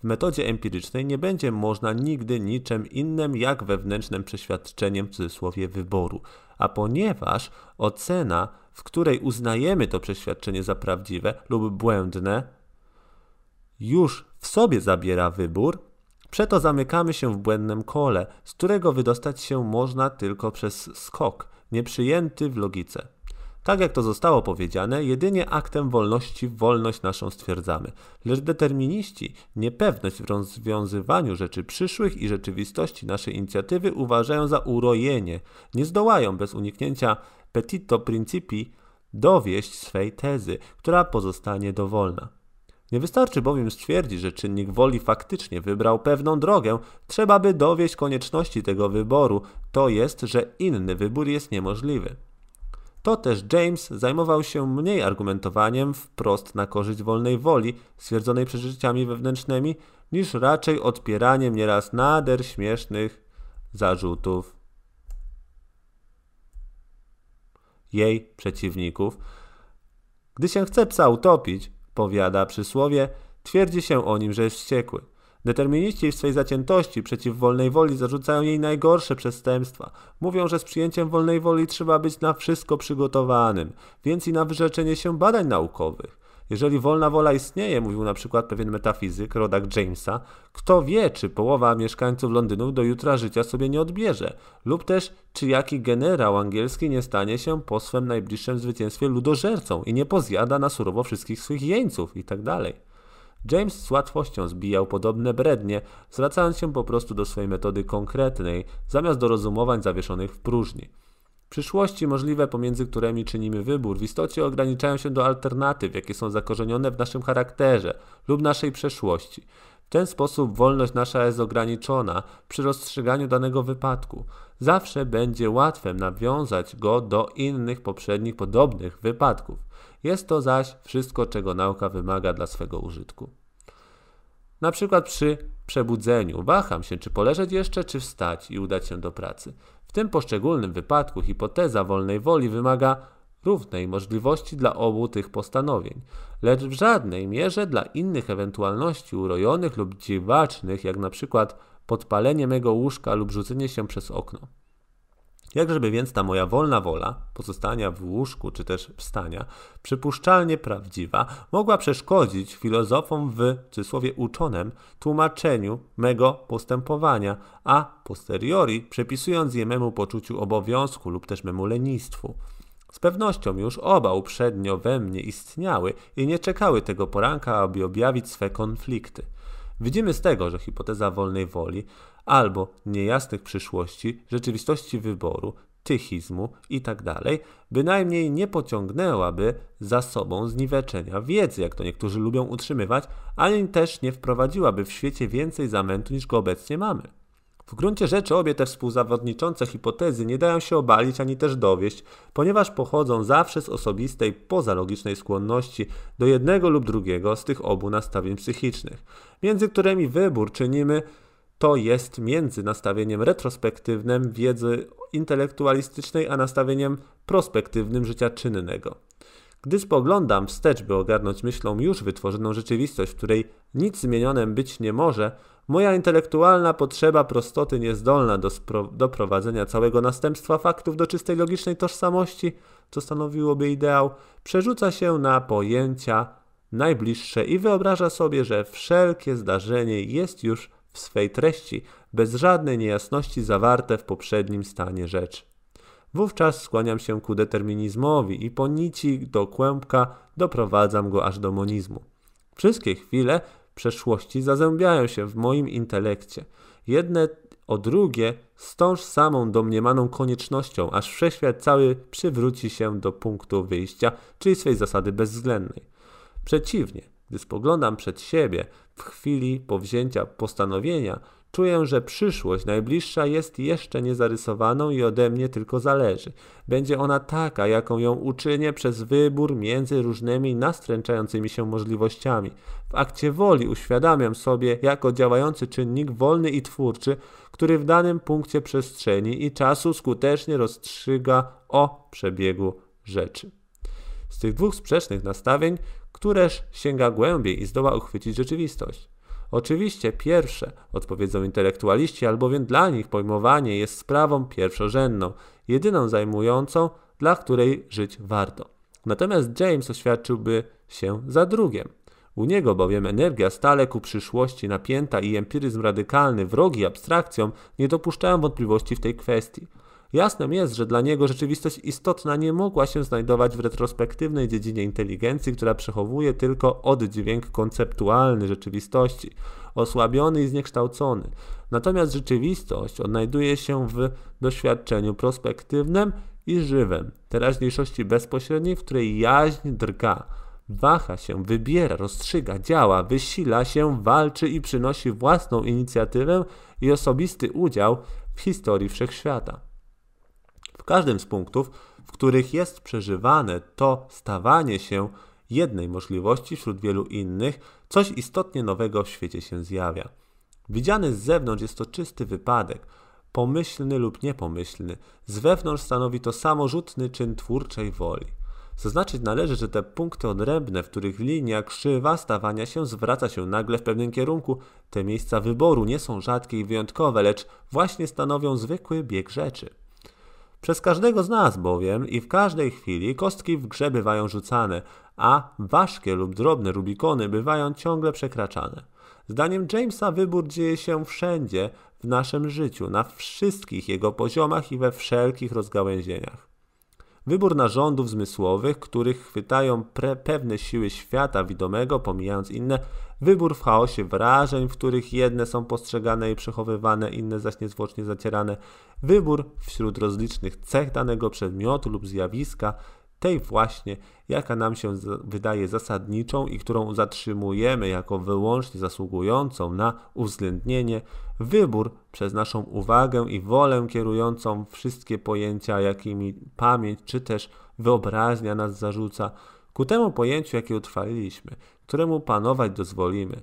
w metodzie empirycznej nie będzie można nigdy niczym innym jak wewnętrznym przeświadczeniem w cudzysłowie wyboru, a ponieważ ocena, w której uznajemy to przeświadczenie za prawdziwe lub błędne, już w sobie zabiera wybór, przeto zamykamy się w błędnym kole, z którego wydostać się można tylko przez skok, nieprzyjęty w logice. Tak jak to zostało powiedziane, jedynie aktem wolności wolność naszą stwierdzamy. Lecz determiniści niepewność w rozwiązywaniu rzeczy przyszłych i rzeczywistości naszej inicjatywy uważają za urojenie. Nie zdołają bez uniknięcia petito principi dowieść swej tezy, która pozostanie dowolna. Nie wystarczy bowiem stwierdzić, że czynnik woli faktycznie wybrał pewną drogę, trzeba by dowieść konieczności tego wyboru, to jest, że inny wybór jest niemożliwy. To też James zajmował się mniej argumentowaniem wprost na korzyść wolnej woli, stwierdzonej przeżyciami wewnętrznymi, niż raczej odpieraniem nieraz nader śmiesznych zarzutów jej przeciwników. Gdy się chce psa utopić, powiada przysłowie, twierdzi się o nim, że jest wściekły. Determiniści w swej zaciętości przeciw wolnej woli zarzucają jej najgorsze przestępstwa. Mówią, że z przyjęciem wolnej woli trzeba być na wszystko przygotowanym, więc i na wyrzeczenie się badań naukowych. Jeżeli wolna wola istnieje, mówił na przykład pewien metafizyk, rodak Jamesa, kto wie, czy połowa mieszkańców Londynu do jutra życia sobie nie odbierze, lub też czy jaki generał angielski nie stanie się po swym najbliższym zwycięstwie ludożercą i nie pozjada na surowo wszystkich swych jeńców itd. Tak James z łatwością zbijał podobne brednie, zwracając się po prostu do swojej metody konkretnej, zamiast do rozumowań zawieszonych w próżni. Przyszłości możliwe, pomiędzy którymi czynimy wybór, w istocie ograniczają się do alternatyw, jakie są zakorzenione w naszym charakterze lub naszej przeszłości. W ten sposób wolność nasza jest ograniczona przy rozstrzyganiu danego wypadku. Zawsze będzie łatwe nawiązać go do innych poprzednich podobnych wypadków. Jest to zaś wszystko, czego nauka wymaga dla swego użytku. Na przykład przy przebudzeniu waham się, czy poleżeć jeszcze, czy wstać i udać się do pracy. W tym poszczególnym wypadku hipoteza wolnej woli wymaga równej możliwości dla obu tych postanowień, lecz w żadnej mierze dla innych ewentualności urojonych lub dziwacznych, jak na przykład podpalenie mego łóżka lub rzucenie się przez okno. Jakżeby więc ta moja wolna wola, pozostania w łóżku czy też wstania, przypuszczalnie prawdziwa, mogła przeszkodzić filozofom w cudzysłowie uczonym tłumaczeniu mego postępowania, a posteriori przepisując je memu poczuciu obowiązku lub też memu lenistwu. Z pewnością już oba uprzednio we mnie istniały i nie czekały tego poranka, aby objawić swe konflikty. Widzimy z tego, że hipoteza wolnej woli albo niejasnych przyszłości, rzeczywistości wyboru, tychizmu itd., tak bynajmniej nie pociągnęłaby za sobą zniweczenia wiedzy, jak to niektórzy lubią utrzymywać, ani też nie wprowadziłaby w świecie więcej zamętu niż go obecnie mamy. W gruncie rzeczy obie te współzawodniczące hipotezy nie dają się obalić ani też dowieść, ponieważ pochodzą zawsze z osobistej, pozalogicznej skłonności do jednego lub drugiego z tych obu nastawień psychicznych, między którymi wybór czynimy to jest między nastawieniem retrospektywnym wiedzy intelektualistycznej, a nastawieniem prospektywnym życia czynnego. Gdy spoglądam wstecz, by ogarnąć myślą już wytworzoną rzeczywistość, w której nic zmienionym być nie może, moja intelektualna potrzeba prostoty niezdolna do doprowadzenia całego następstwa faktów do czystej logicznej tożsamości, co stanowiłoby ideał, przerzuca się na pojęcia najbliższe i wyobraża sobie, że wszelkie zdarzenie jest już w swej treści, bez żadnej niejasności zawarte w poprzednim stanie rzeczy. Wówczas skłaniam się ku determinizmowi i po nici do kłębka doprowadzam go aż do monizmu. Wszystkie chwile przeszłości zazębiają się w moim intelekcie. Jedne o drugie z tą samą domniemaną koniecznością, aż wszechświat cały przywróci się do punktu wyjścia, czyli swej zasady bezwzględnej. Przeciwnie, gdy spoglądam przed siebie w chwili powzięcia postanowienia, Czuję, że przyszłość najbliższa jest jeszcze niezarysowaną i ode mnie tylko zależy. Będzie ona taka, jaką ją uczynię przez wybór między różnymi nastręczającymi się możliwościami. W akcie woli uświadamiam sobie jako działający czynnik wolny i twórczy, który w danym punkcie przestrzeni i czasu skutecznie rozstrzyga o przebiegu rzeczy. Z tych dwóch sprzecznych nastawień, któreż sięga głębiej i zdoła uchwycić rzeczywistość. Oczywiście pierwsze, odpowiedzą intelektualiści, albowiem dla nich pojmowanie jest sprawą pierwszorzędną, jedyną zajmującą, dla której żyć warto. Natomiast James oświadczyłby się za drugiem. U niego bowiem energia stale ku przyszłości napięta i empiryzm radykalny, wrogi abstrakcjom, nie dopuszczają wątpliwości w tej kwestii. Jasnym jest, że dla niego rzeczywistość istotna nie mogła się znajdować w retrospektywnej dziedzinie inteligencji, która przechowuje tylko oddźwięk konceptualny rzeczywistości, osłabiony i zniekształcony. Natomiast rzeczywistość odnajduje się w doświadczeniu prospektywnym i żywym, teraźniejszości bezpośredniej, w której jaźń drga, waha się, wybiera, rozstrzyga, działa, wysila się, walczy i przynosi własną inicjatywę i osobisty udział w historii wszechświata. W każdym z punktów, w których jest przeżywane to stawanie się jednej możliwości wśród wielu innych, coś istotnie nowego w świecie się zjawia. Widziany z zewnątrz jest to czysty wypadek, pomyślny lub niepomyślny, z wewnątrz stanowi to samorzutny czyn twórczej woli. Zaznaczyć należy, że te punkty odrębne, w których linia krzywa stawania się zwraca się nagle w pewnym kierunku, te miejsca wyboru nie są rzadkie i wyjątkowe, lecz właśnie stanowią zwykły bieg rzeczy. Przez każdego z nas bowiem i w każdej chwili kostki w grze bywają rzucane, a ważkie lub drobne rubikony bywają ciągle przekraczane. Zdaniem Jamesa wybór dzieje się wszędzie w naszym życiu, na wszystkich jego poziomach i we wszelkich rozgałęzieniach. Wybór narządów zmysłowych, których chwytają pewne siły świata widomego, pomijając inne, wybór w chaosie wrażeń, w których jedne są postrzegane i przechowywane, inne zaś niezwłocznie zacierane, wybór wśród rozlicznych cech danego przedmiotu lub zjawiska, tej właśnie, jaka nam się wydaje zasadniczą i którą zatrzymujemy jako wyłącznie zasługującą na uwzględnienie, wybór przez naszą uwagę i wolę kierującą wszystkie pojęcia, jakimi pamięć czy też wyobraźnia nas zarzuca, ku temu pojęciu, jakie utrwaliliśmy, któremu panować dozwolimy.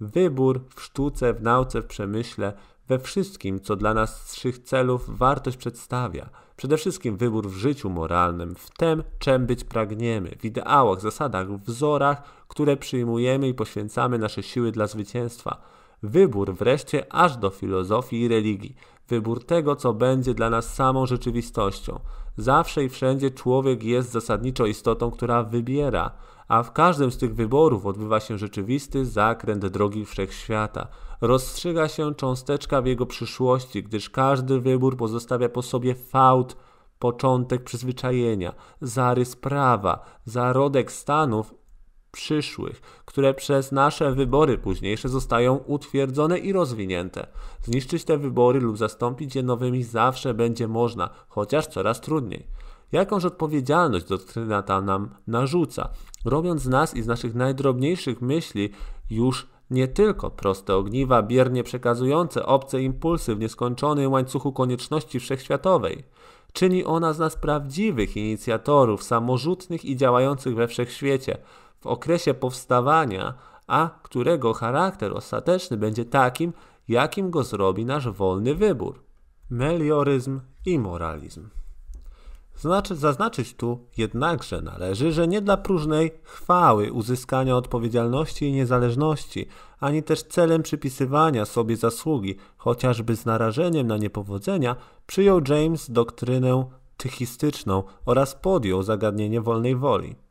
Wybór w sztuce, w nauce, w przemyśle, we wszystkim, co dla nas z trzech celów wartość przedstawia. Przede wszystkim wybór w życiu moralnym, w tym, czym być pragniemy, w ideałach, zasadach, wzorach, które przyjmujemy i poświęcamy nasze siły dla zwycięstwa. Wybór wreszcie aż do filozofii i religii. Wybór tego, co będzie dla nas samą rzeczywistością. Zawsze i wszędzie człowiek jest zasadniczo istotą, która wybiera, a w każdym z tych wyborów odbywa się rzeczywisty zakręt drogi wszechświata. Rozstrzyga się cząsteczka w jego przyszłości, gdyż każdy wybór pozostawia po sobie fałd, początek przyzwyczajenia, zarys prawa, zarodek stanów przyszłych, które przez nasze wybory późniejsze zostają utwierdzone i rozwinięte. Zniszczyć te wybory lub zastąpić je nowymi zawsze będzie można, chociaż coraz trudniej. Jakąż odpowiedzialność doktryna ta nam narzuca, robiąc z nas i z naszych najdrobniejszych myśli już nie tylko proste ogniwa, biernie przekazujące obce impulsy w nieskończonym łańcuchu konieczności wszechświatowej. Czyni ona z nas prawdziwych inicjatorów, samorzutnych i działających we wszechświecie, w okresie powstawania, a którego charakter ostateczny będzie takim, jakim go zrobi nasz wolny wybór. Melioryzm i moralizm. Znaczy, zaznaczyć tu jednakże należy, że nie dla próżnej chwały uzyskania odpowiedzialności i niezależności, ani też celem przypisywania sobie zasługi, chociażby z narażeniem na niepowodzenia, przyjął James doktrynę tychistyczną oraz podjął zagadnienie wolnej woli.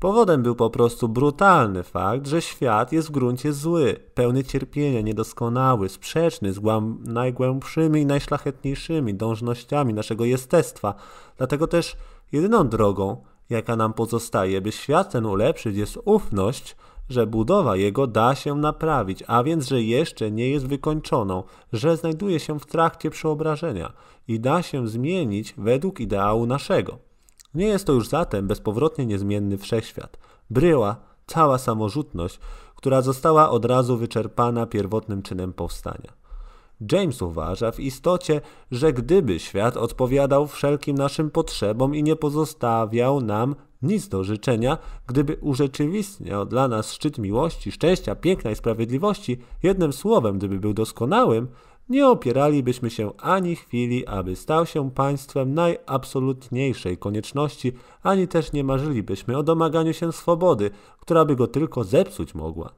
Powodem był po prostu brutalny fakt, że świat jest w gruncie zły, pełny cierpienia, niedoskonały, sprzeczny z najgłębszymi i najszlachetniejszymi dążnościami naszego jestestwa. Dlatego też jedyną drogą, jaka nam pozostaje, by świat ten ulepszyć, jest ufność, że budowa jego da się naprawić, a więc, że jeszcze nie jest wykończoną, że znajduje się w trakcie przeobrażenia i da się zmienić według ideału naszego. Nie jest to już zatem bezpowrotnie niezmienny wszechświat. Bryła cała samorzutność, która została od razu wyczerpana pierwotnym czynem powstania. James uważa w istocie, że gdyby świat odpowiadał wszelkim naszym potrzebom i nie pozostawiał nam nic do życzenia, gdyby urzeczywistniał dla nas szczyt miłości, szczęścia, piękna i sprawiedliwości, jednym słowem, gdyby był doskonałym, nie opieralibyśmy się ani chwili, aby stał się państwem najabsolutniejszej konieczności, ani też nie marzylibyśmy o domaganiu się swobody, która by go tylko zepsuć mogła.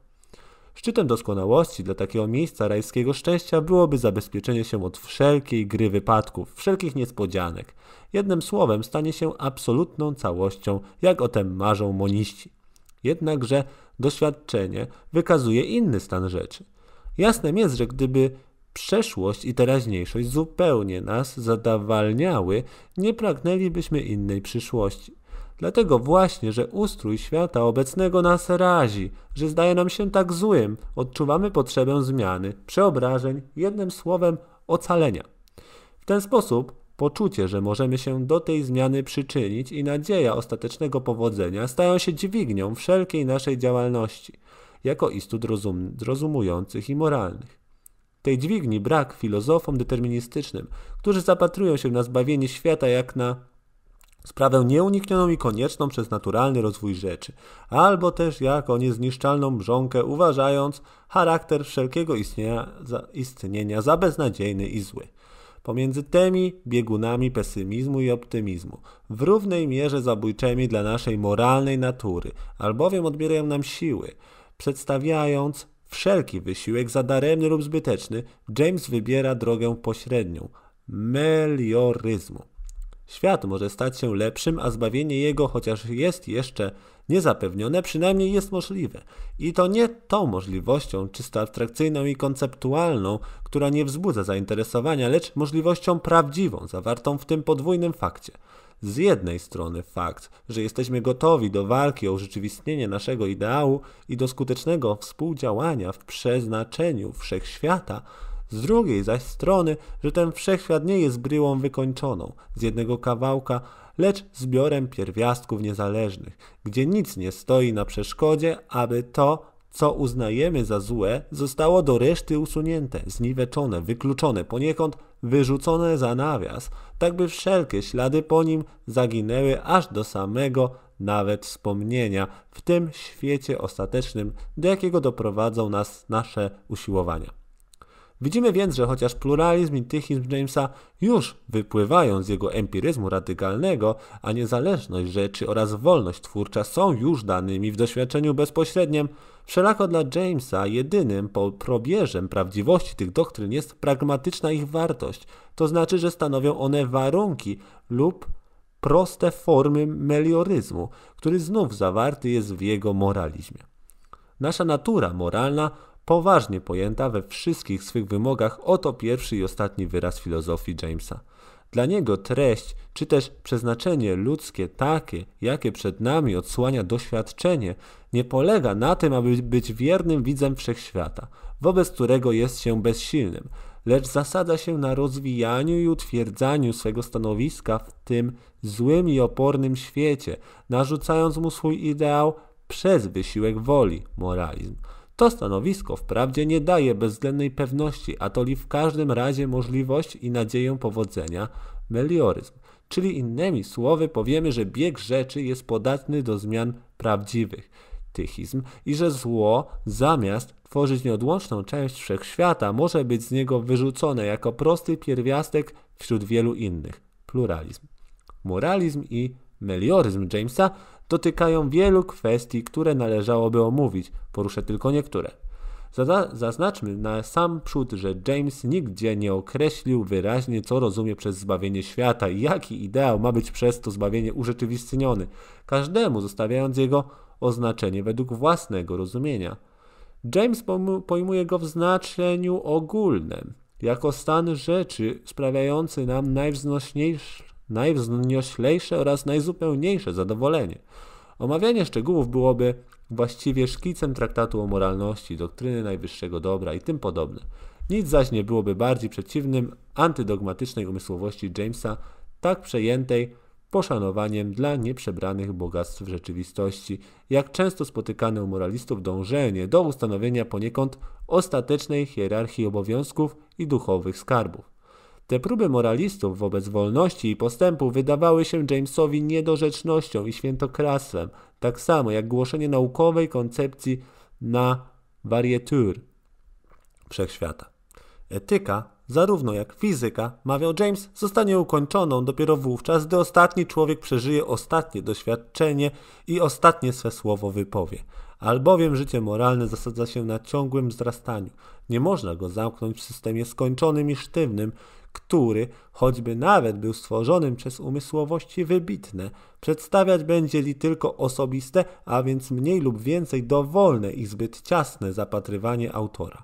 Szczytem doskonałości dla takiego miejsca rajskiego szczęścia byłoby zabezpieczenie się od wszelkiej gry wypadków, wszelkich niespodzianek. Jednym słowem stanie się absolutną całością, jak o tym marzą moniści. Jednakże doświadczenie wykazuje inny stan rzeczy. Jasne jest, że gdyby przeszłość i teraźniejszość zupełnie nas zadawalniały, nie pragnęlibyśmy innej przyszłości. Dlatego właśnie, że ustrój świata obecnego nas razi, że zdaje nam się tak złym, odczuwamy potrzebę zmiany, przeobrażeń, jednym słowem ocalenia. W ten sposób poczucie, że możemy się do tej zmiany przyczynić i nadzieja ostatecznego powodzenia stają się dźwignią wszelkiej naszej działalności, jako istot rozum, rozumujących i moralnych. Tej dźwigni brak filozofom deterministycznym, którzy zapatrują się na zbawienie świata jak na sprawę nieuniknioną i konieczną przez naturalny rozwój rzeczy, albo też jako niezniszczalną mrzonkę, uważając charakter wszelkiego istnienia za, istnienia za beznadziejny i zły. Pomiędzy tymi biegunami pesymizmu i optymizmu, w równej mierze zabójczymi dla naszej moralnej natury, albowiem odbierają nam siły, przedstawiając wszelki wysiłek zadaremny lub zbyteczny, James wybiera drogę pośrednią melioryzmu. Świat może stać się lepszym, a zbawienie jego, chociaż jest jeszcze niezapewnione, przynajmniej jest możliwe. I to nie tą możliwością czysto abstrakcyjną i konceptualną, która nie wzbudza zainteresowania, lecz możliwością prawdziwą, zawartą w tym podwójnym fakcie – z jednej strony fakt, że jesteśmy gotowi do walki o urzeczywistnienie naszego ideału i do skutecznego współdziałania w przeznaczeniu wszechświata, z drugiej zaś strony, że ten wszechświat nie jest bryłą wykończoną z jednego kawałka, lecz zbiorem pierwiastków niezależnych, gdzie nic nie stoi na przeszkodzie, aby to, co uznajemy za złe, zostało do reszty usunięte, zniweczone, wykluczone, poniekąd wyrzucone za nawias, tak by wszelkie ślady po nim zaginęły aż do samego nawet wspomnienia w tym świecie ostatecznym, do jakiego doprowadzą nas nasze usiłowania. Widzimy więc, że chociaż pluralizm i tychizm Jamesa już wypływają z jego empiryzmu radykalnego, a niezależność rzeczy oraz wolność twórcza są już danymi w doświadczeniu bezpośrednim, wszelako dla Jamesa jedynym probierzem prawdziwości tych doktryn jest pragmatyczna ich wartość, to znaczy, że stanowią one warunki lub proste formy melioryzmu, który znów zawarty jest w jego moralizmie. Nasza natura moralna poważnie pojęta we wszystkich swych wymogach, oto pierwszy i ostatni wyraz filozofii Jamesa. Dla niego treść, czy też przeznaczenie ludzkie takie, jakie przed nami odsłania doświadczenie, nie polega na tym, aby być wiernym widzem wszechświata, wobec którego jest się bezsilnym, lecz zasadza się na rozwijaniu i utwierdzaniu swego stanowiska w tym złym i opornym świecie, narzucając mu swój ideał przez wysiłek woli, moralizm. To stanowisko wprawdzie nie daje bezwzględnej pewności, a to li w każdym razie możliwość i nadzieję powodzenia, melioryzm. Czyli innymi słowy powiemy, że bieg rzeczy jest podatny do zmian prawdziwych, tychizm, i że zło zamiast tworzyć nieodłączną część wszechświata może być z niego wyrzucone jako prosty pierwiastek wśród wielu innych, pluralizm. Moralizm i melioryzm Jamesa dotykają wielu kwestii, które należałoby omówić. Poruszę tylko niektóre. Zaznaczmy na sam przód, że James nigdzie nie określił wyraźnie, co rozumie przez zbawienie świata i jaki ideał ma być przez to zbawienie urzeczywistniony, każdemu zostawiając jego oznaczenie według własnego rozumienia. James pojmuje go w znaczeniu ogólnym, jako stan rzeczy sprawiający nam najwznioślejsze oraz najzupełniejsze zadowolenie. Omawianie szczegółów byłoby właściwie szkicem traktatu o moralności, doktryny najwyższego dobra i tym podobne. Nic zaś nie byłoby bardziej przeciwnym antydogmatycznej umysłowości Jamesa, tak przejętej poszanowaniem dla nieprzebranych bogactw rzeczywistości, jak często spotykane u moralistów dążenie do ustanowienia poniekąd ostatecznej hierarchii obowiązków i duchowych skarbów. Te próby moralistów wobec wolności i postępu wydawały się Jamesowi niedorzecznością i świętokradztwem, tak samo jak głoszenie naukowej koncepcji na warietur wszechświata. Etyka, zarówno jak fizyka, mawiał James, zostanie ukończoną dopiero wówczas, gdy ostatni człowiek przeżyje ostatnie doświadczenie i ostatnie swe słowo wypowie. Albowiem życie moralne zasadza się na ciągłym wzrastaniu. Nie można go zamknąć w systemie skończonym i sztywnym, który, choćby nawet był stworzonym przez umysłowości wybitne, przedstawiać będzie li tylko osobiste, a więc mniej lub więcej dowolne i zbyt ciasne zapatrywanie autora.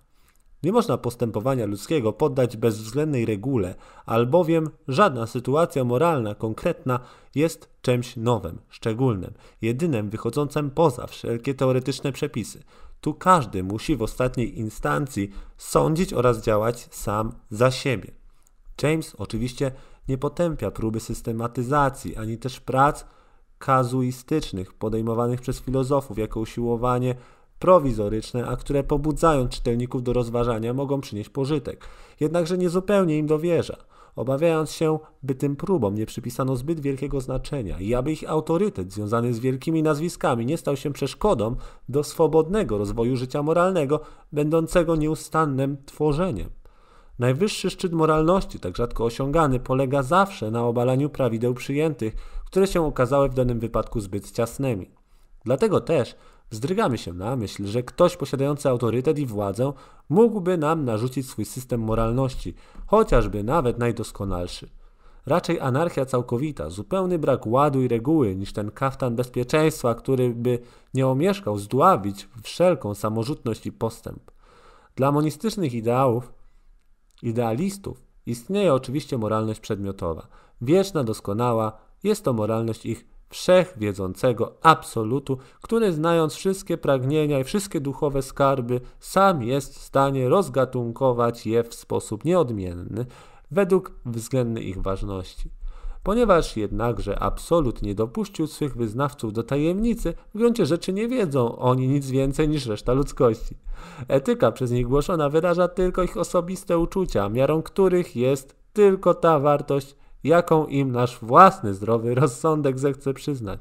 Nie można postępowania ludzkiego poddać bezwzględnej regule, albowiem żadna sytuacja moralna konkretna jest czymś nowym, szczególnym, jedynym wychodzącym poza wszelkie teoretyczne przepisy. Tu każdy musi w ostatniej instancji sądzić oraz działać sam za siebie. James oczywiście nie potępia próby systematyzacji ani też prac kazuistycznych podejmowanych przez filozofów jako usiłowanie prowizoryczne, a które pobudzają czytelników do rozważania, mogą przynieść pożytek. Jednakże niezupełnie im dowierza, obawiając się, by tym próbom nie przypisano zbyt wielkiego znaczenia i aby ich autorytet związany z wielkimi nazwiskami nie stał się przeszkodą do swobodnego rozwoju życia moralnego, będącego nieustannym tworzeniem. Najwyższy szczyt moralności, tak rzadko osiągany, polega zawsze na obalaniu prawideł przyjętych, które się okazały w danym wypadku zbyt ciasnymi. Dlatego też wzdrygamy się na myśl, że ktoś posiadający autorytet i władzę mógłby nam narzucić swój system moralności, chociażby nawet najdoskonalszy. Raczej anarchia całkowita, zupełny brak ładu i reguły, niż ten kaftan bezpieczeństwa, który by nie omieszkał zdławić wszelką samorzutność i postęp. Dla monistycznych ideałów idealistów istnieje oczywiście moralność przedmiotowa, wieczna, doskonała, jest to moralność ich wszechwiedzącego absolutu, który znając wszystkie pragnienia i wszystkie duchowe skarby, sam jest w stanie rozgatunkować je w sposób nieodmienny, według względnej ich ważności. Ponieważ jednakże absolut nie dopuścił swych wyznawców do tajemnicy, w gruncie rzeczy nie wiedzą oni nic więcej niż reszta ludzkości. Etyka przez nich głoszona wyraża tylko ich osobiste uczucia, miarą których jest tylko ta wartość, jaką im nasz własny zdrowy rozsądek zechce przyznać.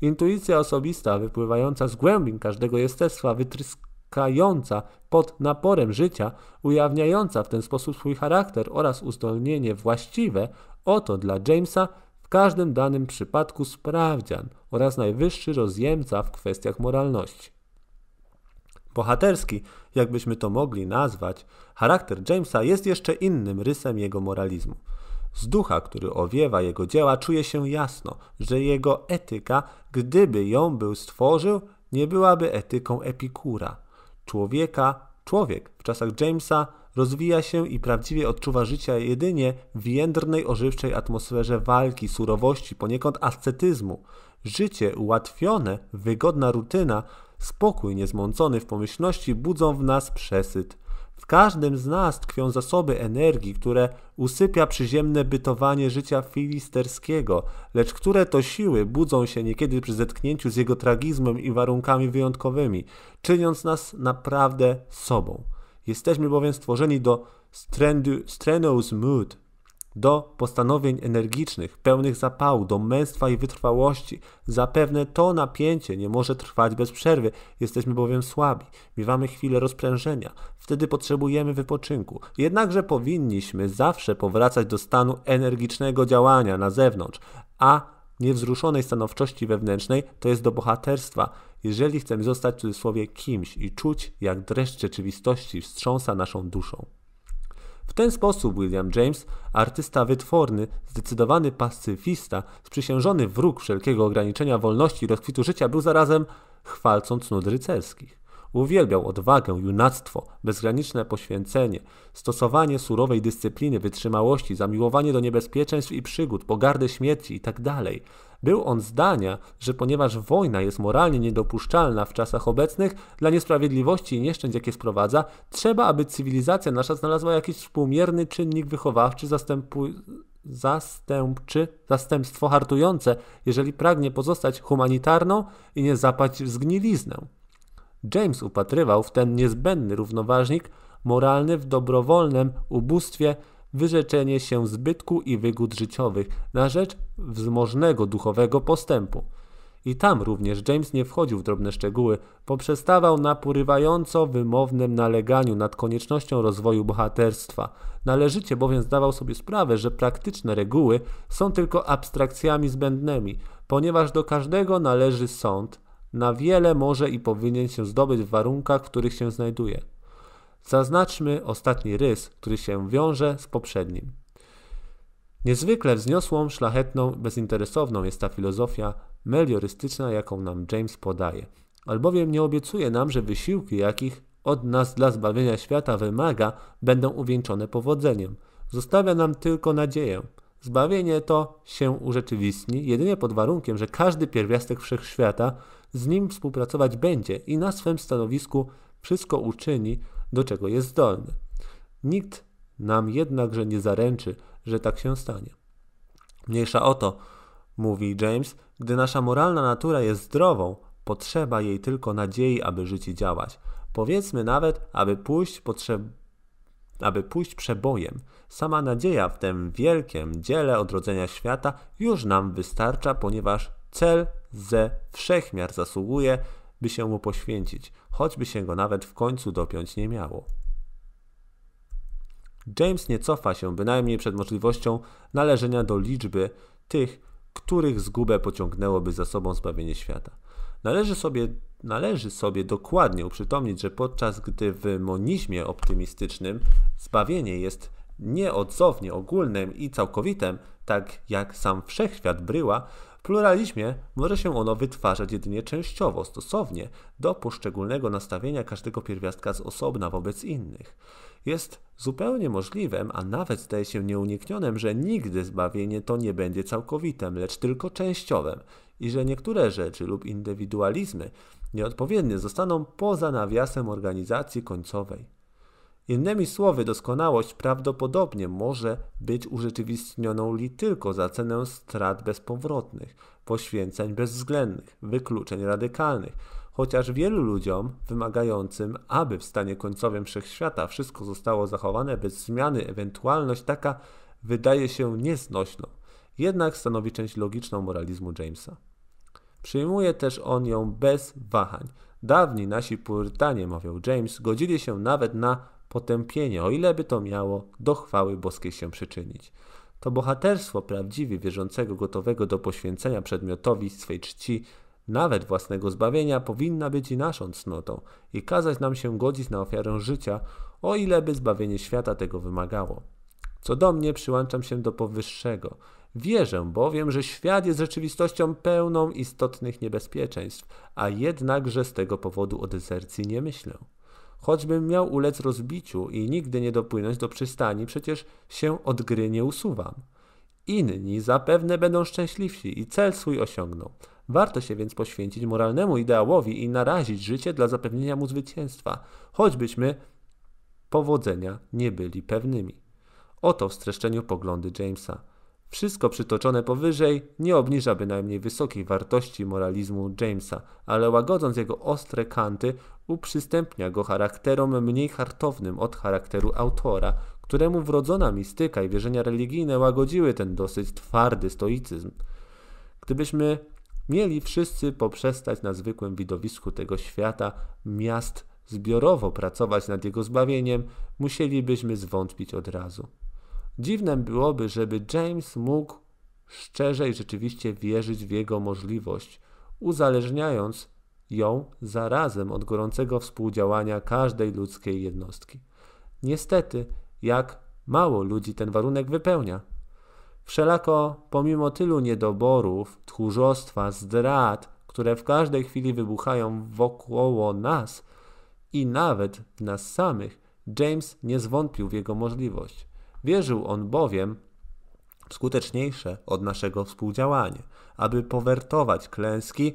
Intuicja osobista, wypływająca z głębin każdego jestestwa, wytryskająca pod naporem życia, ujawniająca w ten sposób swój charakter oraz uzdolnienie właściwe, Oto dla Jamesa w każdym danym przypadku sprawdzian oraz najwyższy rozjemca w kwestiach moralności. Bohaterski, jakbyśmy to mogli nazwać, charakter Jamesa jest jeszcze innym rysem jego moralizmu. Z ducha, który owiewa jego dzieła, czuje się jasno, że jego etyka, gdyby ją był stworzył, nie byłaby etyką Epikura. Człowieka, człowiek w czasach Jamesa rozwija się i prawdziwie odczuwa życia jedynie w jędrnej, ożywczej atmosferze walki, surowości, poniekąd ascetyzmu. Życie ułatwione, wygodna rutyna, spokój niezmącony w pomyślności budzą w nas przesyt. W każdym z nas tkwią zasoby energii, które usypia przyziemne bytowanie życia filisterskiego, lecz które to siły budzą się niekiedy przy zetknięciu z jego tragizmem i warunkami wyjątkowymi, czyniąc nas naprawdę sobą. Jesteśmy bowiem stworzeni do strenuous mood, do postanowień energicznych, pełnych zapału, do męstwa i wytrwałości. Zapewne to napięcie nie może trwać bez przerwy, jesteśmy bowiem słabi, miewamy chwilę rozprężenia, wtedy potrzebujemy wypoczynku. Jednakże powinniśmy zawsze powracać do stanu energicznego działania na zewnątrz, a niewzruszonej stanowczości wewnętrznej to jest do bohaterstwa, jeżeli chcemy zostać w cudzysłowie kimś i czuć, jak dreszcz rzeczywistości wstrząsa naszą duszą. W ten sposób William James, artysta wytworny, zdecydowany pacyfista, sprzysiężony wróg wszelkiego ograniczenia wolności i rozkwitu życia, był zarazem chwalcą cnót rycerskich. Uwielbiał odwagę, junactwo, bezgraniczne poświęcenie, stosowanie surowej dyscypliny, wytrzymałości, zamiłowanie do niebezpieczeństw i przygód, pogardę śmierci itd. Był on zdania, że ponieważ wojna jest moralnie niedopuszczalna w czasach obecnych, dla niesprawiedliwości i nieszczęść, jakie sprowadza, trzeba, aby cywilizacja nasza znalazła jakiś współmierny czynnik wychowawczy zastępujący zastępczy, zastępstwo hartujące, jeżeli pragnie pozostać humanitarną i nie zapaść w zgniliznę. James upatrywał w ten niezbędny równoważnik moralny w dobrowolnym ubóstwie wyrzeczenie się zbytku i wygód życiowych na rzecz wzmożnego duchowego postępu. I tam również James nie wchodził w drobne szczegóły, poprzestawał na porywająco wymownym naleganiu nad koniecznością rozwoju bohaterstwa. Należycie bowiem zdawał sobie sprawę, że praktyczne reguły są tylko abstrakcjami zbędnymi, ponieważ do każdego należy sąd, na wiele może i powinien się zdobyć w warunkach, w których się znajduje. Zaznaczmy ostatni rys, który się wiąże z poprzednim. Niezwykle wzniosłą, szlachetną, bezinteresowną jest ta filozofia meliorystyczna, jaką nam James podaje, albowiem nie obiecuje nam, że wysiłki, jakich od nas dla zbawienia świata wymaga, będą uwieńczone powodzeniem. Zostawia nam tylko nadzieję. Zbawienie to się urzeczywistni jedynie pod warunkiem, że każdy pierwiastek wszechświata z nim współpracować będzie i na swym stanowisku wszystko uczyni, do czego jest zdolny. Nikt nam jednakże nie zaręczy, że tak się stanie. Mniejsza o to, mówi James, gdy nasza moralna natura jest zdrową, potrzeba jej tylko nadziei, aby żyć i działać. Powiedzmy nawet, aby pójść, potrzeb... aby pójść przebojem. Sama nadzieja w tym wielkim dziele odrodzenia świata już nam wystarcza, ponieważ cel ze wszechmiar zasługuje, by się mu poświęcić, choćby się go nawet w końcu dopiąć nie miało. James nie cofa się bynajmniej przed możliwością należenia do liczby tych, których zgubę pociągnęłoby za sobą zbawienie świata. Należy sobie, należy sobie dokładnie uprzytomnić, że podczas gdy w monizmie optymistycznym zbawienie jest nieodzownie ogólnym i całkowitym, tak jak sam wszechświat bryła, pluralizmie może się ono wytwarzać jedynie częściowo, stosownie do poszczególnego nastawienia każdego pierwiastka z osobna wobec innych. Jest zupełnie możliwym, a nawet staje się nieuniknionym, że nigdy zbawienie to nie będzie całkowitym, lecz tylko częściowym i że niektóre rzeczy lub indywidualizmy nieodpowiednie zostaną poza nawiasem organizacji końcowej. Innymi słowy, doskonałość prawdopodobnie może być urzeczywistnioną li tylko za cenę strat bezpowrotnych, poświęceń bezwzględnych, wykluczeń radykalnych, chociaż wielu ludziom wymagającym, aby w stanie końcowym wszechświata wszystko zostało zachowane bez zmiany, ewentualność taka wydaje się nieznośną, jednak stanowi część logiczną moralizmu Jamesa. Przyjmuje też on ją bez wahań. Dawni nasi purytanie, mawiał James, godzili się nawet na potępienie, o ile by to miało do chwały boskiej się przyczynić. To bohaterstwo prawdziwie wierzącego, gotowego do poświęcenia przedmiotowi swej czci, nawet własnego zbawienia, powinna być i naszą cnotą i kazać nam się godzić na ofiarę życia, o ile by zbawienie świata tego wymagało. Co do mnie, przyłączam się do powyższego. Wierzę bowiem, że świat jest rzeczywistością pełną istotnych niebezpieczeństw, a jednakże z tego powodu o dezercji nie myślę. Choćbym miał ulec rozbiciu i nigdy nie dopłynąć do przystani, przecież się od gry nie usuwam. Inni zapewne będą szczęśliwsi i cel swój osiągną. Warto się więc poświęcić moralnemu ideałowi i narazić życie dla zapewnienia mu zwycięstwa, choćbyśmy powodzenia nie byli pewnymi. Oto w streszczeniu poglądy Jamesa. Wszystko przytoczone powyżej nie obniża bynajmniej wysokiej wartości moralizmu Jamesa, ale łagodząc jego ostre kanty, uprzystępnia go charakterom mniej hartownym od charakteru autora, któremu wrodzona mistyka i wierzenia religijne łagodziły ten dosyć twardy stoicyzm. Gdybyśmy mieli wszyscy poprzestać na zwykłym widowisku tego świata, miast zbiorowo pracować nad jego zbawieniem, musielibyśmy zwątpić od razu. Dziwne byłoby, żeby James mógł szczerze i rzeczywiście wierzyć w jego możliwość, uzależniając ją zarazem od gorącego współdziałania każdej ludzkiej jednostki. Niestety, jak mało ludzi ten warunek wypełnia. Wszelako, pomimo tylu niedoborów, tchórzostwa, zdrad, które w każdej chwili wybuchają wokoło nas i nawet w nas samych, James nie zwątpił w jego możliwość. Wierzył on bowiem w skuteczniejsze od naszego współdziałania, aby powertować klęski,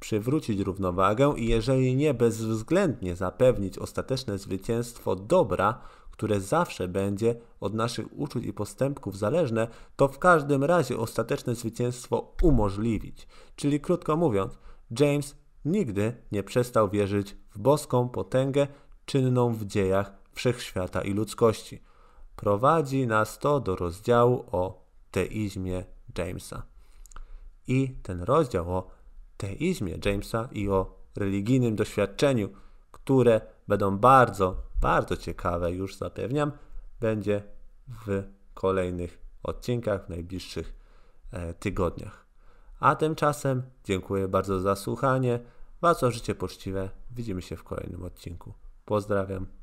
przywrócić równowagę i jeżeli nie bezwzględnie zapewnić ostateczne zwycięstwo dobra, które zawsze będzie od naszych uczuć i postępków zależne, to w każdym razie ostateczne zwycięstwo umożliwić. Czyli krótko mówiąc, James nigdy nie przestał wierzyć w boską potęgę czynną w dziejach wszechświata i ludzkości. Prowadzi nas to do rozdziału o teizmie Jamesa. I ten rozdział o teizmie Jamesa i o religijnym doświadczeniu, które będą bardzo, bardzo ciekawe, już zapewniam, będzie w kolejnych odcinkach, w najbliższych e, tygodniach. A tymczasem dziękuję bardzo za słuchanie. Was o życie poczciwe. Widzimy się w kolejnym odcinku. Pozdrawiam.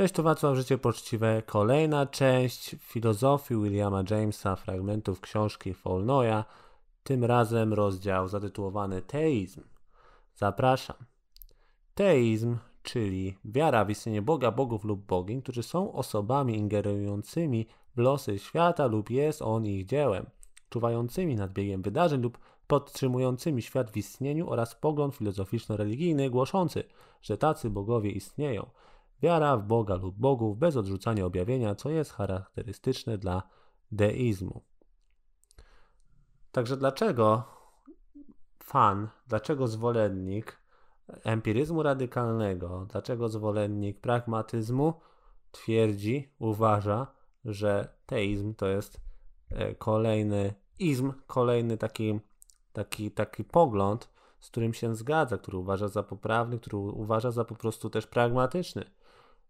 Cześć, tu Wacław Życie Poczciwe. Kolejna część filozofii Williama Jamesa, fragmentów książki Folnoya. Tym razem rozdział zatytułowany Teizm. Zapraszam. Teizm, czyli wiara w istnienie Boga, bogów lub bogiń, którzy są osobami ingerującymi w losy świata lub jest on ich dziełem, czuwającymi nad biegiem wydarzeń lub podtrzymującymi świat w istnieniu oraz pogląd filozoficzno-religijny głoszący, że tacy bogowie istnieją – Wiara w Boga lub bogów bez odrzucania objawienia, co jest charakterystyczne dla deizmu. Także dlaczego fan, dlaczego zwolennik empiryzmu radykalnego, dlaczego zwolennik pragmatyzmu twierdzi, uważa, że teizm to jest e, kolejny izm, kolejny taki, taki, taki pogląd, z którym się zgadza, który uważa za poprawny, który uważa za po prostu też pragmatyczny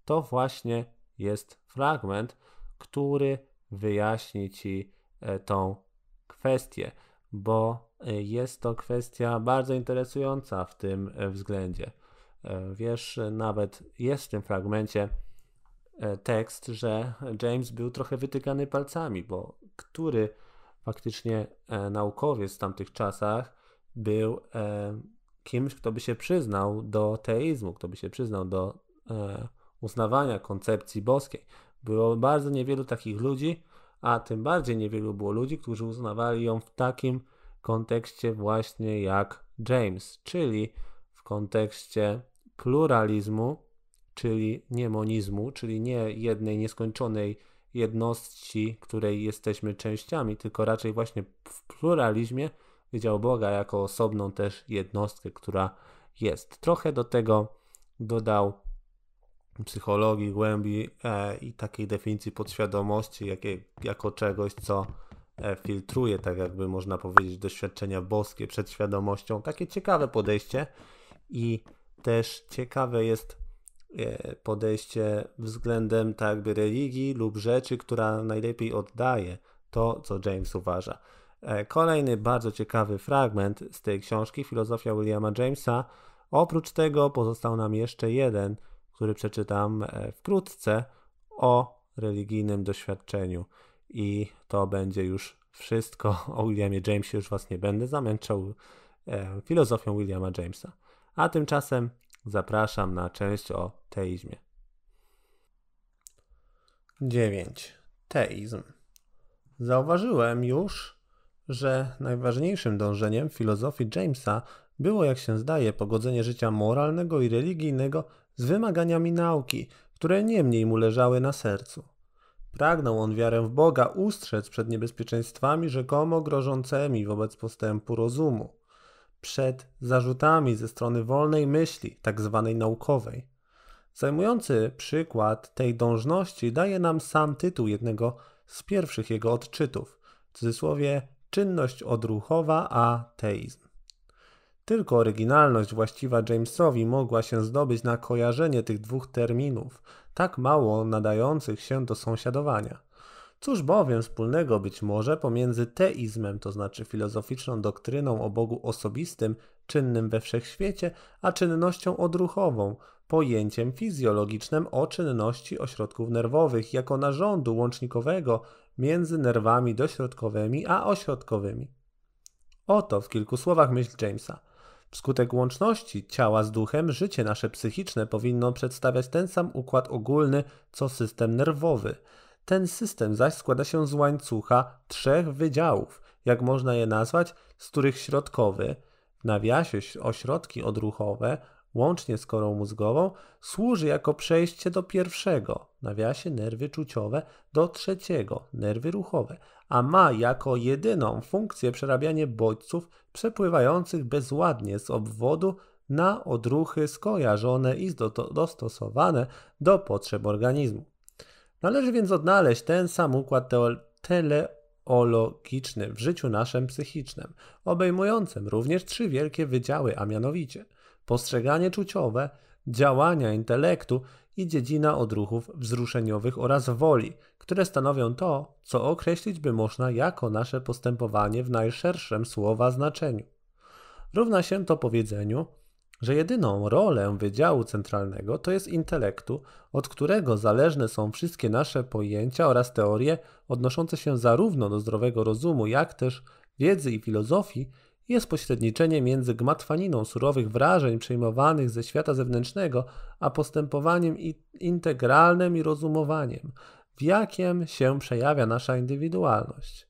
to właśnie jest fragment, który wyjaśni Ci e, tą kwestię, bo e, jest to kwestia bardzo interesująca w tym e, względzie. Wiesz, nawet jest w tym fragmencie tekst, że James był trochę wytykany palcami, bo który faktycznie naukowiec w tamtych czasach był kimś, kto by się przyznał do teizmu, kto by się przyznał do uznawania koncepcji boskiej. Było bardzo niewielu takich ludzi, a tym bardziej niewielu było ludzi, którzy uznawali ją w takim kontekście właśnie jak James, czyli w kontekście pluralizmu, czyli nie monizmu, czyli nie jednej nieskończonej jednostki, której jesteśmy częściami, tylko raczej właśnie w pluralizmie widział Boga jako osobną też jednostkę, która jest. Trochę do tego dodał psychologii, głębi e, i takiej definicji podświadomości jakie, jako czegoś, co e, filtruje, tak jakby można powiedzieć, doświadczenia boskie przed świadomością. Takie ciekawe podejście i też ciekawe jest e, podejście względem tak jakby religii lub rzeczy, która najlepiej oddaje to, co James uważa. E, kolejny bardzo ciekawy fragment z tej książki, Filozofia Williama Jamesa. Oprócz tego pozostał nam jeszcze jeden – który przeczytam e, wkrótce o religijnym doświadczeniu. I to będzie już wszystko (laughs) o Williamie Jamesie. Już Was nie będę zamęczał e, filozofią Williama Jamesa. A tymczasem zapraszam na część o teizmie. 9. Teizm. Zauważyłem już, że najważniejszym dążeniem filozofii Jamesa było, jak się zdaje, pogodzenie życia moralnego i religijnego z wymaganiami nauki, które nie mniej mu leżały na sercu. Pragnął on wiarę w Boga ustrzec przed niebezpieczeństwami rzekomo grożącymi wobec postępu rozumu, przed zarzutami ze strony wolnej myśli, tak zwanej naukowej. Zajmujący przykład tej dążności daje nam sam tytuł jednego z pierwszych jego odczytów, w cudzysłowie czynność odruchowa a teizm. Tylko oryginalność właściwa Jamesowi mogła się zdobyć na kojarzenie tych dwóch terminów, tak mało nadających się do sąsiadowania. Cóż bowiem wspólnego być może pomiędzy teizmem, to znaczy filozoficzną doktryną o Bogu osobistym, czynnym we wszechświecie, a czynnością odruchową, pojęciem fizjologicznym o czynności ośrodków nerwowych jako narządu łącznikowego między nerwami dośrodkowymi a ośrodkowymi. Oto w kilku słowach myśl Jamesa. Wskutek łączności ciała z duchem, życie nasze psychiczne powinno przedstawiać ten sam układ ogólny, co system nerwowy. Ten system zaś składa się z łańcucha trzech wydziałów, jak można je nazwać, z których środkowy, w nawiasie ośrodki odruchowe, łącznie z korą mózgową, służy jako przejście do pierwszego, nawiasie nerwy czuciowe, do trzeciego, nerwy ruchowe, a ma jako jedyną funkcję przerabianie bodźców przepływających bezładnie z obwodu na odruchy skojarzone i dostosowane do potrzeb organizmu. Należy więc odnaleźć ten sam układ teleologiczny w życiu naszym psychicznym, obejmującym również trzy wielkie wydziały, a mianowicie postrzeganie czuciowe, działania intelektu i dziedzina odruchów wzruszeniowych oraz woli, które stanowią to, co określić by można jako nasze postępowanie w najszerszym słowa znaczeniu. Równa się to powiedzeniu, że jedyną rolę Wydziału Centralnego to jest intelektu, od którego zależne są wszystkie nasze pojęcia oraz teorie odnoszące się zarówno do zdrowego rozumu, jak też wiedzy i filozofii, jest pośredniczenie między gmatwaniną surowych wrażeń przejmowanych ze świata zewnętrznego, a postępowaniem integralnym i rozumowaniem, w jakim się przejawia nasza indywidualność.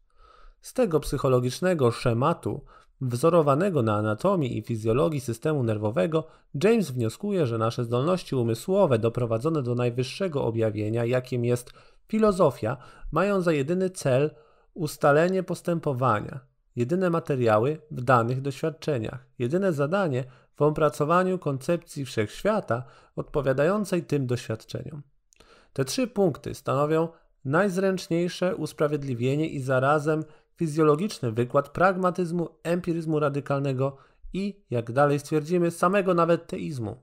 Z tego psychologicznego szematu, wzorowanego na anatomii i fizjologii systemu nerwowego, James wnioskuje, że nasze zdolności umysłowe doprowadzone do najwyższego objawienia, jakim jest filozofia, mają za jedyny cel ustalenie postępowania, jedyne materiały w danych doświadczeniach, jedyne zadanie w opracowaniu koncepcji wszechświata odpowiadającej tym doświadczeniom. Te trzy punkty stanowią najzręczniejsze usprawiedliwienie i zarazem fizjologiczny wykład pragmatyzmu, empiryzmu radykalnego i, jak dalej stwierdzimy, samego nawet teizmu.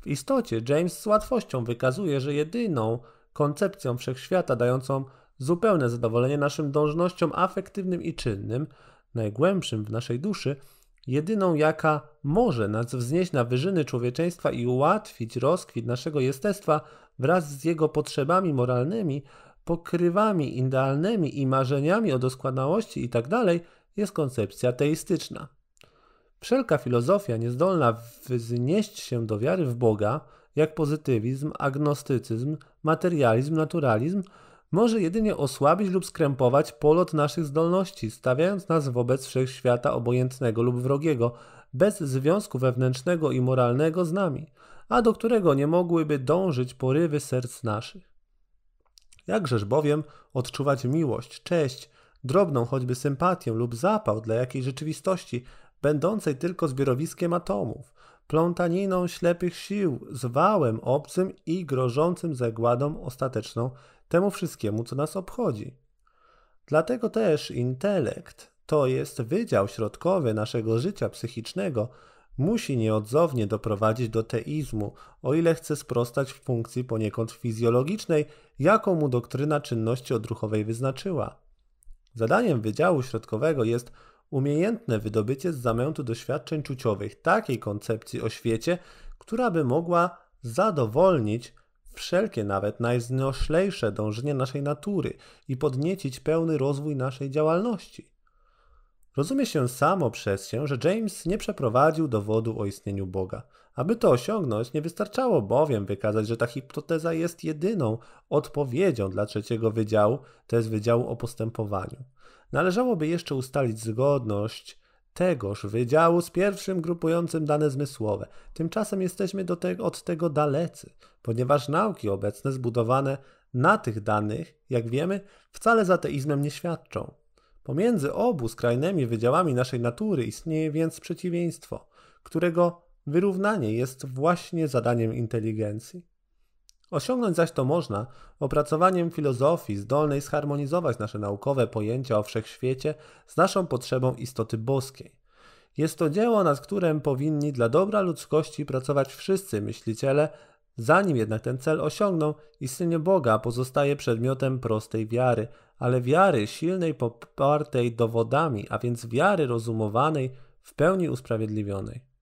W istocie James z łatwością wykazuje, że jedyną koncepcją wszechświata dającą zupełne zadowolenie naszym dążnościom afektywnym i czynnym, najgłębszym w naszej duszy, jedyną jaka może nas wznieść na wyżyny człowieczeństwa i ułatwić rozkwit naszego jestestwa wraz z jego potrzebami moralnymi, pokrywami idealnymi i marzeniami o doskonałości itd., tak jest koncepcja teistyczna. Wszelka filozofia niezdolna wznieść się do wiary w Boga, jak pozytywizm, agnostycyzm, materializm, naturalizm, może jedynie osłabić lub skrępować polot naszych zdolności, stawiając nas wobec wszechświata obojętnego lub wrogiego, bez związku wewnętrznego i moralnego z nami, a do którego nie mogłyby dążyć porywy serc naszych. Jakżeż bowiem odczuwać miłość, cześć, drobną choćby sympatię lub zapał dla jakiejś rzeczywistości, będącej tylko zbiorowiskiem atomów, plątaniną ślepych sił, zwałem obcym i grożącym zagładą ostateczną temu wszystkiemu, co nas obchodzi. Dlatego też intelekt, to jest wydział środkowy naszego życia psychicznego, musi nieodzownie doprowadzić do teizmu, o ile chce sprostać funkcji poniekąd fizjologicznej, jaką mu doktryna czynności odruchowej wyznaczyła. Zadaniem Wydziału Środkowego jest umiejętne wydobycie z zamętu doświadczeń czuciowych takiej koncepcji o świecie, która by mogła zadowolnić wszelkie nawet najznoślejsze dążenie naszej natury i podniecić pełny rozwój naszej działalności. Rozumie się samo przez się, że James nie przeprowadził dowodu o istnieniu Boga. Aby to osiągnąć, nie wystarczało bowiem wykazać, że ta hipoteza jest jedyną odpowiedzią dla trzeciego wydziału, to jest wydziału o postępowaniu. Należałoby jeszcze ustalić zgodność tegoż wydziału z pierwszym grupującym dane zmysłowe. Tymczasem jesteśmy do te od tego dalecy, ponieważ nauki obecne zbudowane na tych danych, jak wiemy, wcale za teizmem nie świadczą. Pomiędzy obu skrajnymi wydziałami naszej natury istnieje więc przeciwieństwo, którego wyrównanie jest właśnie zadaniem inteligencji. Osiągnąć zaś to można opracowaniem filozofii zdolnej zharmonizować nasze naukowe pojęcia o wszechświecie z naszą potrzebą istoty boskiej. Jest to dzieło, nad którym powinni dla dobra ludzkości pracować wszyscy myśliciele, zanim jednak ten cel osiągną, istnienie Boga pozostaje przedmiotem prostej wiary, ale wiary silnej, popartej dowodami, a więc wiary rozumowanej, w pełni usprawiedliwionej.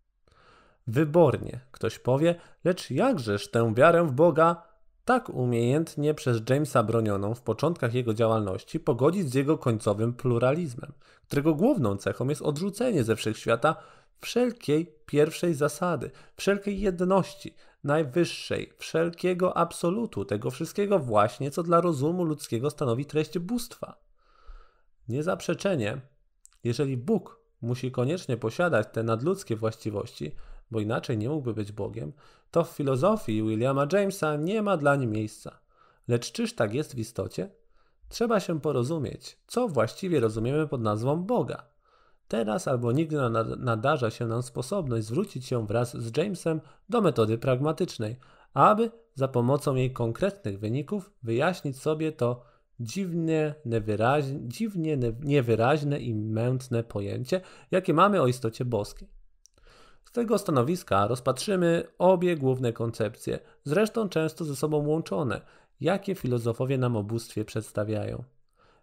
Wybornie, ktoś powie, lecz jakżeż tę wiarę w Boga, tak umiejętnie przez Jamesa bronioną w początkach jego działalności, pogodzić z jego końcowym pluralizmem, którego główną cechą jest odrzucenie ze wszechświata wszelkiej pierwszej zasady, wszelkiej jedności, najwyższej, wszelkiego absolutu, tego wszystkiego właśnie, co dla rozumu ludzkiego stanowi treść bóstwa. Niezaprzeczenie, jeżeli Bóg musi koniecznie posiadać te nadludzkie właściwości, bo inaczej nie mógłby być Bogiem, to w filozofii Williama Jamesa nie ma dla niej miejsca. Lecz czyż tak jest w istocie? Trzeba się porozumieć, co właściwie rozumiemy pod nazwą Boga. Teraz albo nigdy nadarza się nam sposobność zwrócić się wraz z Jamesem do metody pragmatycznej, aby za pomocą jej konkretnych wyników wyjaśnić sobie to dziwnie, niewyraźne, dziwnie niewyraźne i mętne pojęcie, jakie mamy o istocie boskiej. Tego stanowiska rozpatrzymy obie główne koncepcje, zresztą często ze sobą łączone, jakie filozofowie nam o bóstwie przedstawiają.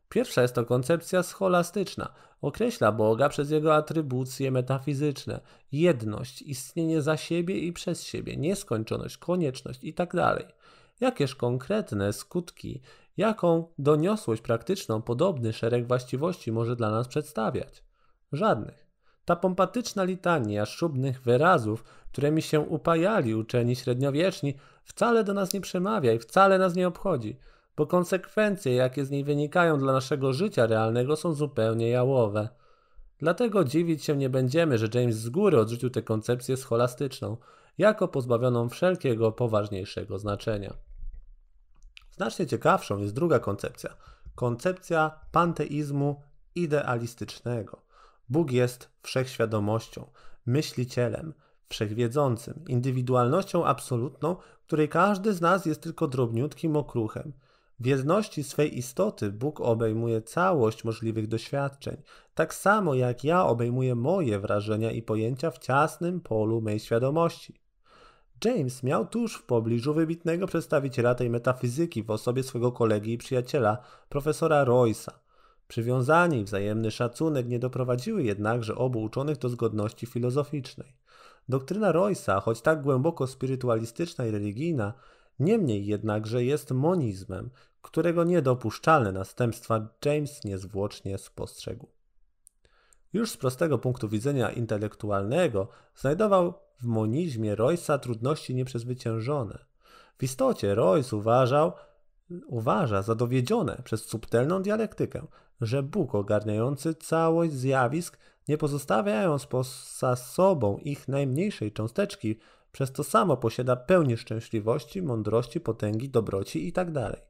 Pierwsza jest to koncepcja scholastyczna. Określa Boga przez jego atrybucje metafizyczne, jedność, istnienie za siebie i przez siebie, nieskończoność, konieczność itd. Tak Jakież konkretne skutki, jaką doniosłość praktyczną podobny szereg właściwości może dla nas przedstawiać? Żadnych. Ta pompatyczna litania szubnych wyrazów, którymi się upajali uczeni średniowieczni, wcale do nas nie przemawia i wcale nas nie obchodzi – bo konsekwencje, jakie z niej wynikają dla naszego życia realnego, są zupełnie jałowe. Dlatego dziwić się nie będziemy, że James z góry odrzucił tę koncepcję scholastyczną, jako pozbawioną wszelkiego poważniejszego znaczenia. Znacznie ciekawszą jest druga koncepcja koncepcja panteizmu idealistycznego. Bóg jest wszechświadomością, myślicielem, wszechwiedzącym, indywidualnością absolutną, której każdy z nas jest tylko drobniutkim okruchem. W jedności swej istoty Bóg obejmuje całość możliwych doświadczeń, tak samo jak ja obejmuję moje wrażenia i pojęcia w ciasnym polu mej świadomości. James miał tuż w pobliżu wybitnego przedstawiciela tej metafizyki w osobie swego kolegi i przyjaciela, profesora Roysa. Przywiązanie i wzajemny szacunek nie doprowadziły jednakże obu uczonych do zgodności filozoficznej. Doktryna Roysa, choć tak głęboko spirytualistyczna i religijna, niemniej jednakże jest monizmem, którego niedopuszczalne następstwa James niezwłocznie spostrzegł. Już z prostego punktu widzenia intelektualnego znajdował w monizmie Roysa trudności nieprzezwyciężone. W istocie Royce uważał, uważa za dowiedzione przez subtelną dialektykę, że Bóg ogarniający całość zjawisk, nie pozostawiając poza sobą ich najmniejszej cząsteczki, przez to samo posiada pełnię szczęśliwości, mądrości, potęgi, dobroci itd. Tak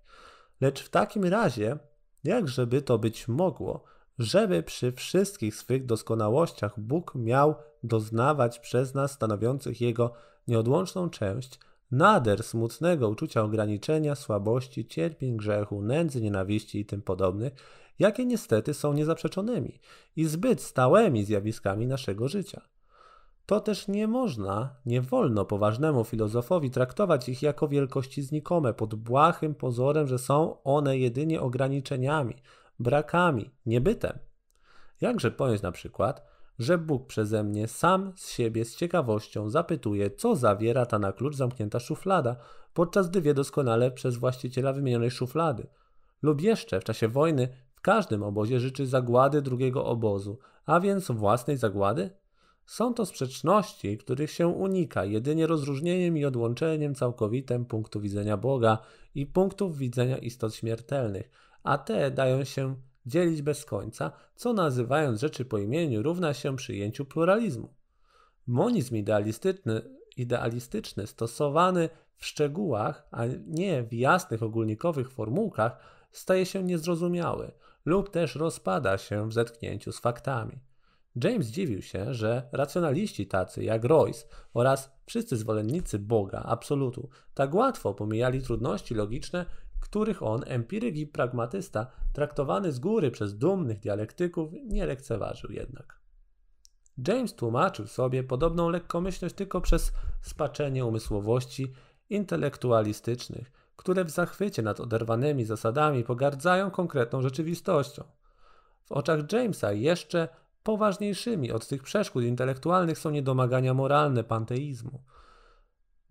Lecz w takim razie, jakżeby to być mogło, żeby przy wszystkich swych doskonałościach Bóg miał doznawać przez nas stanowiących Jego nieodłączną część nader smutnego uczucia ograniczenia, słabości, cierpień, grzechu, nędzy, nienawiści i tym podobnych, jakie niestety są niezaprzeczonymi i zbyt stałymi zjawiskami naszego życia to też nie można, nie wolno poważnemu filozofowi traktować ich jako wielkości znikome pod błahym pozorem, że są one jedynie ograniczeniami, brakami, niebytem. Jakże pojąć na przykład, że Bóg przeze mnie sam z siebie z ciekawością zapytuje, co zawiera ta na klucz zamknięta szuflada, podczas gdy wie doskonale przez właściciela wymienionej szuflady. Lub jeszcze w czasie wojny w każdym obozie życzy zagłady drugiego obozu, a więc własnej zagłady? Są to sprzeczności, których się unika jedynie rozróżnieniem i odłączeniem całkowitym punktu widzenia Boga i punktów widzenia istot śmiertelnych, a te dają się dzielić bez końca, co nazywając rzeczy po imieniu równa się przyjęciu pluralizmu. Monizm idealistyczny, idealistyczny stosowany w szczegółach, a nie w jasnych ogólnikowych formułkach, staje się niezrozumiały lub też rozpada się w zetknięciu z faktami. James dziwił się, że racjonaliści tacy jak Royce oraz wszyscy zwolennicy Boga, absolutu, tak łatwo pomijali trudności logiczne, których on, empiryk i pragmatysta, traktowany z góry przez dumnych dialektyków, nie lekceważył jednak. James tłumaczył sobie podobną lekkomyślność tylko przez spaczenie umysłowości intelektualistycznych, które w zachwycie nad oderwanymi zasadami pogardzają konkretną rzeczywistością. W oczach Jamesa jeszcze poważniejszymi od tych przeszkód intelektualnych są niedomagania moralne panteizmu.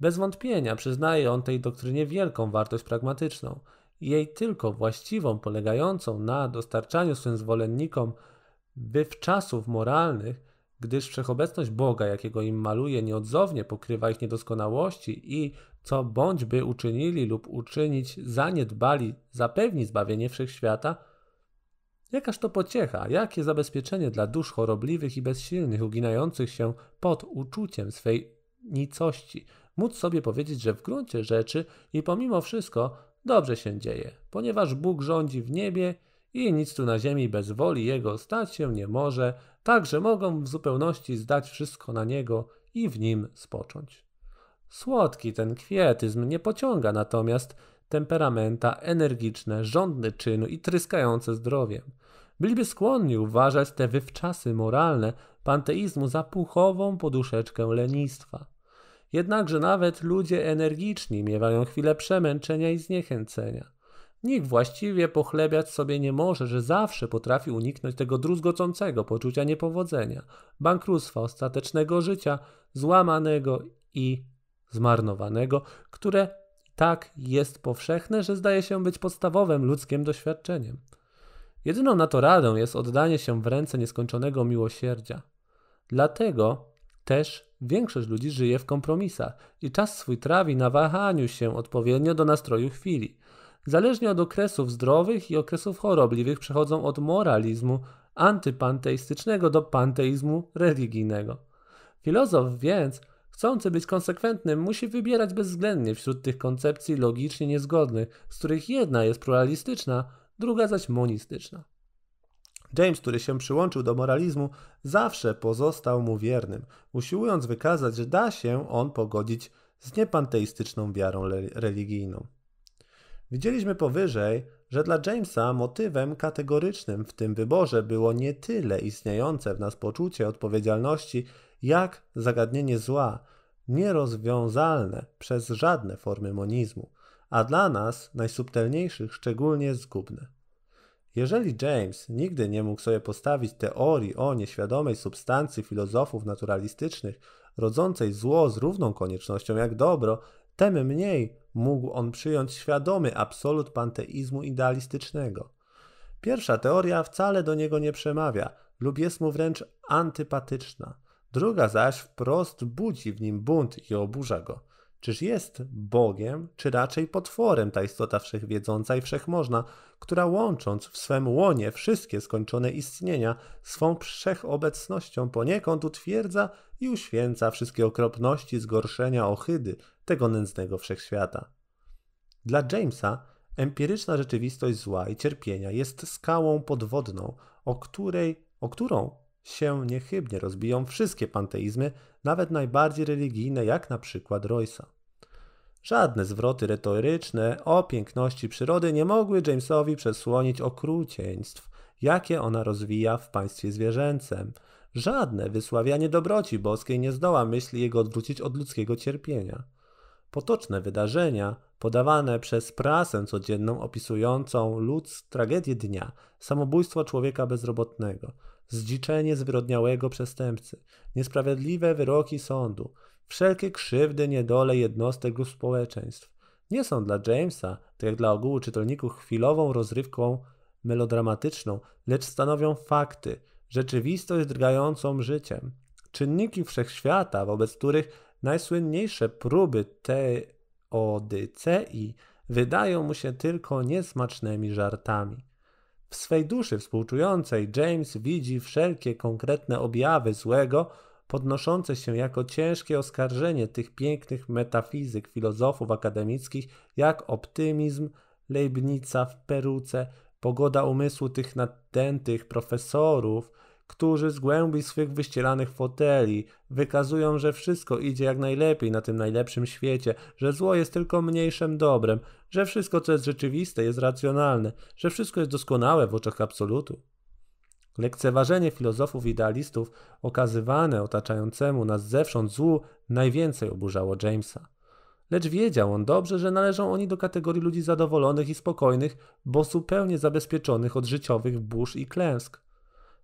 Bez wątpienia przyznaje on tej doktrynie wielką wartość pragmatyczną, jej tylko właściwą, polegającą na dostarczaniu swym zwolennikom wywczasów moralnych, gdyż wszechobecność Boga, jakiego im maluje, nieodzownie pokrywa ich niedoskonałości i co bądź by uczynili lub uczynić zaniedbali, zapewni zbawienie wszechświata, jakaż to pociecha, jakie zabezpieczenie dla dusz chorobliwych i bezsilnych, uginających się pod uczuciem swej nicości, móc sobie powiedzieć, że w gruncie rzeczy i pomimo wszystko dobrze się dzieje, ponieważ Bóg rządzi w niebie i nic tu na ziemi bez woli Jego stać się nie może, także mogą w zupełności zdać wszystko na Niego i w Nim spocząć. Słodki ten kwietyzm nie pociąga natomiast temperamenta energiczne, żądne czynu i tryskające zdrowiem. Byliby skłonni uważać te wywczasy moralne panteizmu za puchową poduszeczkę lenistwa. Jednakże nawet ludzie energiczni miewają chwilę przemęczenia i zniechęcenia. Nikt właściwie pochlebiać sobie nie może, że zawsze potrafi uniknąć tego druzgocącego poczucia niepowodzenia, bankructwa ostatecznego życia, złamanego i zmarnowanego, które tak jest powszechne, że zdaje się być podstawowym ludzkim doświadczeniem. Jedyną na to radą jest oddanie się w ręce nieskończonego miłosierdzia. Dlatego też większość ludzi żyje w kompromisach i czas swój trawi na wahaniu się odpowiednio do nastroju chwili. Zależnie od okresów zdrowych i okresów chorobliwych przechodzą od moralizmu antypanteistycznego do panteizmu religijnego. Filozof więc, chcący być konsekwentnym, musi wybierać bezwzględnie wśród tych koncepcji logicznie niezgodnych, z których jedna jest pluralistyczna, druga zaś monistyczna. James, który się przyłączył do moralizmu, zawsze pozostał mu wiernym, usiłując wykazać, że da się on pogodzić z niepanteistyczną wiarą religijną. Widzieliśmy powyżej, że dla Jamesa motywem kategorycznym w tym wyborze było nie tyle istniejące w nas poczucie odpowiedzialności, jak zagadnienie zła, nierozwiązalne przez żadne formy monizmu, a dla nas najsubtelniejszych szczególnie zgubne. Jeżeli James nigdy nie mógł sobie postawić teorii o nieświadomej substancji filozofów naturalistycznych, rodzącej zło z równą koniecznością jak dobro, tem mniej mógł on przyjąć świadomy absolut panteizmu idealistycznego. Pierwsza teoria wcale do niego nie przemawia lub jest mu wręcz antypatyczna. Druga zaś wprost budzi w nim bunt i oburza go. Czyż jest Bogiem, czy raczej potworem ta istota wszechwiedząca i wszechmożna, która łącząc w swym łonie wszystkie skończone istnienia, swą wszechobecnością poniekąd utwierdza i uświęca wszystkie okropności, zgorszenia, ohydy tego nędznego wszechświata. Dla Jamesa empiryczna rzeczywistość zła i cierpienia jest skałą podwodną, o, której, o którą się niechybnie rozbiją wszystkie panteizmy, nawet najbardziej religijne, jak na przykład Roysa. Żadne zwroty retoryczne o piękności przyrody nie mogły Jamesowi przesłonić okrucieństw, jakie ona rozwija w państwie zwierzęcym. Żadne wysławianie dobroci boskiej nie zdoła myśli jego odwrócić od ludzkiego cierpienia. Potoczne wydarzenia, podawane przez prasę codzienną opisującą ludz tragedię dnia, samobójstwo człowieka bezrobotnego, zdziczenie zwyrodniałego przestępcy, niesprawiedliwe wyroki sądu, wszelkie krzywdy, niedole jednostek lub społeczeństw. Nie są dla Jamesa, tak jak dla ogółu czytelników, chwilową rozrywką melodramatyczną, lecz stanowią fakty, rzeczywistość drgającą życiem, czynniki wszechświata, wobec których najsłynniejsze próby teodycei wydają mu się tylko niesmacznymi żartami. W swej duszy współczującej James widzi wszelkie konkretne objawy złego, podnoszące się jako ciężkie oskarżenie tych pięknych metafizyk, filozofów akademickich, jak optymizm Leibnica w peruce, pogoda umysłu tych nadętych profesorów, którzy z głębi swych wyścielanych foteli wykazują, że wszystko idzie jak najlepiej na tym najlepszym świecie, że zło jest tylko mniejszym dobrem, że wszystko, co jest rzeczywiste, jest racjonalne, że wszystko jest doskonałe w oczach absolutu. Lekceważenie filozofów idealistów okazywane otaczającemu nas zewsząd złu najwięcej oburzało Jamesa. Lecz wiedział on dobrze, że należą oni do kategorii ludzi zadowolonych i spokojnych, bo zupełnie zabezpieczonych od życiowych burz i klęsk.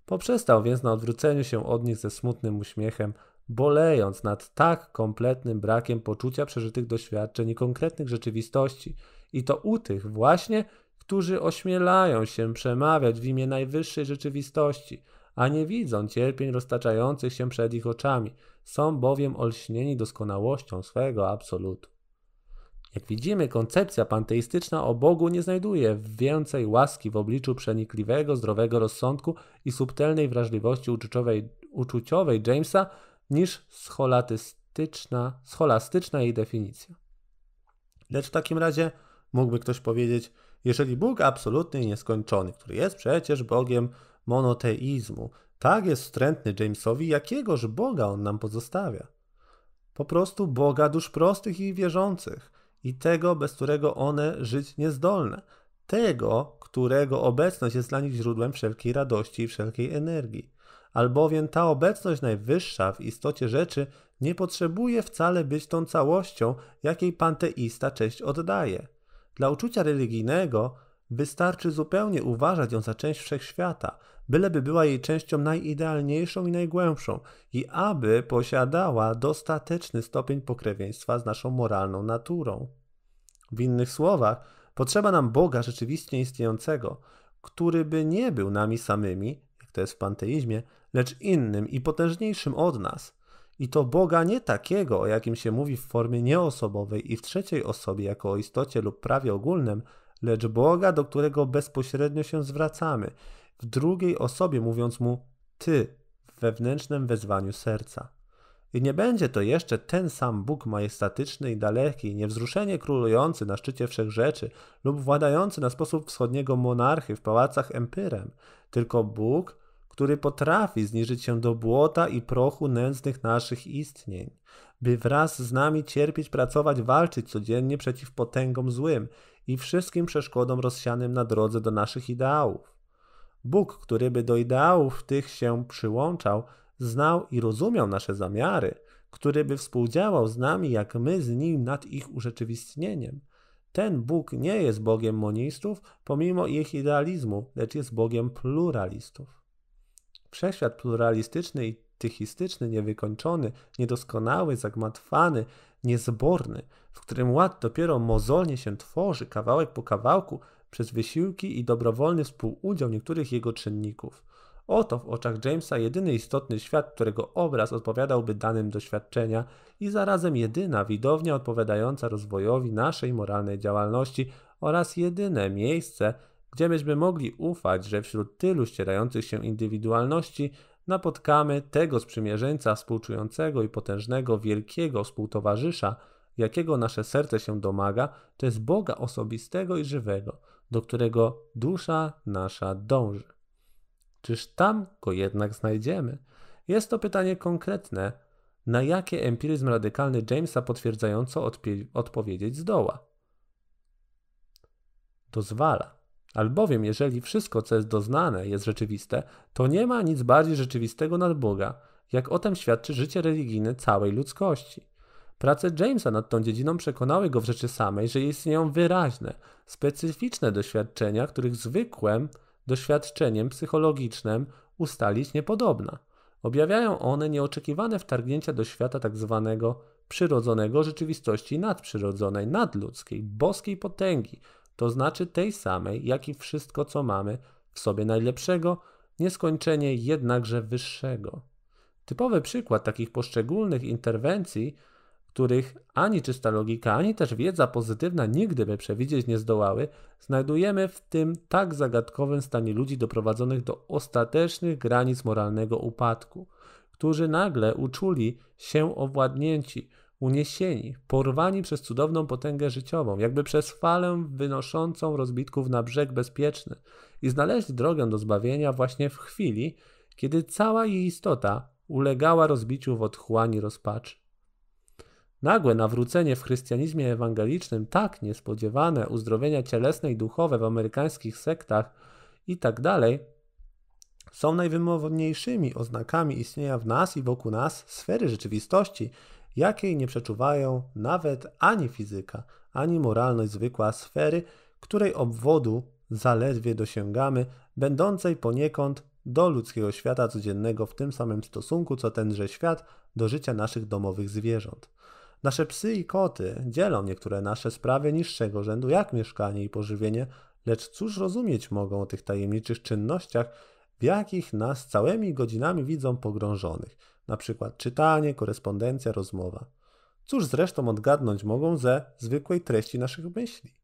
Poprzestał więc na odwróceniu się od nich ze smutnym uśmiechem, bolejąc nad tak kompletnym brakiem poczucia przeżytych doświadczeń i konkretnych rzeczywistości, i to u tych właśnie, którzy ośmielają się przemawiać w imię najwyższej rzeczywistości, a nie widzą cierpień roztaczających się przed ich oczami, są bowiem olśnieni doskonałością swego absolutu. Jak widzimy, koncepcja panteistyczna o Bogu nie znajduje więcej łaski w obliczu przenikliwego, zdrowego rozsądku i subtelnej wrażliwości uczuciowej, uczuciowej Jamesa niż scholastyczna, jej definicja. Lecz w takim razie mógłby ktoś powiedzieć, jeżeli Bóg absolutny i nieskończony, który jest przecież Bogiem monoteizmu, tak jest wstrętny Jamesowi, jakiegoż Boga on nam pozostawia? Po prostu Boga dusz prostych i wierzących i tego, bez którego one żyć niezdolne. Tego, którego obecność jest dla nich źródłem wszelkiej radości i wszelkiej energii. Albowiem ta obecność najwyższa w istocie rzeczy nie potrzebuje wcale być tą całością, jakiej panteista cześć oddaje. Dla uczucia religijnego wystarczy zupełnie uważać ją za część wszechświata, byleby była jej częścią najidealniejszą i najgłębszą i aby posiadała dostateczny stopień pokrewieństwa z naszą moralną naturą. W innych słowach, potrzeba nam Boga rzeczywiście istniejącego, który by nie był nami samymi, jak to jest w panteizmie, lecz innym i potężniejszym od nas. I to Boga nie takiego, o jakim się mówi w formie nieosobowej i w trzeciej osobie jako o istocie lub prawie ogólnym, lecz Boga, do którego bezpośrednio się zwracamy, w drugiej osobie mówiąc mu Ty w wewnętrznym wezwaniu serca. I nie będzie to jeszcze ten sam Bóg majestatyczny i daleki, niewzruszenie królujący na szczycie wszechrzeczy lub władający na sposób wschodniego monarchy w pałacach Empyrem, tylko Bóg, który potrafi zniżyć się do błota i prochu nędznych naszych istnień, by wraz z nami cierpieć, pracować, walczyć codziennie przeciw potęgom złym i wszystkim przeszkodom rozsianym na drodze do naszych ideałów. Bóg, który by do ideałów tych się przyłączał, znał i rozumiał nasze zamiary, który by współdziałał z nami, jak my z nim nad ich urzeczywistnieniem. Ten Bóg nie jest Bogiem monistów, pomimo ich idealizmu, lecz jest Bogiem pluralistów. Wszechświat pluralistyczny i tychistyczny, niewykończony, niedoskonały, zagmatwany, niezborny, w którym ład dopiero mozolnie się tworzy, kawałek po kawałku, przez wysiłki i dobrowolny współudział niektórych jego czynników. Oto w oczach Jamesa jedyny istotny świat, którego obraz odpowiadałby danym doświadczenia i zarazem jedyna widownia odpowiadająca rozwojowi naszej moralnej działalności oraz jedyne miejsce, gdzie byśmy mogli ufać, że wśród tylu ścierających się indywidualności napotkamy tego sprzymierzeńca współczującego i potężnego, wielkiego współtowarzysza, jakiego nasze serce się domaga, to jest Boga osobistego i żywego, do którego dusza nasza dąży. Czyż tam go jednak znajdziemy? Jest to pytanie konkretne, na jakie empiryzm radykalny Jamesa potwierdzająco odpowiedzieć zdoła. Dozwala. Albowiem, jeżeli wszystko, co jest doznane, jest rzeczywiste, to nie ma nic bardziej rzeczywistego nad Boga, jak o tym świadczy życie religijne całej ludzkości. Prace Jamesa nad tą dziedziną przekonały go w rzeczy samej, że istnieją wyraźne, specyficzne doświadczenia, których zwykłym doświadczeniem psychologicznym ustalić niepodobna. Objawiają one nieoczekiwane wtargnięcia do świata tak zwanego przyrodzonego rzeczywistości nadprzyrodzonej, nadludzkiej, boskiej potęgi, to znaczy tej samej, jak i wszystko, co mamy w sobie najlepszego, nieskończenie jednakże wyższego. Typowy przykład takich poszczególnych interwencji których ani czysta logika, ani też wiedza pozytywna nigdy by przewidzieć nie zdołały, znajdujemy w tym tak zagadkowym stanie ludzi doprowadzonych do ostatecznych granic moralnego upadku, którzy nagle uczuli się owładnięci, uniesieni, porwani przez cudowną potęgę życiową, jakby przez falę wynoszącą rozbitków na brzeg bezpieczny i znaleźli drogę do zbawienia właśnie w chwili, kiedy cała jej istota ulegała rozbiciu w otchłani rozpaczy. Nagłe nawrócenie w chrystianizmie ewangelicznym, tak niespodziewane uzdrowienia cielesne i duchowe w amerykańskich sektach i tak są najwymowniejszymi oznakami istnienia w nas i wokół nas sfery rzeczywistości, jakiej nie przeczuwają nawet ani fizyka, ani moralność zwykła sfery, której obwodu zaledwie dosięgamy, będącej poniekąd do ludzkiego świata codziennego w tym samym stosunku, co tenże świat do życia naszych domowych zwierząt. Nasze psy i koty dzielą niektóre nasze sprawy niższego rzędu, jak mieszkanie i pożywienie, lecz cóż rozumieć mogą o tych tajemniczych czynnościach, w jakich nas całymi godzinami widzą pogrążonych, na przykład czytanie, korespondencja, rozmowa. Cóż zresztą odgadnąć mogą ze zwykłej treści naszych myśli?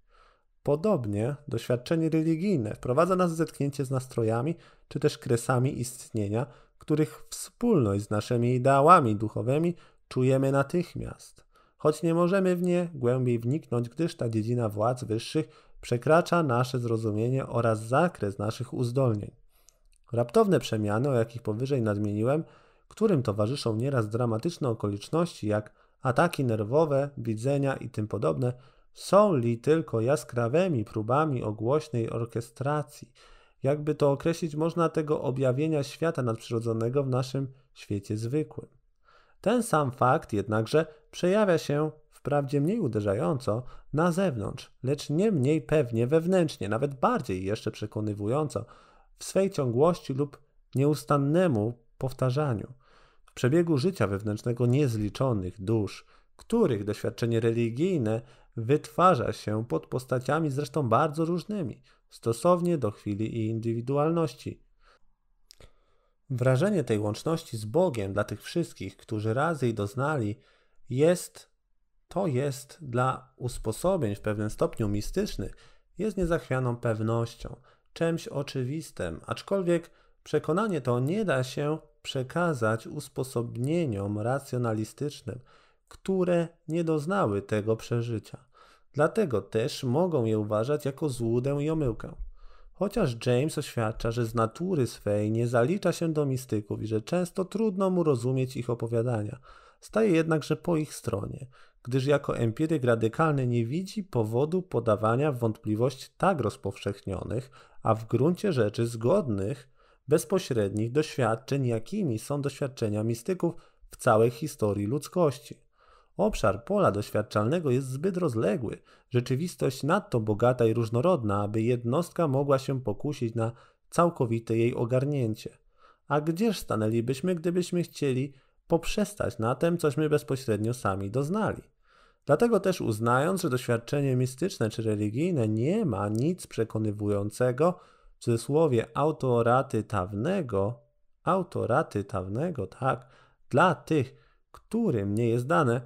Podobnie doświadczenie religijne wprowadza nas w zetknięcie z nastrojami czy też kresami istnienia, których wspólność z naszymi ideałami duchowymi czujemy natychmiast, choć nie możemy w nie głębiej wniknąć, gdyż ta dziedzina władz wyższych przekracza nasze zrozumienie oraz zakres naszych uzdolnień. Raptowne przemiany, o jakich powyżej nadmieniłem, którym towarzyszą nieraz dramatyczne okoliczności, jak ataki nerwowe, widzenia i tym podobne, są li tylko jaskrawymi próbami ogłośnej orkiestracji. Jakby to określić, można tego objawienia świata nadprzyrodzonego w naszym świecie zwykłym. Ten sam fakt jednakże przejawia się wprawdzie mniej uderzająco na zewnątrz, lecz nie mniej pewnie wewnętrznie, nawet bardziej jeszcze przekonywująco w swej ciągłości lub nieustannemu powtarzaniu. W przebiegu życia wewnętrznego niezliczonych dusz, których doświadczenie religijne wytwarza się pod postaciami zresztą bardzo różnymi, stosownie do chwili i indywidualności. Wrażenie tej łączności z Bogiem dla tych wszystkich, którzy razy jej doznali, jest, to jest dla usposobień w pewnym stopniu mistycznych, jest niezachwianą pewnością, czymś oczywistym, aczkolwiek przekonanie to nie da się przekazać usposobnieniom racjonalistycznym, które nie doznały tego przeżycia. Dlatego też mogą je uważać jako złudę i omyłkę. Chociaż James oświadcza, że z natury swej nie zalicza się do mistyków i że często trudno mu rozumieć ich opowiadania, staje jednakże po ich stronie, gdyż jako empiryk radykalny nie widzi powodu podawania w wątpliwość tak rozpowszechnionych, a w gruncie rzeczy zgodnych, bezpośrednich doświadczeń, jakimi są doświadczenia mistyków w całej historii ludzkości. Obszar pola doświadczalnego jest zbyt rozległy, rzeczywistość nadto bogata i różnorodna, aby jednostka mogła się pokusić na całkowite jej ogarnięcie. A gdzież stanęlibyśmy, gdybyśmy chcieli poprzestać na tym, cośmy bezpośrednio sami doznali? Dlatego też uznając, że doświadczenie mistyczne czy religijne nie ma nic przekonywującego, w cudzysłowie autoratytawnego, autoratytawnego, tak, dla tych, którym nie jest dane,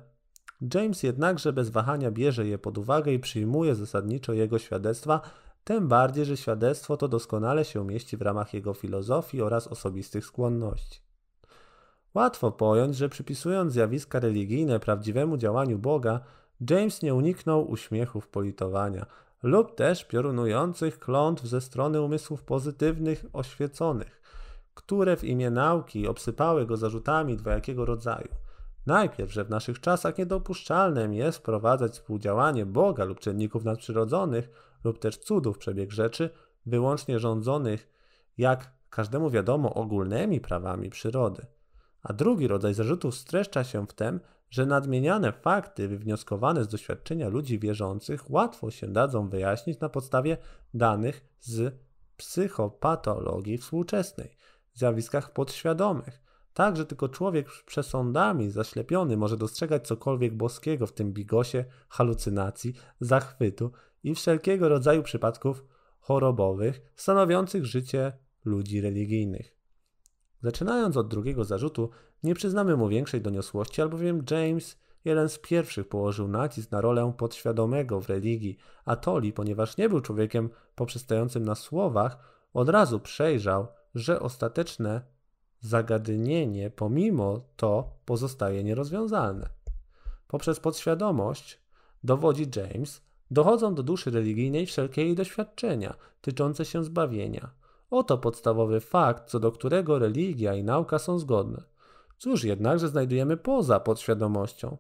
James jednakże bez wahania bierze je pod uwagę i przyjmuje zasadniczo jego świadectwa, tym bardziej, że świadectwo to doskonale się mieści w ramach jego filozofii oraz osobistych skłonności. Łatwo pojąć, że przypisując zjawiska religijne prawdziwemu działaniu Boga, James nie uniknął uśmiechów politowania lub też piorunujących klątw ze strony umysłów pozytywnych, oświeconych, które w imię nauki obsypały go zarzutami dwojakiego rodzaju – Najpierw, że w naszych czasach niedopuszczalnym jest wprowadzać współdziałanie Boga lub czynników nadprzyrodzonych lub też cudów przebieg rzeczy wyłącznie rządzonych, jak każdemu wiadomo, ogólnymi prawami przyrody. A drugi rodzaj zarzutów streszcza się w tym, że nadmieniane fakty wywnioskowane z doświadczenia ludzi wierzących łatwo się dadzą wyjaśnić na podstawie danych z psychopatologii współczesnej, zjawiskach podświadomych, tak, że tylko człowiek przesądami zaślepiony może dostrzegać cokolwiek boskiego w tym bigosie halucynacji, zachwytu i wszelkiego rodzaju przypadków chorobowych stanowiących życie ludzi religijnych. Zaczynając od drugiego zarzutu, nie przyznamy mu większej doniosłości, albowiem James jeden z pierwszych położył nacisk na rolę podświadomego w religii, a Toli, ponieważ nie był człowiekiem poprzestającym na słowach, od razu przejrzał, że ostateczne zagadnienie pomimo to pozostaje nierozwiązalne. Poprzez podświadomość, dowodzi James, dochodzą do duszy religijnej wszelkie jej doświadczenia tyczące się zbawienia, Oto podstawowy fakt, co do którego religia i nauka są zgodne. Cóż jednakże znajdujemy poza podświadomością?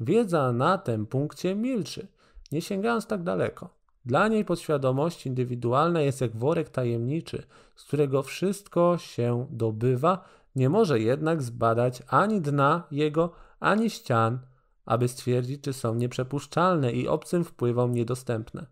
Wiedza na tym punkcie milczy, nie sięgając tak daleko. Dla niej podświadomość indywidualna jest jak worek tajemniczy, z którego wszystko się dobywa, nie może jednak zbadać ani dna jego, ani ścian, aby stwierdzić, czy są nieprzepuszczalne i obcym wpływom niedostępne.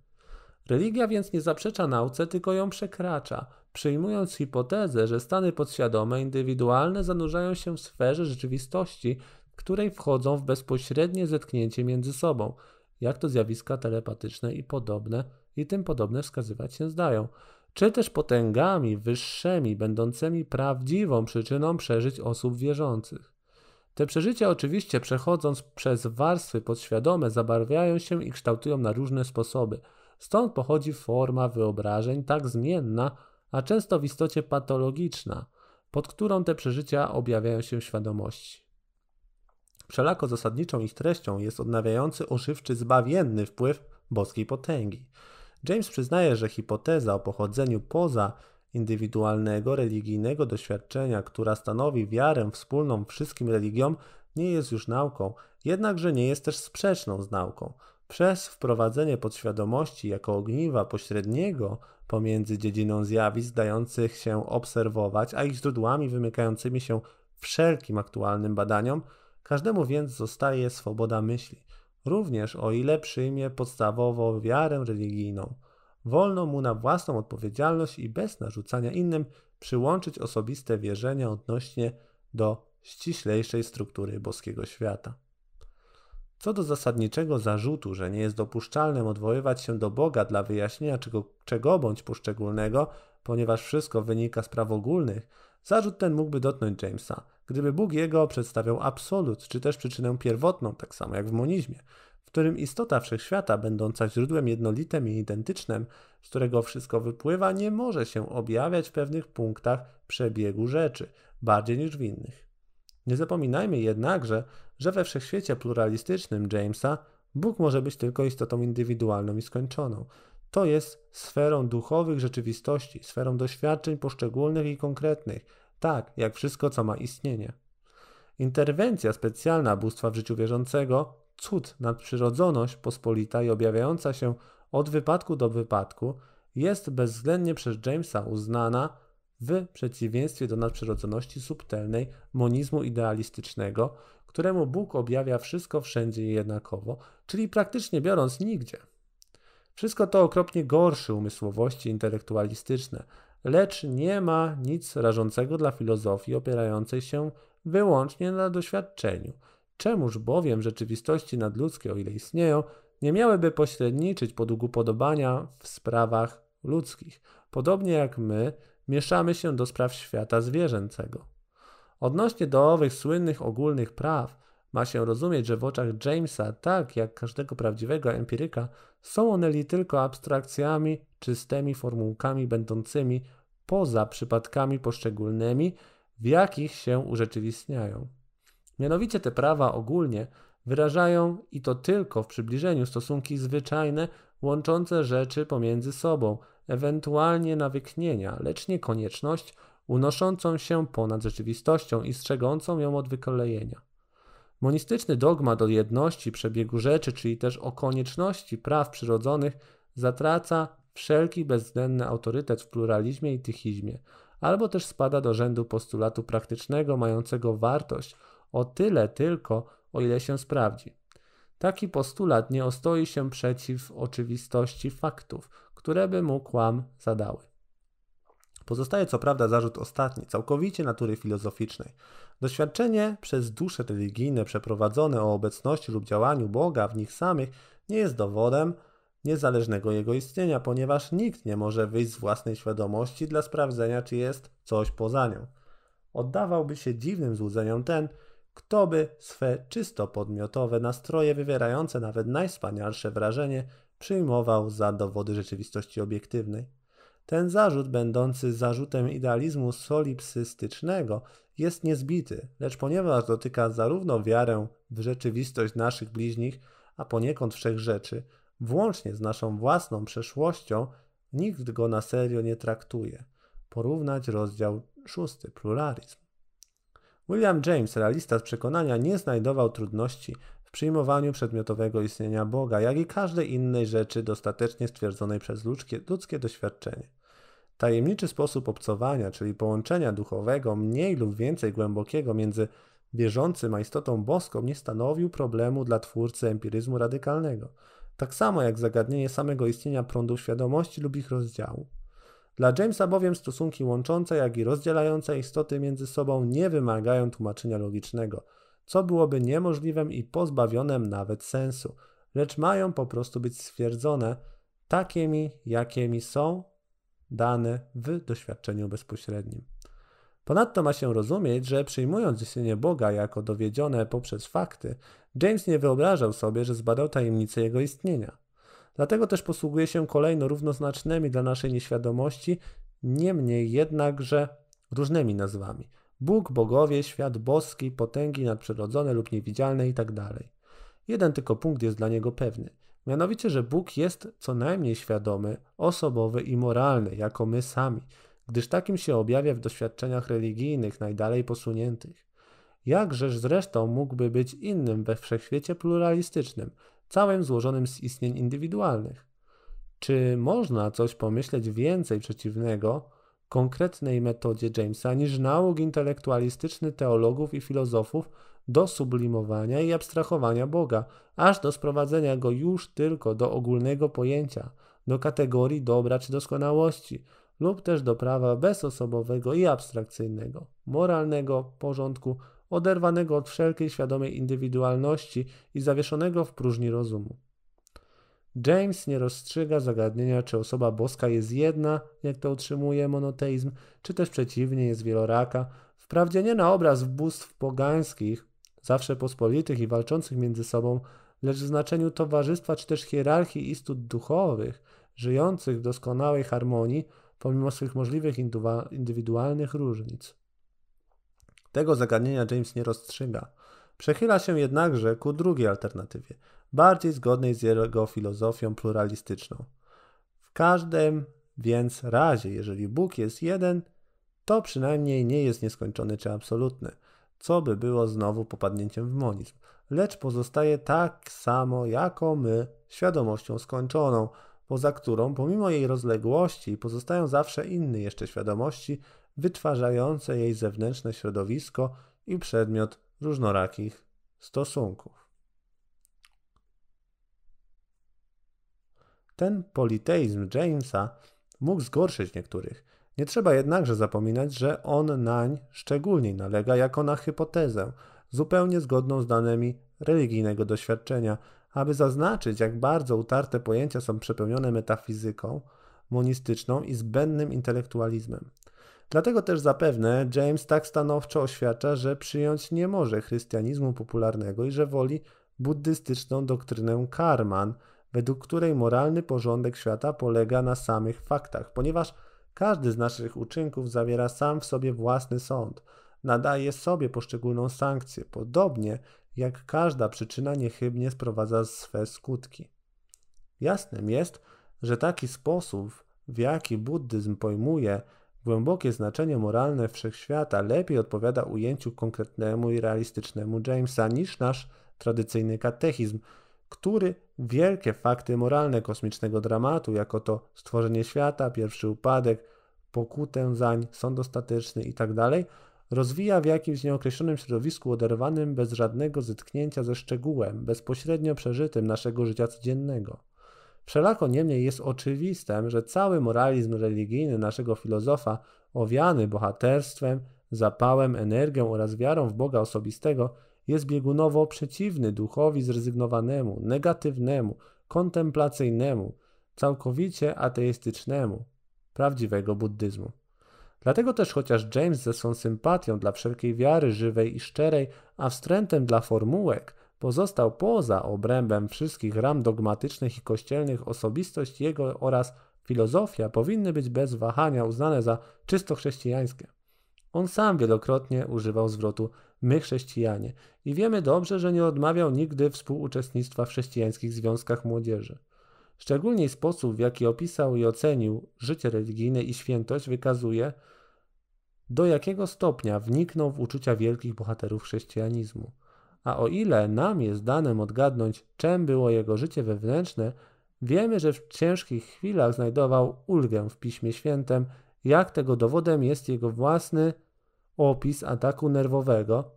Religia więc nie zaprzecza nauce, tylko ją przekracza, przyjmując hipotezę, że stany podświadome, indywidualne zanurzają się w sferze rzeczywistości, w której wchodzą w bezpośrednie zetknięcie między sobą, jak to zjawiska telepatyczne i podobne i tym podobne wskazywać się zdają, czy też potęgami wyższymi, będącymi prawdziwą przyczyną przeżyć osób wierzących. Te przeżycia oczywiście przechodząc przez warstwy podświadome zabarwiają się i kształtują na różne sposoby. Stąd pochodzi forma wyobrażeń tak zmienna, a często w istocie patologiczna, pod którą te przeżycia objawiają się w świadomości. Wszelako zasadniczą ich treścią jest odnawiający, ożywczy, zbawienny wpływ boskiej potęgi. James przyznaje, że hipoteza o pochodzeniu poza indywidualnego, religijnego doświadczenia, która stanowi wiarę wspólną wszystkim religiom, nie jest już nauką, jednakże nie jest też sprzeczną z nauką. Przez wprowadzenie podświadomości jako ogniwa pośredniego pomiędzy dziedziną zjawisk dających się obserwować, a ich źródłami wymykającymi się wszelkim aktualnym badaniom, każdemu więc zostaje swoboda myśli, również o ile przyjmie podstawowo wiarę religijną. Wolno mu na własną odpowiedzialność i bez narzucania innym przyłączyć osobiste wierzenia odnośnie do ściślejszej struktury boskiego świata. Co do zasadniczego zarzutu, że nie jest dopuszczalnym odwoływać się do Boga dla wyjaśnienia czego, czego bądź poszczególnego, ponieważ wszystko wynika z praw ogólnych, zarzut ten mógłby dotknąć Jamesa, gdyby Bóg jego przedstawiał absolut, czy też przyczynę pierwotną, tak samo jak w monizmie, w którym istota wszechświata, będąca źródłem jednolitym i identycznym, z którego wszystko wypływa, nie może się objawiać w pewnych punktach przebiegu rzeczy, bardziej niż w innych. Nie zapominajmy jednakże, że we wszechświecie pluralistycznym Jamesa Bóg może być tylko istotą indywidualną i skończoną. To jest sferą duchowych rzeczywistości, sferą doświadczeń poszczególnych i konkretnych, tak jak wszystko, co ma istnienie. Interwencja specjalna bóstwa w życiu wierzącego, cud, nadprzyrodzoność pospolita i objawiająca się od wypadku do wypadku, jest bezwzględnie przez Jamesa uznana w przeciwieństwie do nadprzyrodzoności subtelnej monizmu idealistycznego, któremu Bóg objawia wszystko wszędzie i jednakowo, czyli praktycznie biorąc nigdzie. Wszystko to okropnie gorsze umysłowości intelektualistyczne, lecz nie ma nic rażącego dla filozofii opierającej się wyłącznie na doświadczeniu. Czemuż bowiem rzeczywistości nadludzkie, o ile istnieją, nie miałyby pośredniczyć pod upodobania w sprawach ludzkich, podobnie jak my mieszamy się do spraw świata zwierzęcego. Odnośnie do owych słynnych ogólnych praw, ma się rozumieć, że w oczach Jamesa, tak jak każdego prawdziwego empiryka, są one li tylko abstrakcjami, czystymi formułkami będącymi poza przypadkami poszczególnymi, w jakich się urzeczywistniają. Mianowicie te prawa ogólnie wyrażają i to tylko w przybliżeniu stosunki zwyczajne łączące rzeczy pomiędzy sobą, ewentualnie nawyknienia, lecz nie konieczność unoszącą się ponad rzeczywistością i strzegącą ją od wykolejenia. Monistyczny dogmat o jedności przebiegu rzeczy, czyli też o konieczności praw przyrodzonych, zatraca wszelki bezwzględny autorytet w pluralizmie i tychizmie, albo też spada do rzędu postulatu praktycznego mającego wartość o tyle tylko, o ile się sprawdzi. Taki postulat nie ostoi się przeciw oczywistości faktów, które by mu kłam zadały. Pozostaje co prawda zarzut ostatni, całkowicie natury filozoficznej. Doświadczenie przez dusze religijne przeprowadzone o obecności lub działaniu Boga w nich samych nie jest dowodem niezależnego jego istnienia, ponieważ nikt nie może wyjść z własnej świadomości dla sprawdzenia, czy jest coś poza nią. Oddawałby się dziwnym złudzeniom ten, kto by swe czysto podmiotowe nastroje, wywierające nawet najwspanialsze wrażenie, przyjmował za dowody rzeczywistości obiektywnej. Ten zarzut, będący zarzutem idealizmu solipsystycznego, jest niezbity, lecz ponieważ dotyka zarówno wiarę w rzeczywistość naszych bliźnich, a poniekąd wszech rzeczy, włącznie z naszą własną przeszłością, nikt go na serio nie traktuje. porównać rozdział szósty, pluralizm. William James, realista z przekonania, nie znajdował trudności w przyjmowaniu przedmiotowego istnienia Boga, jak i każdej innej rzeczy dostatecznie stwierdzonej przez ludzkie, ludzkie doświadczenie. Tajemniczy sposób obcowania, czyli połączenia duchowego, mniej lub więcej głębokiego między bieżącym a istotą boską, nie stanowił problemu dla twórcy empiryzmu radykalnego, tak samo jak zagadnienie samego istnienia prądów świadomości lub ich rozdziału. Dla Jamesa bowiem stosunki łączące, jak i rozdzielające istoty między sobą nie wymagają tłumaczenia logicznego, co byłoby niemożliwym i pozbawionym nawet sensu, lecz mają po prostu być stwierdzone takimi, jakimi są dane w doświadczeniu bezpośrednim. Ponadto ma się rozumieć, że przyjmując istnienie Boga jako dowiedzione poprzez fakty, James nie wyobrażał sobie, że zbadał tajemnicę jego istnienia. Dlatego też posługuje się kolejno równoznacznymi dla naszej nieświadomości, niemniej jednakże różnymi nazwami. Bóg, bogowie, świat boski, potęgi nadprzyrodzone lub niewidzialne itd. Tak Jeden tylko punkt jest dla niego pewny. Mianowicie, że Bóg jest co najmniej świadomy, osobowy i moralny, jako my sami, gdyż takim się objawia w doświadczeniach religijnych najdalej posuniętych. Jakżeż zresztą mógłby być innym we wszechświecie pluralistycznym, całym złożonym z istnień indywidualnych? Czy można coś pomyśleć więcej przeciwnego konkretnej metodzie Jamesa niż nauk intelektualistyczny teologów i filozofów do sublimowania i abstrahowania Boga, aż do sprowadzenia go już tylko do ogólnego pojęcia, do kategorii dobra czy doskonałości, lub też do prawa bezosobowego i abstrakcyjnego, moralnego porządku, oderwanego od wszelkiej świadomej indywidualności i zawieszonego w próżni rozumu. James nie rozstrzyga zagadnienia, czy osoba boska jest jedna, jak to utrzymuje monoteizm, czy też przeciwnie, jest wieloraka. Wprawdzie nie na obraz bóstw pogańskich, zawsze pospolitych i walczących między sobą, lecz w znaczeniu towarzystwa czy też hierarchii istot duchowych, żyjących w doskonałej harmonii, pomimo swych możliwych indywidualnych różnic. Tego zagadnienia James nie rozstrzyga. Przechyla się jednakże ku drugiej alternatywie, bardziej zgodnej z jego filozofią pluralistyczną. W każdym więc razie, jeżeli Bóg jest jeden, to przynajmniej nie jest nieskończony czy absolutny, co by było znowu popadnięciem w monizm, lecz pozostaje tak samo jako my, świadomością skończoną, poza którą, pomimo jej rozległości, pozostają zawsze inne jeszcze świadomości, wytwarzające jej zewnętrzne środowisko i przedmiot różnorakich stosunków. Ten politeizm Jamesa mógł zgorszyć niektórych. Nie trzeba jednakże zapominać, że on nań szczególnie nalega jako na hipotezę, zupełnie zgodną z danymi religijnego doświadczenia, aby zaznaczyć, jak bardzo utarte pojęcia są przepełnione metafizyką monistyczną i zbędnym intelektualizmem. Dlatego też zapewne James tak stanowczo oświadcza, że przyjąć nie może chrystianizmu popularnego i że woli buddystyczną doktrynę karman, według której moralny porządek świata polega na samych faktach, ponieważ każdy z naszych uczynków zawiera sam w sobie własny sąd, nadaje sobie poszczególną sankcję, podobnie jak każda przyczyna niechybnie sprowadza swe skutki. Jasnym jest, że taki sposób, w jaki buddyzm pojmuje głębokie znaczenie moralne wszechświata, lepiej odpowiada ujęciu konkretnemu i realistycznemu Jamesa niż nasz tradycyjny katechizm, który wielkie fakty moralne kosmicznego dramatu, jako to stworzenie świata, pierwszy upadek, pokutę zań, sąd ostateczny itd., tak rozwija w jakimś nieokreślonym środowisku oderwanym bez żadnego zetknięcia ze szczegółem, bezpośrednio przeżytym naszego życia codziennego. Wszelako niemniej jest oczywistym, że cały moralizm religijny naszego filozofa, owiany bohaterstwem, zapałem, energią oraz wiarą w Boga osobistego, jest biegunowo przeciwny duchowi zrezygnowanemu, negatywnemu, kontemplacyjnemu, całkowicie ateistycznemu, prawdziwego buddyzmu. Dlatego też chociaż James ze swą sympatią dla wszelkiej wiary żywej i szczerej, a wstrętem dla formułek, pozostał poza obrębem wszystkich ram dogmatycznych i kościelnych, osobistość jego oraz filozofia powinny być bez wahania uznane za czysto chrześcijańskie. On sam wielokrotnie używał zwrotu my chrześcijanie i wiemy dobrze, że nie odmawiał nigdy współuczestnictwa w chrześcijańskich związkach młodzieży. Szczególnie sposób, w jaki opisał i ocenił życie religijne i świętość, wykazuje, do jakiego stopnia wniknął w uczucia wielkich bohaterów chrześcijanizmu. A o ile nam jest danym odgadnąć, czym było jego życie wewnętrzne, wiemy, że w ciężkich chwilach znajdował ulgę w Piśmie Świętym, jak tego dowodem jest jego własny opis ataku nerwowego,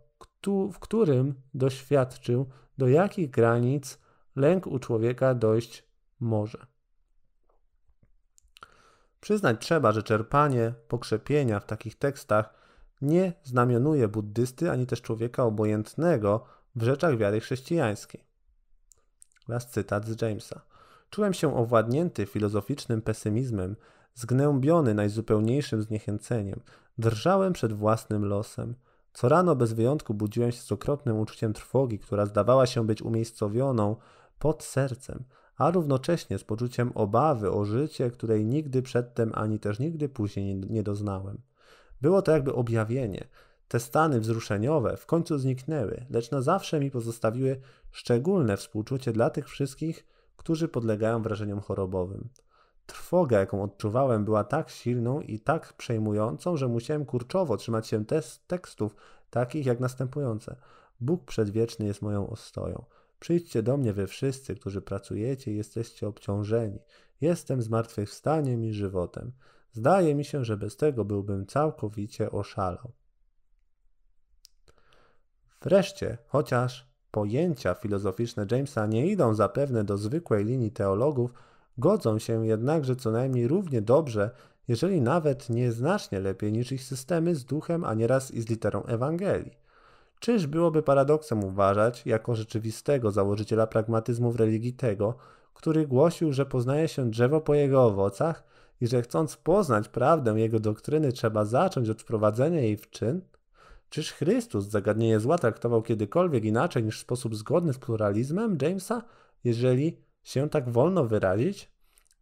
w którym doświadczył, do jakich granic lęk u człowieka dojść może. Przyznać trzeba, że czerpanie pokrzepienia w takich tekstach nie znamionuje buddysty ani też człowieka obojętnego w rzeczach wiary chrześcijańskiej. Raz cytat z Jamesa. Czułem się owładnięty filozoficznym pesymizmem, zgnębiony najzupełniejszym zniechęceniem. Drżałem przed własnym losem. Co rano bez wyjątku budziłem się z okropnym uczuciem trwogi, która zdawała się być umiejscowioną pod sercem, a równocześnie z poczuciem obawy o życie, której nigdy przedtem ani też nigdy później nie doznałem. Było to jakby objawienie. Te stany wzruszeniowe w końcu zniknęły, lecz na zawsze mi pozostawiły szczególne współczucie dla tych wszystkich, którzy podlegają wrażeniom chorobowym. Trwoga, jaką odczuwałem, była tak silną i tak przejmującą, że musiałem kurczowo trzymać się tekstów takich jak następujące. Bóg przedwieczny jest moją ostoją. Przyjdźcie do mnie wy wszyscy, którzy pracujecie i jesteście obciążeni. Jestem zmartwychwstaniem i żywotem. Zdaje mi się, że bez tego byłbym całkowicie oszalał. Wreszcie, chociaż pojęcia filozoficzne Jamesa nie idą zapewne do zwykłej linii teologów, godzą się jednakże co najmniej równie dobrze, jeżeli nawet nieznacznie lepiej niż ich systemy z duchem, a nieraz i z literą Ewangelii. Czyż byłoby paradoksem uważać, jako rzeczywistego założyciela pragmatyzmu w religii tego, który głosił, że poznaje się drzewo po jego owocach i że chcąc poznać prawdę jego doktryny trzeba zacząć od wprowadzenia jej w czyn? Czyż Chrystus zagadnienie zła traktował kiedykolwiek inaczej niż w sposób zgodny z pluralizmem Jamesa, jeżeli się tak wolno wyrazić?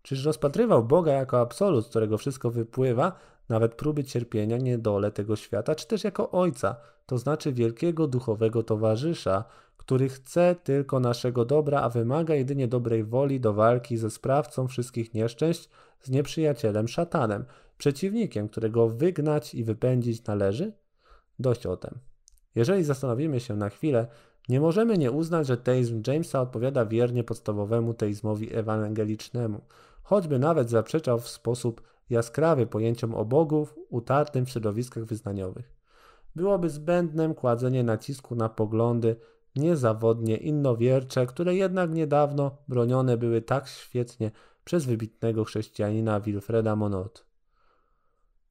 Czyż rozpatrywał Boga jako absolut, z którego wszystko wypływa, nawet próby cierpienia, niedole tego świata, czy też jako Ojca, to znaczy wielkiego duchowego towarzysza, który chce tylko naszego dobra, a wymaga jedynie dobrej woli do walki ze sprawcą wszystkich nieszczęść, z nieprzyjacielem szatanem, przeciwnikiem, którego wygnać i wypędzić należy? Dość o tym. Jeżeli zastanowimy się na chwilę, nie możemy nie uznać, że teizm Jamesa odpowiada wiernie podstawowemu teizmowi ewangelicznemu, choćby nawet zaprzeczał w sposób jaskrawy pojęciom o Bogu utartym w środowiskach wyznaniowych. Byłoby zbędnym kładzenie nacisku na poglądy niezawodnie innowiercze, które jednak niedawno bronione były tak świetnie przez wybitnego chrześcijanina Wilfreda Monod.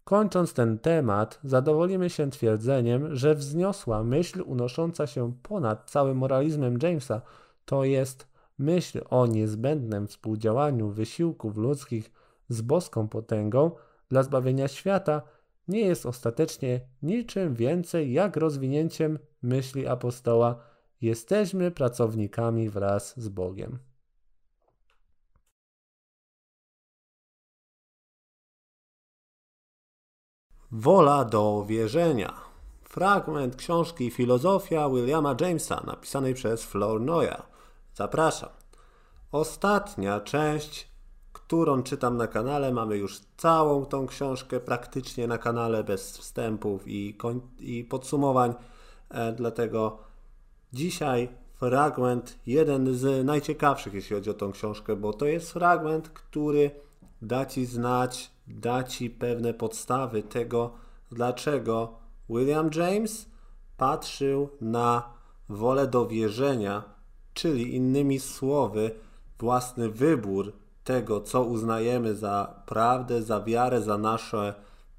Kończąc ten temat, zadowolimy się twierdzeniem, że wzniosła myśl unosząca się ponad całym moralizmem Jamesa, to jest myśl o niezbędnym współdziałaniu wysiłków ludzkich z boską potęgą. Dla zbawienia świata, nie jest ostatecznie niczym więcej jak rozwinięciem myśli apostoła: jesteśmy pracownikami wraz z Bogiem. Wola do wierzenia. Fragment książki Filozofia Williama Jamesa, napisanej przez Flournoya. Zapraszam. Ostatnia część, którą czytam na kanale, mamy już całą tą książkę praktycznie na kanale bez wstępów i, i podsumowań. E, dlatego dzisiaj fragment, jeden z najciekawszych, jeśli chodzi o tą książkę, bo to jest fragment, który da Ci znać, da Ci pewne podstawy tego, dlaczego William James patrzył na wolę do wierzenia, czyli innymi słowy, własny wybór tego, co uznajemy za prawdę, za wiarę, za nasze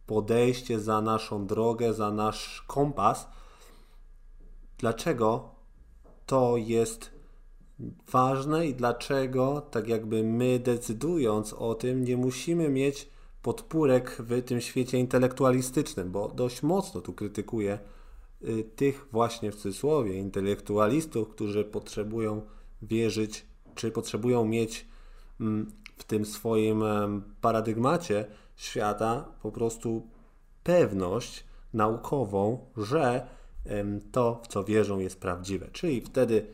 podejście, za naszą drogę, za nasz kompas. Dlaczego to jest ważne i dlaczego, tak jakby my decydując o tym, nie musimy mieć podpórek w tym świecie intelektualistycznym, bo dość mocno tu krytykuję y, tych właśnie w cudzysłowie intelektualistów, którzy potrzebują wierzyć, czy potrzebują mieć mm, w tym swoim paradygmacie świata po prostu pewność naukową, że to, w co wierzą, jest prawdziwe. Czyli wtedy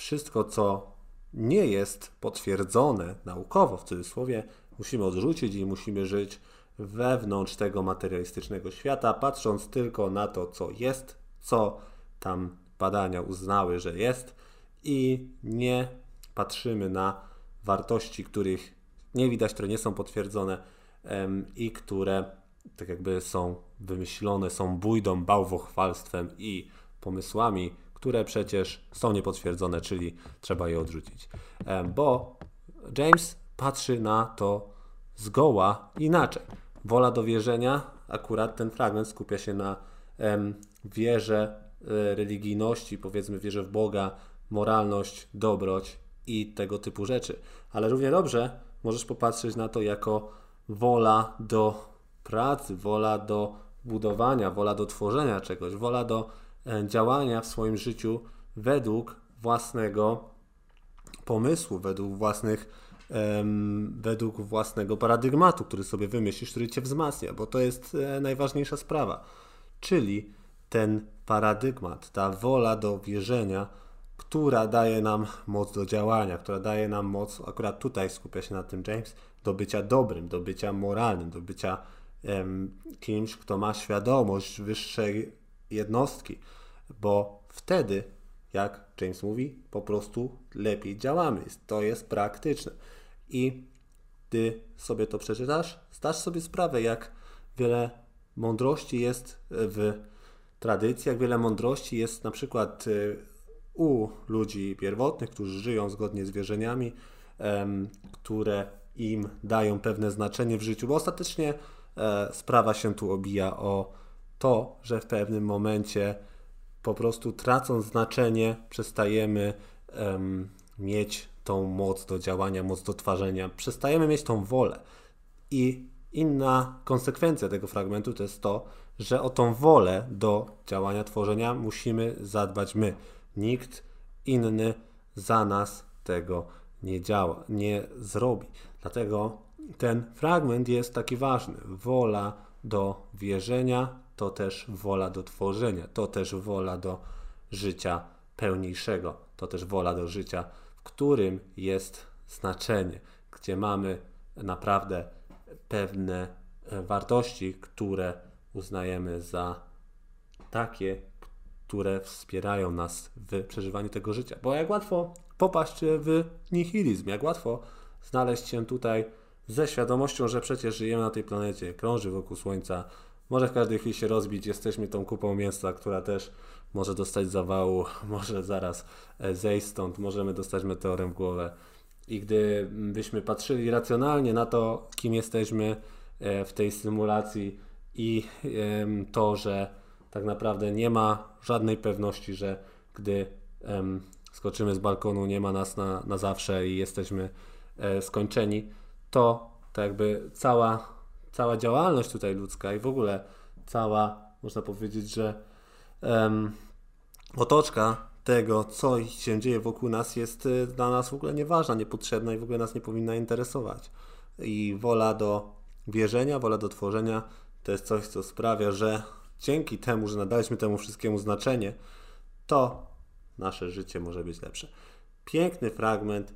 wszystko, co nie jest potwierdzone naukowo, w cudzysłowie, musimy odrzucić i musimy żyć wewnątrz tego materialistycznego świata, patrząc tylko na to, co jest, co tam badania uznały, że jest i nie patrzymy na wartości, których nie widać, które nie są potwierdzone i które tak jakby są wymyślone, są bójdą, bałwochwalstwem i pomysłami, które przecież są niepotwierdzone, czyli trzeba je odrzucić. Bo James patrzy na to zgoła inaczej. Wola do wierzenia, akurat ten fragment skupia się na wierze, e, religijności, powiedzmy wierze w Boga, moralność, dobroć i tego typu rzeczy. Ale równie dobrze możesz popatrzeć na to jako wola do pracy, wola do budowania, wola do tworzenia czegoś, wola do działania w swoim życiu według własnego pomysłu, według własnych według własnego paradygmatu, który sobie wymyślisz, który cię wzmacnia, bo to jest e, najważniejsza sprawa. Czyli ten paradygmat, ta wola do wierzenia, która daje nam moc do działania, która daje nam moc, akurat tutaj skupia się na tym James, do bycia dobrym, do bycia moralnym, do bycia kimś, kto ma świadomość wyższej jednostki, bo wtedy, jak James mówi, po prostu lepiej działamy. To jest praktyczne. I gdy sobie to przeczytasz, zdasz sobie sprawę, jak wiele mądrości jest w tradycji, jak wiele mądrości jest na przykład y, u ludzi pierwotnych, którzy żyją zgodnie z wierzeniami, które im dają pewne znaczenie w życiu, bo ostatecznie e, sprawa się tu obija o to, że w pewnym momencie po prostu tracąc znaczenie, przestajemy mieć tą moc do działania, moc do twarzenia, przestajemy mieć tą wolę. I inna konsekwencja tego fragmentu to jest to, że o tą wolę do działania, tworzenia musimy zadbać my. Nikt inny za nas tego nie działa, nie zrobi. Dlatego ten fragment jest taki ważny. Wola do wierzenia to też wola do tworzenia, to też wola do życia pełniejszego, to też wola do życia w którym jest znaczenie, gdzie mamy naprawdę pewne e, wartości, które uznajemy za takie, które wspierają nas w przeżywaniu tego życia. Bo jak łatwo popaść w nihilizm, jak łatwo znaleźć się tutaj ze świadomością, że przecież żyjemy na tej planecie, krąży wokół Słońca, może w każdej chwili się rozbić, jesteśmy tą kupą mięsa, która też może dostać zawału, (laughs) może zaraz e, zejść stąd, możemy dostać meteorem w głowę. I gdybyśmy patrzyli racjonalnie na to, kim jesteśmy e, w tej symulacji i to, że tak naprawdę nie ma żadnej pewności, że gdy skoczymy z balkonu, nie ma nas na, na zawsze i jesteśmy e, skończeni, to tak jakby cała, cała działalność tutaj ludzka i w ogóle cała, można powiedzieć, że um, otoczka tego, co się dzieje wokół nas, jest y, dla nas w ogóle nieważna, niepotrzebna i w ogóle nas nie powinna interesować. I wola do wierzenia, wola do tworzenia to jest coś, co sprawia, że dzięki temu, że nadaliśmy temu wszystkiemu znaczenie, to nasze życie może być lepsze. Piękny fragment,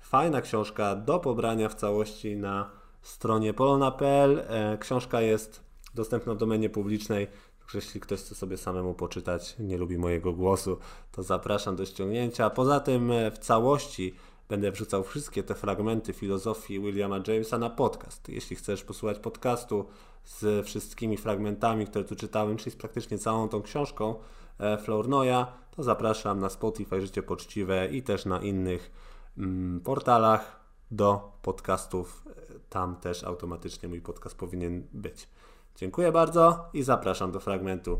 fajna książka do pobrania w całości na stronie polona.pl. E, książka jest dostępna w domenie publicznej, także jeśli ktoś chce sobie samemu poczytać, nie lubi mojego głosu, to zapraszam do ściągnięcia. Poza tym e, w całości będę wrzucał wszystkie te fragmenty filozofii Williama Jamesa na podcast. Jeśli chcesz posłuchać podcastu z wszystkimi fragmentami, które tu czytałem, czyli z praktycznie całą tą książką e, Flournoya, to zapraszam na Spotify Życie Poczciwe i też na innych mm, portalach do podcastów. Tam też automatycznie mój podcast powinien być. Dziękuję bardzo i zapraszam do fragmentu.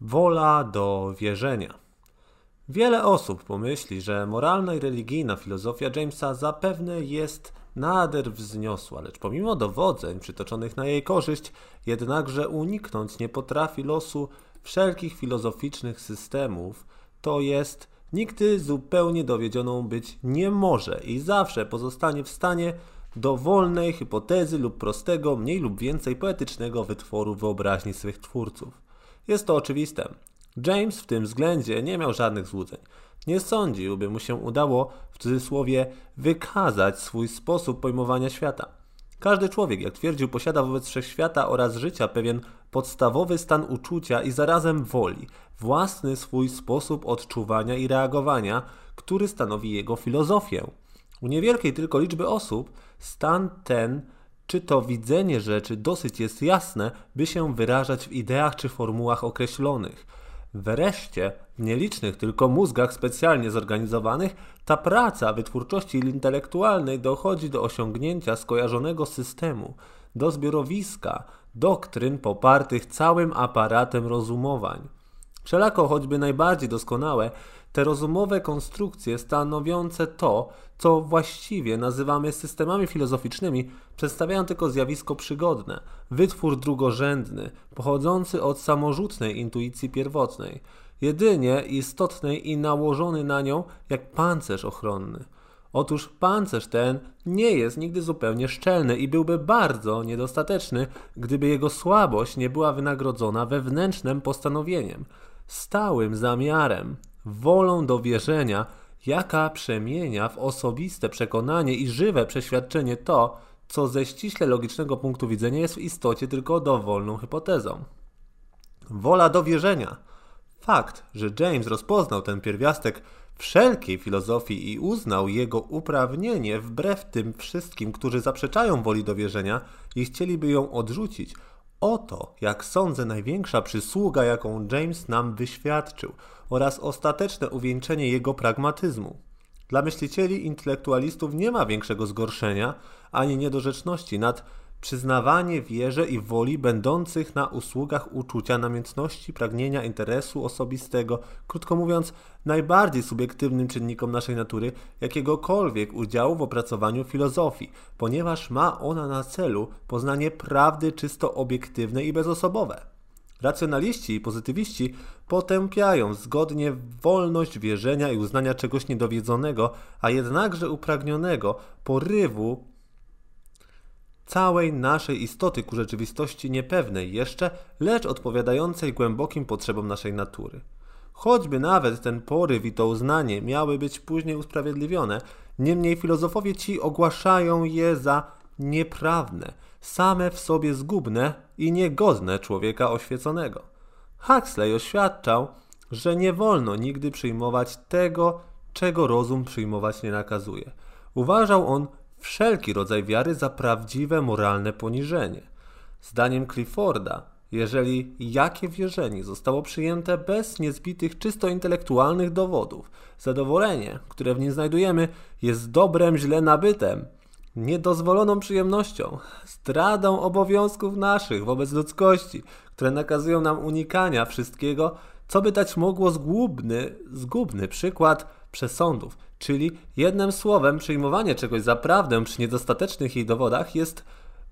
Wola do wierzenia. Wiele osób pomyśli, że moralna i religijna filozofia Jamesa zapewne jest nader wzniosła, lecz pomimo dowodzeń przytoczonych na jej korzyść, jednakże uniknąć nie potrafi losu wszelkich filozoficznych systemów, to jest nigdy zupełnie dowiedzioną być nie może i zawsze pozostanie w stanie dowolnej hipotezy lub prostego, mniej lub więcej poetycznego wytworu wyobraźni swych twórców. Jest to oczywiste. James w tym względzie nie miał żadnych złudzeń. Nie sądził, by mu się udało w cudzysłowie wykazać swój sposób pojmowania świata. Każdy człowiek, jak twierdził, posiada wobec wszechświata oraz życia pewien podstawowy stan uczucia i zarazem woli, własny swój sposób odczuwania i reagowania, który stanowi jego filozofię. U niewielkiej tylko liczby osób stan ten, czy to widzenie rzeczy dosyć jest jasne, by się wyrażać w ideach czy formułach określonych. Wreszcie, w nielicznych tylko mózgach specjalnie zorganizowanych, ta praca wytwórczości intelektualnej dochodzi do osiągnięcia skojarzonego systemu, do zbiorowiska doktryn popartych całym aparatem rozumowań. Wszelako choćby najbardziej doskonałe, te rozumowe konstrukcje stanowiące to, co właściwie nazywamy systemami filozoficznymi, przedstawiają tylko zjawisko przygodne, wytwór drugorzędny, pochodzący od samorzutnej intuicji pierwotnej, jedynie istotnej i nałożony na nią jak pancerz ochronny. Otóż pancerz ten nie jest nigdy zupełnie szczelny i byłby bardzo niedostateczny, gdyby jego słabość nie była wynagrodzona wewnętrznym postanowieniem, stałym zamiarem, wolą do wierzenia, jaka przemienia w osobiste przekonanie i żywe przeświadczenie to, co ze ściśle logicznego punktu widzenia jest w istocie tylko dowolną hipotezą. Wola do wierzenia. Fakt, że James rozpoznał ten pierwiastek wszelkiej filozofii i uznał jego uprawnienie wbrew tym wszystkim, którzy zaprzeczają woli do wierzenia i chcieliby ją odrzucić. Oto, jak sądzę, największa przysługa, jaką James nam wyświadczył oraz ostateczne uwieńczenie jego pragmatyzmu. Dla myślicieli intelektualistów nie ma większego zgorszenia ani niedorzeczności nad przyznawanie wierze i woli będących na usługach uczucia, namiętności, pragnienia, interesu osobistego, krótko mówiąc, najbardziej subiektywnym czynnikom naszej natury, jakiegokolwiek udziału w opracowaniu filozofii, ponieważ ma ona na celu poznanie prawdy czysto obiektywnej i bezosobowe. Racjonaliści i pozytywiści potępiają zgodnie wolność wierzenia i uznania czegoś niedowiedzonego, a jednakże upragnionego porywu całej naszej istoty ku rzeczywistości niepewnej jeszcze, lecz odpowiadającej głębokim potrzebom naszej natury. Choćby nawet ten poryw i to uznanie miały być później usprawiedliwione, niemniej filozofowie ci ogłaszają je za nieprawne, same w sobie zgubne i niegodne człowieka oświeconego. Huxley oświadczał, że nie wolno nigdy przyjmować tego, czego rozum przyjmować nie nakazuje. Uważał on wszelki rodzaj wiary za prawdziwe moralne poniżenie. Zdaniem Clifforda, jeżeli jakie wierzenie zostało przyjęte bez niezbitych czysto intelektualnych dowodów, zadowolenie, które w nim znajdujemy, jest dobrem źle nabytem, niedozwoloną przyjemnością, zdradą obowiązków naszych wobec ludzkości, które nakazują nam unikania wszystkiego, co by dać mogło zgubny, zgubny przykład przesądów, czyli jednym słowem przyjmowanie czegoś za prawdę przy niedostatecznych jej dowodach jest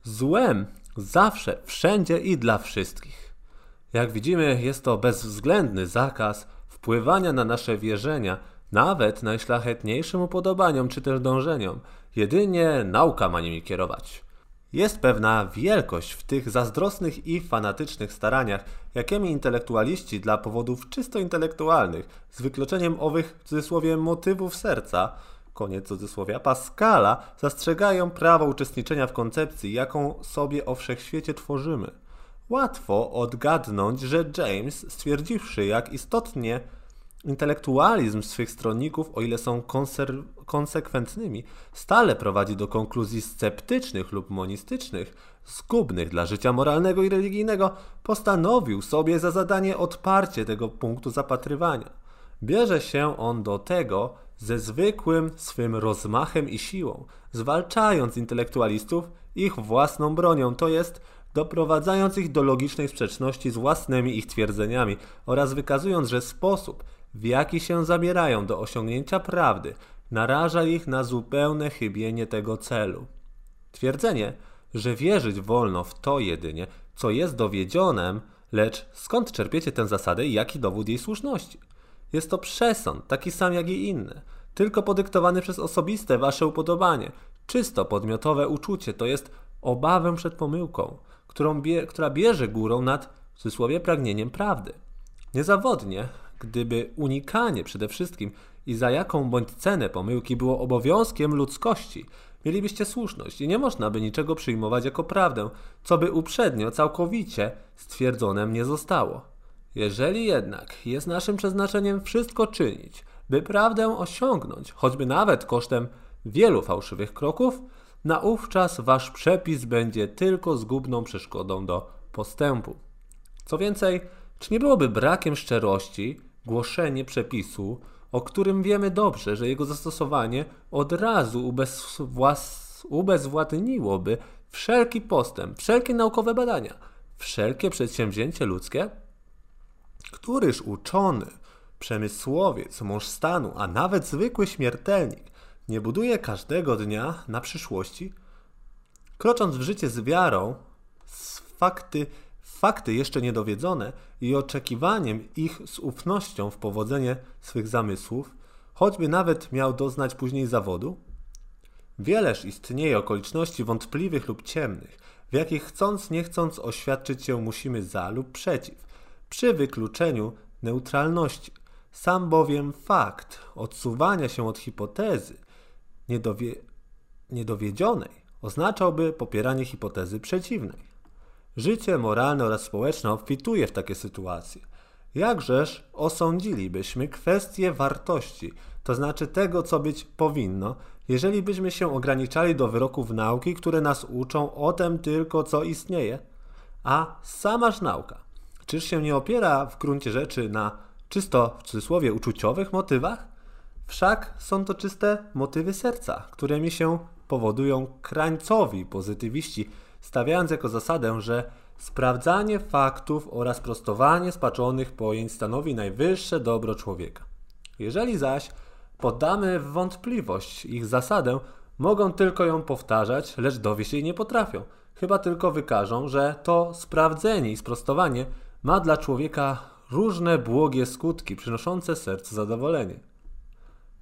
złem zawsze, wszędzie i dla wszystkich. Jak widzimy, jest to bezwzględny zakaz wpływania na nasze wierzenia, nawet najszlachetniejszym upodobaniom czy też dążeniom. Jedynie nauka ma nimi kierować. Jest pewna wielkość w tych zazdrosnych i fanatycznych staraniach, jakimi intelektualiści dla powodów czysto intelektualnych, z wykluczeniem owych w cudzysłowie motywów serca, koniec cudzysłowia, Pascala, zastrzegają prawo uczestniczenia w koncepcji, jaką sobie o wszechświecie tworzymy. Łatwo odgadnąć, że James, stwierdziwszy, jak istotnie Intelektualizm swych stronników, o ile są konsekwentnymi, stale prowadzi do konkluzji sceptycznych lub monistycznych, zgubnych dla życia moralnego i religijnego, postanowił sobie za zadanie odparcie tego punktu zapatrywania. Bierze się on do tego ze zwykłym swym rozmachem i siłą, zwalczając intelektualistów ich własną bronią, to jest doprowadzając ich do logicznej sprzeczności z własnymi ich twierdzeniami oraz wykazując, że sposób, w jaki się zabierają do osiągnięcia prawdy, naraża ich na zupełne chybienie tego celu. Twierdzenie, że wierzyć wolno w to jedynie, co jest dowiedzionem, lecz skąd czerpiecie tę zasadę i jaki dowód jej słuszności? Jest to przesąd, taki sam jak i inne, tylko podyktowany przez osobiste wasze upodobanie, czysto podmiotowe uczucie, to jest obawę przed pomyłką, którą bie, która bierze górą nad, w cudzysłowie, pragnieniem prawdy. Niezawodnie, gdyby unikanie przede wszystkim i za jaką bądź cenę pomyłki było obowiązkiem ludzkości, mielibyście słuszność i nie można by niczego przyjmować jako prawdę, co by uprzednio całkowicie stwierdzonym nie zostało. Jeżeli jednak jest naszym przeznaczeniem wszystko czynić, by prawdę osiągnąć, choćby nawet kosztem wielu fałszywych kroków, naówczas wasz przepis będzie tylko zgubną przeszkodą do postępu. Co więcej, czy nie byłoby brakiem szczerości głoszenie przepisu, o którym wiemy dobrze, że jego zastosowanie od razu ubezwładniłoby wszelki postęp, wszelkie naukowe badania, wszelkie przedsięwzięcie ludzkie? Któryż uczony, przemysłowiec, mąż stanu, a nawet zwykły śmiertelnik nie buduje każdego dnia na przyszłości? Krocząc w życie z wiarą, z fakty fakty jeszcze niedowiedzone i oczekiwaniem ich z ufnością w powodzenie swych zamysłów, choćby nawet miał doznać później zawodu? Wieleż istnieje okoliczności wątpliwych lub ciemnych, w jakich chcąc nie chcąc oświadczyć się musimy za lub przeciw, przy wykluczeniu neutralności. Sam bowiem fakt odsuwania się od hipotezy niedowie niedowiedzionej oznaczałby popieranie hipotezy przeciwnej. Życie moralne oraz społeczne obfituje w takie sytuacje. Jakżeż osądzilibyśmy kwestię wartości, to znaczy tego, co być powinno, jeżeli byśmy się ograniczali do wyroków nauki, które nas uczą o tym tylko, co istnieje? A samaż nauka, czyż się nie opiera w gruncie rzeczy na czysto, w cudzysłowie, uczuciowych motywach? Wszak są to czyste motywy serca, którymi się powodują krańcowi pozytywiści, stawiając jako zasadę, że sprawdzanie faktów oraz prostowanie spaczonych pojęć stanowi najwyższe dobro człowieka. Jeżeli zaś poddamy w wątpliwość ich zasadę, mogą tylko ją powtarzać, lecz dowieść jej nie potrafią. Chyba tylko wykażą, że to sprawdzenie i sprostowanie ma dla człowieka różne błogie skutki przynoszące sercu zadowolenie.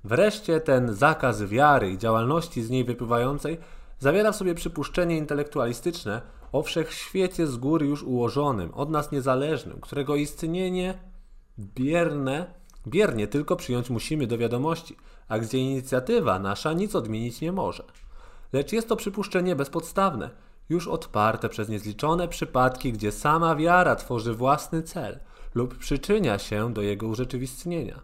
Wreszcie ten zakaz wiary i działalności z niej wypływającej Zawiera w sobie przypuszczenie intelektualistyczne o wszechświecie z góry już ułożonym, od nas niezależnym, którego istnienie bierne, biernie tylko przyjąć musimy do wiadomości, a gdzie inicjatywa nasza nic odmienić nie może. Lecz jest to przypuszczenie bezpodstawne, już odparte przez niezliczone przypadki, gdzie sama wiara tworzy własny cel lub przyczynia się do jego urzeczywistnienia.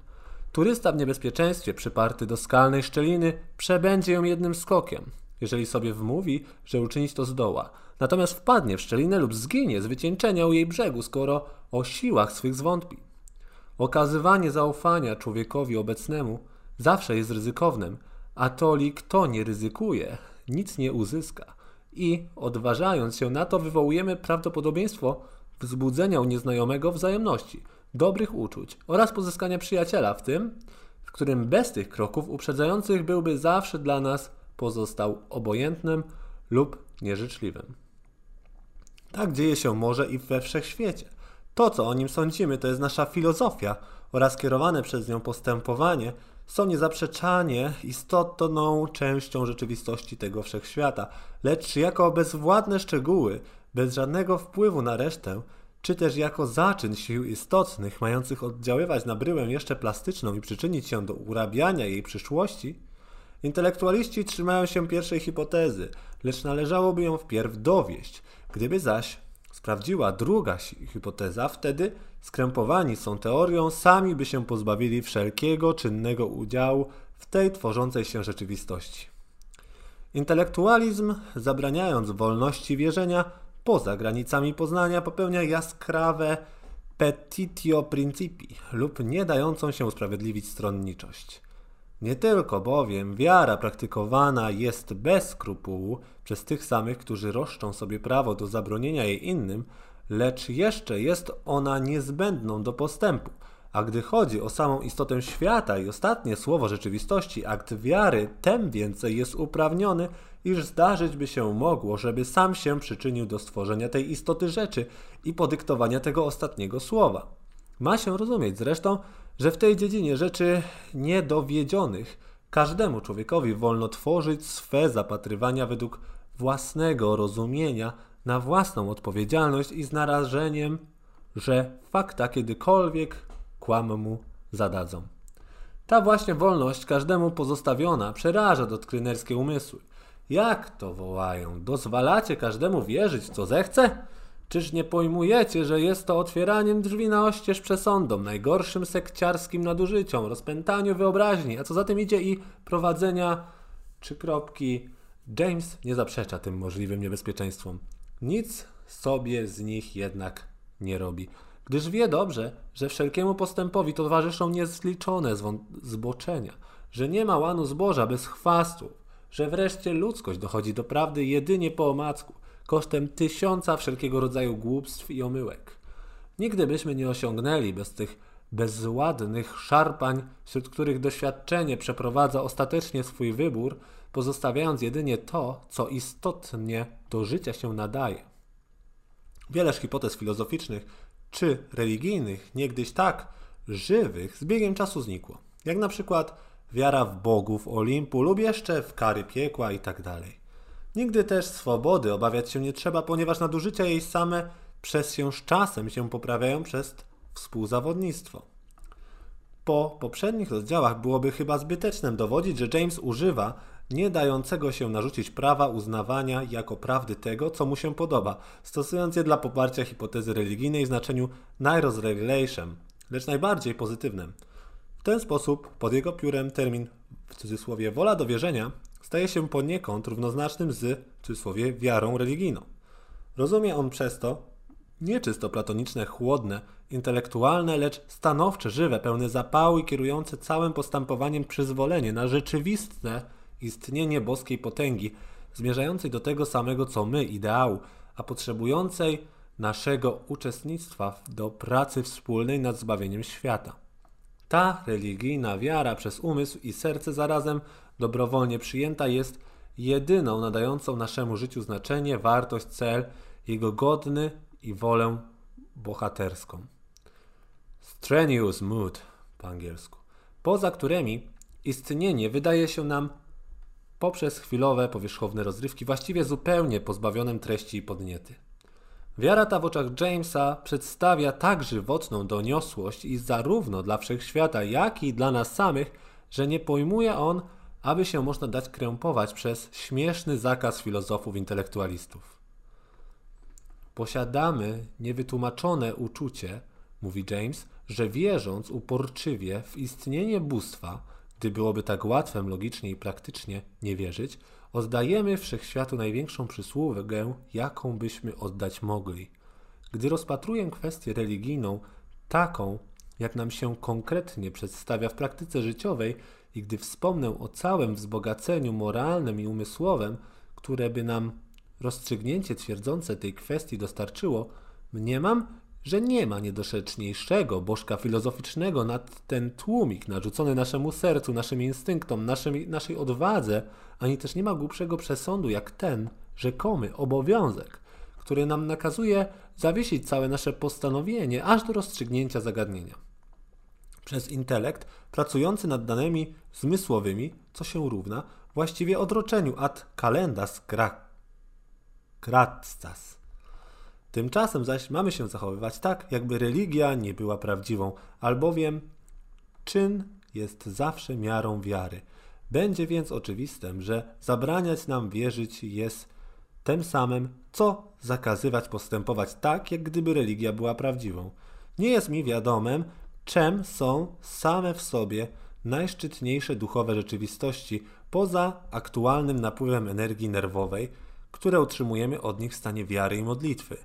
Turysta w niebezpieczeństwie przyparty do skalnej szczeliny przebędzie ją jednym skokiem, jeżeli sobie wmówi, że uczynić to zdoła. Natomiast wpadnie w szczelinę lub zginie z wycieńczenia u jej brzegu, skoro o siłach swych zwątpi. Okazywanie zaufania człowiekowi obecnemu zawsze jest ryzykownym, a toli kto nie ryzykuje, nic nie uzyska. I odważając się na to, wywołujemy prawdopodobieństwo wzbudzenia u nieznajomego wzajemności, dobrych uczuć oraz pozyskania przyjaciela w tym, w którym bez tych kroków uprzedzających byłby zawsze dla nas pozostał obojętnym lub nieżyczliwym. Tak dzieje się może i we wszechświecie. To, co o nim sądzimy, to jest nasza filozofia oraz kierowane przez nią postępowanie są niezaprzeczanie istotną częścią rzeczywistości tego wszechświata, lecz jako bezwładne szczegóły, bez żadnego wpływu na resztę, czy też jako zaczyn sił istotnych, mających oddziaływać na bryłę jeszcze plastyczną i przyczynić się do urabiania jej przyszłości, Intelektualiści trzymają się pierwszej hipotezy, lecz należałoby ją wpierw dowieść. Gdyby zaś sprawdziła druga hipoteza, wtedy skrępowani są teorią, sami by się pozbawili wszelkiego czynnego udziału w tej tworzącej się rzeczywistości. Intelektualizm, zabraniając wolności wierzenia poza granicami poznania, popełnia jaskrawe petitio principi lub nie dającą się usprawiedliwić stronniczość. Nie tylko bowiem wiara praktykowana jest bez skrupułu przez tych samych, którzy roszczą sobie prawo do zabronienia jej innym, lecz jeszcze jest ona niezbędną do postępu. A gdy chodzi o samą istotę świata i ostatnie słowo rzeczywistości, akt wiary, tem więcej jest uprawniony, iż zdarzyć by się mogło, żeby sam się przyczynił do stworzenia tej istoty rzeczy i podyktowania tego ostatniego słowa. Ma się rozumieć zresztą, że w tej dziedzinie rzeczy niedowiedzionych każdemu człowiekowi wolno tworzyć swe zapatrywania według własnego rozumienia, na własną odpowiedzialność i z narażeniem, że fakta kiedykolwiek kłam mu zadadzą. Ta właśnie wolność każdemu pozostawiona przeraża dotklinerskie umysły. Jak to wołają? Dozwalacie każdemu wierzyć, co zechce? Czyż nie pojmujecie, że jest to otwieraniem drzwi na oścież przesądom, najgorszym sekciarskim nadużyciom, rozpętaniu wyobraźni, a co za tym idzie i prowadzenia trzy kropki. James nie zaprzecza tym możliwym niebezpieczeństwom. Nic sobie z nich jednak nie robi, gdyż wie dobrze, że wszelkiemu postępowi towarzyszą niezliczone zboczenia, że nie ma łanu zboża bez chwastu, że wreszcie ludzkość dochodzi do prawdy jedynie po omacku, kosztem tysiąca wszelkiego rodzaju głupstw i omyłek. Nigdy byśmy nie osiągnęli bez tych bezładnych szarpań, wśród których doświadczenie przeprowadza ostatecznie swój wybór, pozostawiając jedynie to, co istotnie do życia się nadaje. Wieleż hipotez filozoficznych czy religijnych, niegdyś tak żywych, z biegiem czasu znikło. Jak na przykład wiara w bogów Olimpu lub jeszcze w kary piekła itd. Nigdy też swobody obawiać się nie trzeba, ponieważ nadużycia jej same przez się z czasem się poprawiają przez współzawodnictwo. Po poprzednich rozdziałach byłoby chyba zbytecznym dowodzić, że James używa nie dającego się narzucić prawa uznawania jako prawdy tego, co mu się podoba, stosując je dla poparcia hipotezy religijnej w znaczeniu Regulation, lecz najbardziej pozytywnym. W ten sposób pod jego piórem termin w cudzysłowie wola do wierzenia staje się poniekąd równoznacznym z w cudzysłowie wiarą religijną. Rozumie on przez to nie czysto platoniczne, chłodne, intelektualne, lecz stanowcze, żywe, pełne zapału i kierujące całym postępowaniem przyzwolenie na rzeczywiste istnienie boskiej potęgi, zmierzającej do tego samego co my, ideału, a potrzebującej naszego uczestnictwa do pracy wspólnej nad zbawieniem świata. Ta religijna wiara przez umysł i serce zarazem dobrowolnie przyjęta jest jedyną nadającą naszemu życiu znaczenie, wartość, cel, jego godny i wolę bohaterską. Strenuous mood po angielsku, poza którymi istnienie wydaje się nam poprzez chwilowe, powierzchowne rozrywki, właściwie zupełnie pozbawionym treści i podniety. Wiara ta w oczach Jamesa przedstawia tak żywotną doniosłość i zarówno dla wszechświata, jak i dla nas samych, że nie pojmuje on, aby się można dać krępować przez śmieszny zakaz filozofów intelektualistów. Posiadamy niewytłumaczone uczucie, mówi James, że wierząc uporczywie w istnienie bóstwa, gdy byłoby tak łatwem logicznie i praktycznie nie wierzyć, oddajemy wszechświatu największą przysługę, jaką byśmy oddać mogli. Gdy rozpatruję kwestię religijną, taką, jak nam się konkretnie przedstawia w praktyce życiowej, i gdy wspomnę o całym wzbogaceniu moralnym i umysłowym, które by nam rozstrzygnięcie twierdzące tej kwestii dostarczyło, mniemam, że nie ma niedoszeczniejszego bożka filozoficznego nad ten tłumik narzucony naszemu sercu, naszym instynktom, naszym, naszej odwadze, ani też nie ma głupszego przesądu jak ten rzekomy obowiązek, który nam nakazuje zawiesić całe nasze postanowienie aż do rozstrzygnięcia zagadnienia. Przez intelekt pracujący nad danymi zmysłowymi, co się równa właściwie odroczeniu ad calendas gratsas Tymczasem zaś mamy się zachowywać tak, jakby religia nie była prawdziwą, albowiem czyn jest zawsze miarą wiary. Będzie więc oczywistym, że zabraniać nam wierzyć jest tym samym, co zakazywać postępować tak, jak gdyby religia była prawdziwą. Nie jest mi wiadomym, czym są same w sobie najszczytniejsze duchowe rzeczywistości poza aktualnym napływem energii nerwowej, które utrzymujemy od nich w stanie wiary i modlitwy.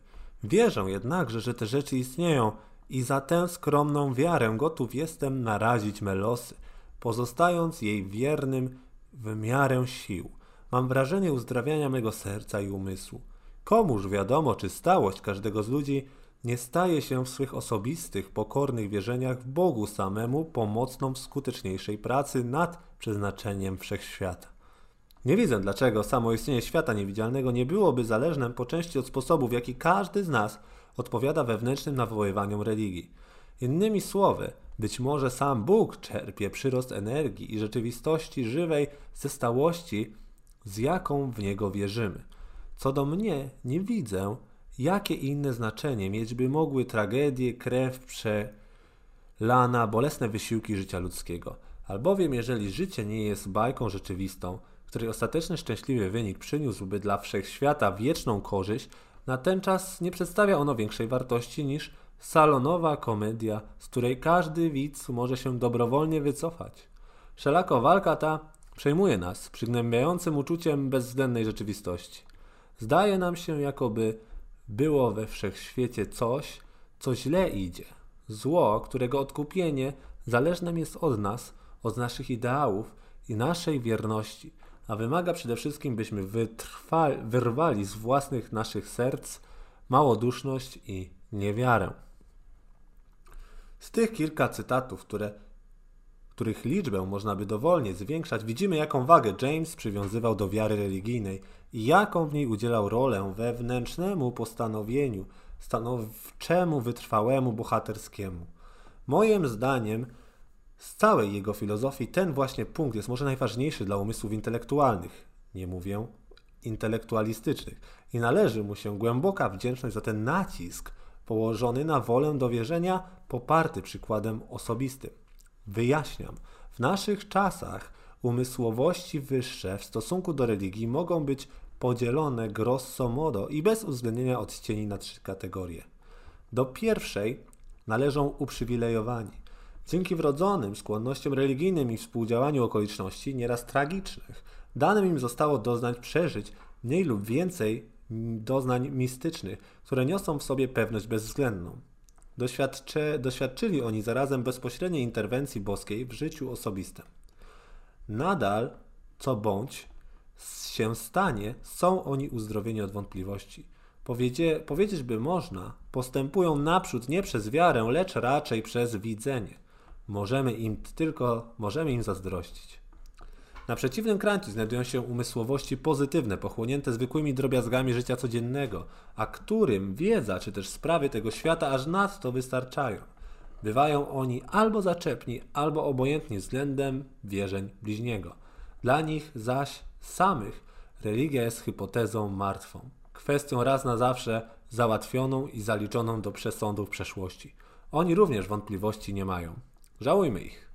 Wierzę jednakże, że te rzeczy istnieją i za tę skromną wiarę gotów jestem narazić me losy, pozostając jej wiernym w miarę sił. Mam wrażenie uzdrawiania mego serca i umysłu. Komuż wiadomo, czy stałość każdego z ludzi nie staje się w swych osobistych, pokornych wierzeniach w Bogu samemu pomocną w skuteczniejszej pracy nad przeznaczeniem wszechświata. Nie widzę, dlaczego samo istnienie świata niewidzialnego nie byłoby zależne po części od sposobu, w jaki każdy z nas odpowiada wewnętrznym nawoływaniom religii. Innymi słowy, być może sam Bóg czerpie przyrost energii i rzeczywistości żywej ze stałości, z jaką w Niego wierzymy. Co do mnie, nie widzę, jakie inne znaczenie mieć by mogły tragedie, krew przelana, bolesne wysiłki życia ludzkiego. Albowiem jeżeli życie nie jest bajką rzeczywistą, której ostateczny szczęśliwy wynik przyniósłby dla wszechświata wieczną korzyść, na ten czas nie przedstawia ono większej wartości niż salonowa komedia, z której każdy widz może się dobrowolnie wycofać. Wszelako walka ta przejmuje nas przygnębiającym uczuciem bezwzględnej rzeczywistości. Zdaje nam się, jakoby było we wszechświecie coś, co źle idzie. Zło, którego odkupienie zależne jest od nas, od naszych ideałów i naszej wierności, a wymaga przede wszystkim, byśmy wyrwali z własnych naszych serc małoduszność i niewiarę. Z tych kilka cytatów, które, których liczbę można by dowolnie zwiększać, widzimy, jaką wagę James przywiązywał do wiary religijnej i jaką w niej udzielał rolę wewnętrznemu postanowieniu, stanowczemu, wytrwałemu, bohaterskiemu. Moim zdaniem, z całej jego filozofii ten właśnie punkt jest może najważniejszy dla umysłów intelektualnych, nie mówię intelektualistycznych, i należy mu się głęboka wdzięczność za ten nacisk położony na wolę do wierzenia, poparty przykładem osobistym. Wyjaśniam, w naszych czasach umysłowości wyższe w stosunku do religii mogą być podzielone grosso modo i bez uwzględnienia odcieni na trzy kategorie. Do pierwszej należą uprzywilejowani. Dzięki wrodzonym skłonnościom religijnym i współdziałaniu okoliczności, nieraz tragicznych, danym im zostało doznać przeżyć mniej lub więcej doznań mistycznych, które niosą w sobie pewność bezwzględną. Doświadczy, doświadczyli oni zarazem bezpośredniej interwencji boskiej w życiu osobistym. Nadal, co bądź się stanie, są oni uzdrowieni od wątpliwości. Powiedzie, powiedzieć by można, postępują naprzód nie przez wiarę, lecz raczej przez widzenie. Możemy im tylko, możemy im zazdrościć. Na przeciwnym krańcu znajdują się umysłowości pozytywne, pochłonięte zwykłymi drobiazgami życia codziennego, a którym wiedza czy też sprawy tego świata aż nadto wystarczają. Bywają oni albo zaczepni, albo obojętni względem wierzeń bliźniego. Dla nich zaś samych religia jest hipotezą martwą, kwestią raz na zawsze załatwioną i zaliczoną do przesądów przeszłości. Oni również wątpliwości nie mają. Żałujmy ich.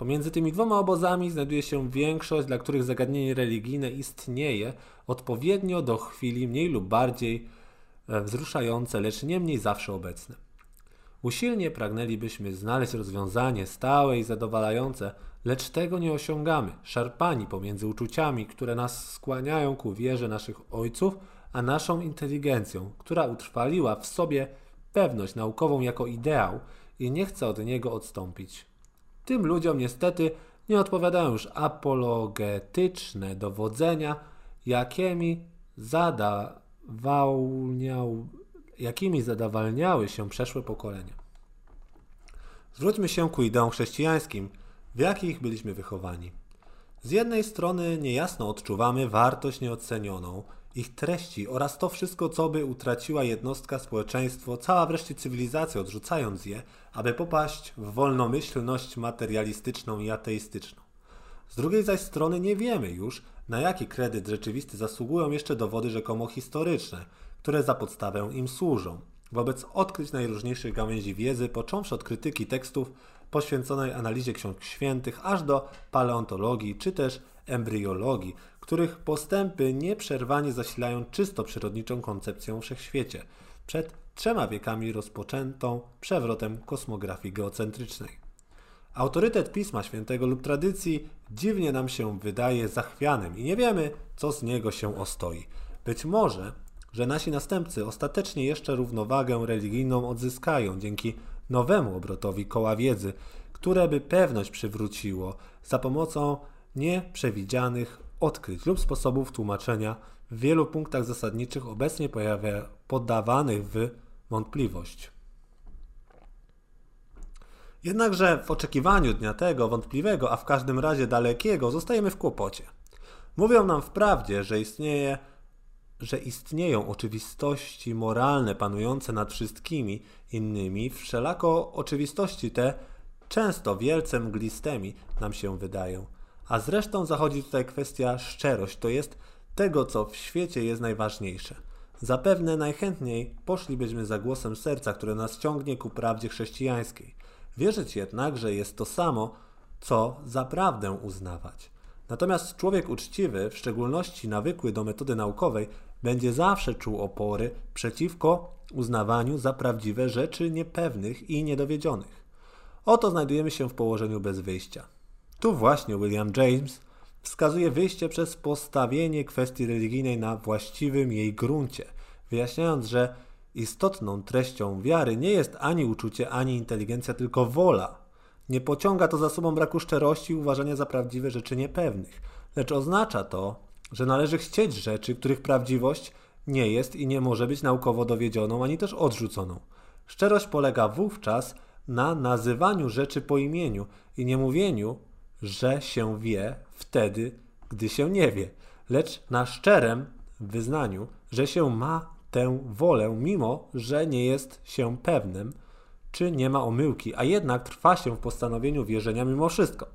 Pomiędzy tymi dwoma obozami znajduje się większość, dla których zagadnienie religijne istnieje odpowiednio do chwili mniej lub bardziej e, wzruszające, lecz niemniej zawsze obecne. Usilnie pragnęlibyśmy znaleźć rozwiązanie stałe i zadowalające, lecz tego nie osiągamy, szarpani pomiędzy uczuciami, które nas skłaniają ku wierze naszych ojców, a naszą inteligencją, która utrwaliła w sobie pewność naukową jako ideał i nie chce od niego odstąpić. Tym ludziom niestety nie odpowiadają już apologetyczne dowodzenia, jakimi zadawalniał, jakimi zadawalniały się przeszłe pokolenia. Zwróćmy się ku ideom chrześcijańskim, w jakich byliśmy wychowani. Z jednej strony niejasno odczuwamy wartość nieocenioną, ich treści oraz to wszystko, co by utraciła jednostka, społeczeństwo, cała wreszcie cywilizacja, odrzucając je, aby popaść w wolnomyślność materialistyczną i ateistyczną. Z drugiej zaś strony nie wiemy już, na jaki kredyt rzeczywisty zasługują jeszcze dowody rzekomo historyczne, które za podstawę im służą. Wobec odkryć najróżniejszych gałęzi wiedzy, począwszy od krytyki tekstów poświęconej analizie ksiąg świętych, aż do paleontologii czy też embryologii, których postępy nieprzerwanie zasilają czysto przyrodniczą koncepcją wszechświecie, przed trzema wiekami rozpoczętą przewrotem kosmografii geocentrycznej. Autorytet Pisma Świętego lub tradycji dziwnie nam się wydaje zachwianym i nie wiemy, co z niego się ostoi. Być może, że nasi następcy ostatecznie jeszcze równowagę religijną odzyskają dzięki nowemu obrotowi koła wiedzy, które by pewność przywróciło za pomocą nieprzewidzianych odkryć lub sposobów tłumaczenia w wielu punktach zasadniczych obecnie pojawia poddawanych w wątpliwość. Jednakże w oczekiwaniu dnia tego wątpliwego, a w każdym razie dalekiego, zostajemy w kłopocie. Mówią nam wprawdzie, że istnieje że istnieją oczywistości moralne panujące nad wszystkimi innymi, wszelako oczywistości te często wielce mglistymi nam się wydają. A zresztą zachodzi tutaj kwestia szczerość, to jest tego, co w świecie jest najważniejsze. Zapewne najchętniej poszlibyśmy za głosem serca, które nas ciągnie ku prawdzie chrześcijańskiej. Wierzyć jednak, że jest to samo, co za prawdę uznawać. Natomiast człowiek uczciwy, w szczególności nawykły do metody naukowej, będzie zawsze czuł opory przeciwko uznawaniu za prawdziwe rzeczy niepewnych i niedowiedzionych. Oto znajdujemy się w położeniu bez wyjścia. Tu właśnie William James wskazuje wyjście przez postawienie kwestii religijnej na właściwym jej gruncie, wyjaśniając, że istotną treścią wiary nie jest ani uczucie, ani inteligencja, tylko wola. Nie pociąga to za sobą braku szczerości i uważania za prawdziwe rzeczy niepewnych, lecz oznacza to, że należy chcieć rzeczy, których prawdziwość nie jest i nie może być naukowo dowiedzioną ani też odrzuconą. Szczerość polega wówczas na nazywaniu rzeczy po imieniu i nie mówieniu, że się wie wtedy, gdy się nie wie, lecz na szczerym wyznaniu, że się ma tę wolę, mimo że nie jest się pewnym, czy nie ma omyłki, a jednak trwa się w postanowieniu wierzenia mimo wszystko.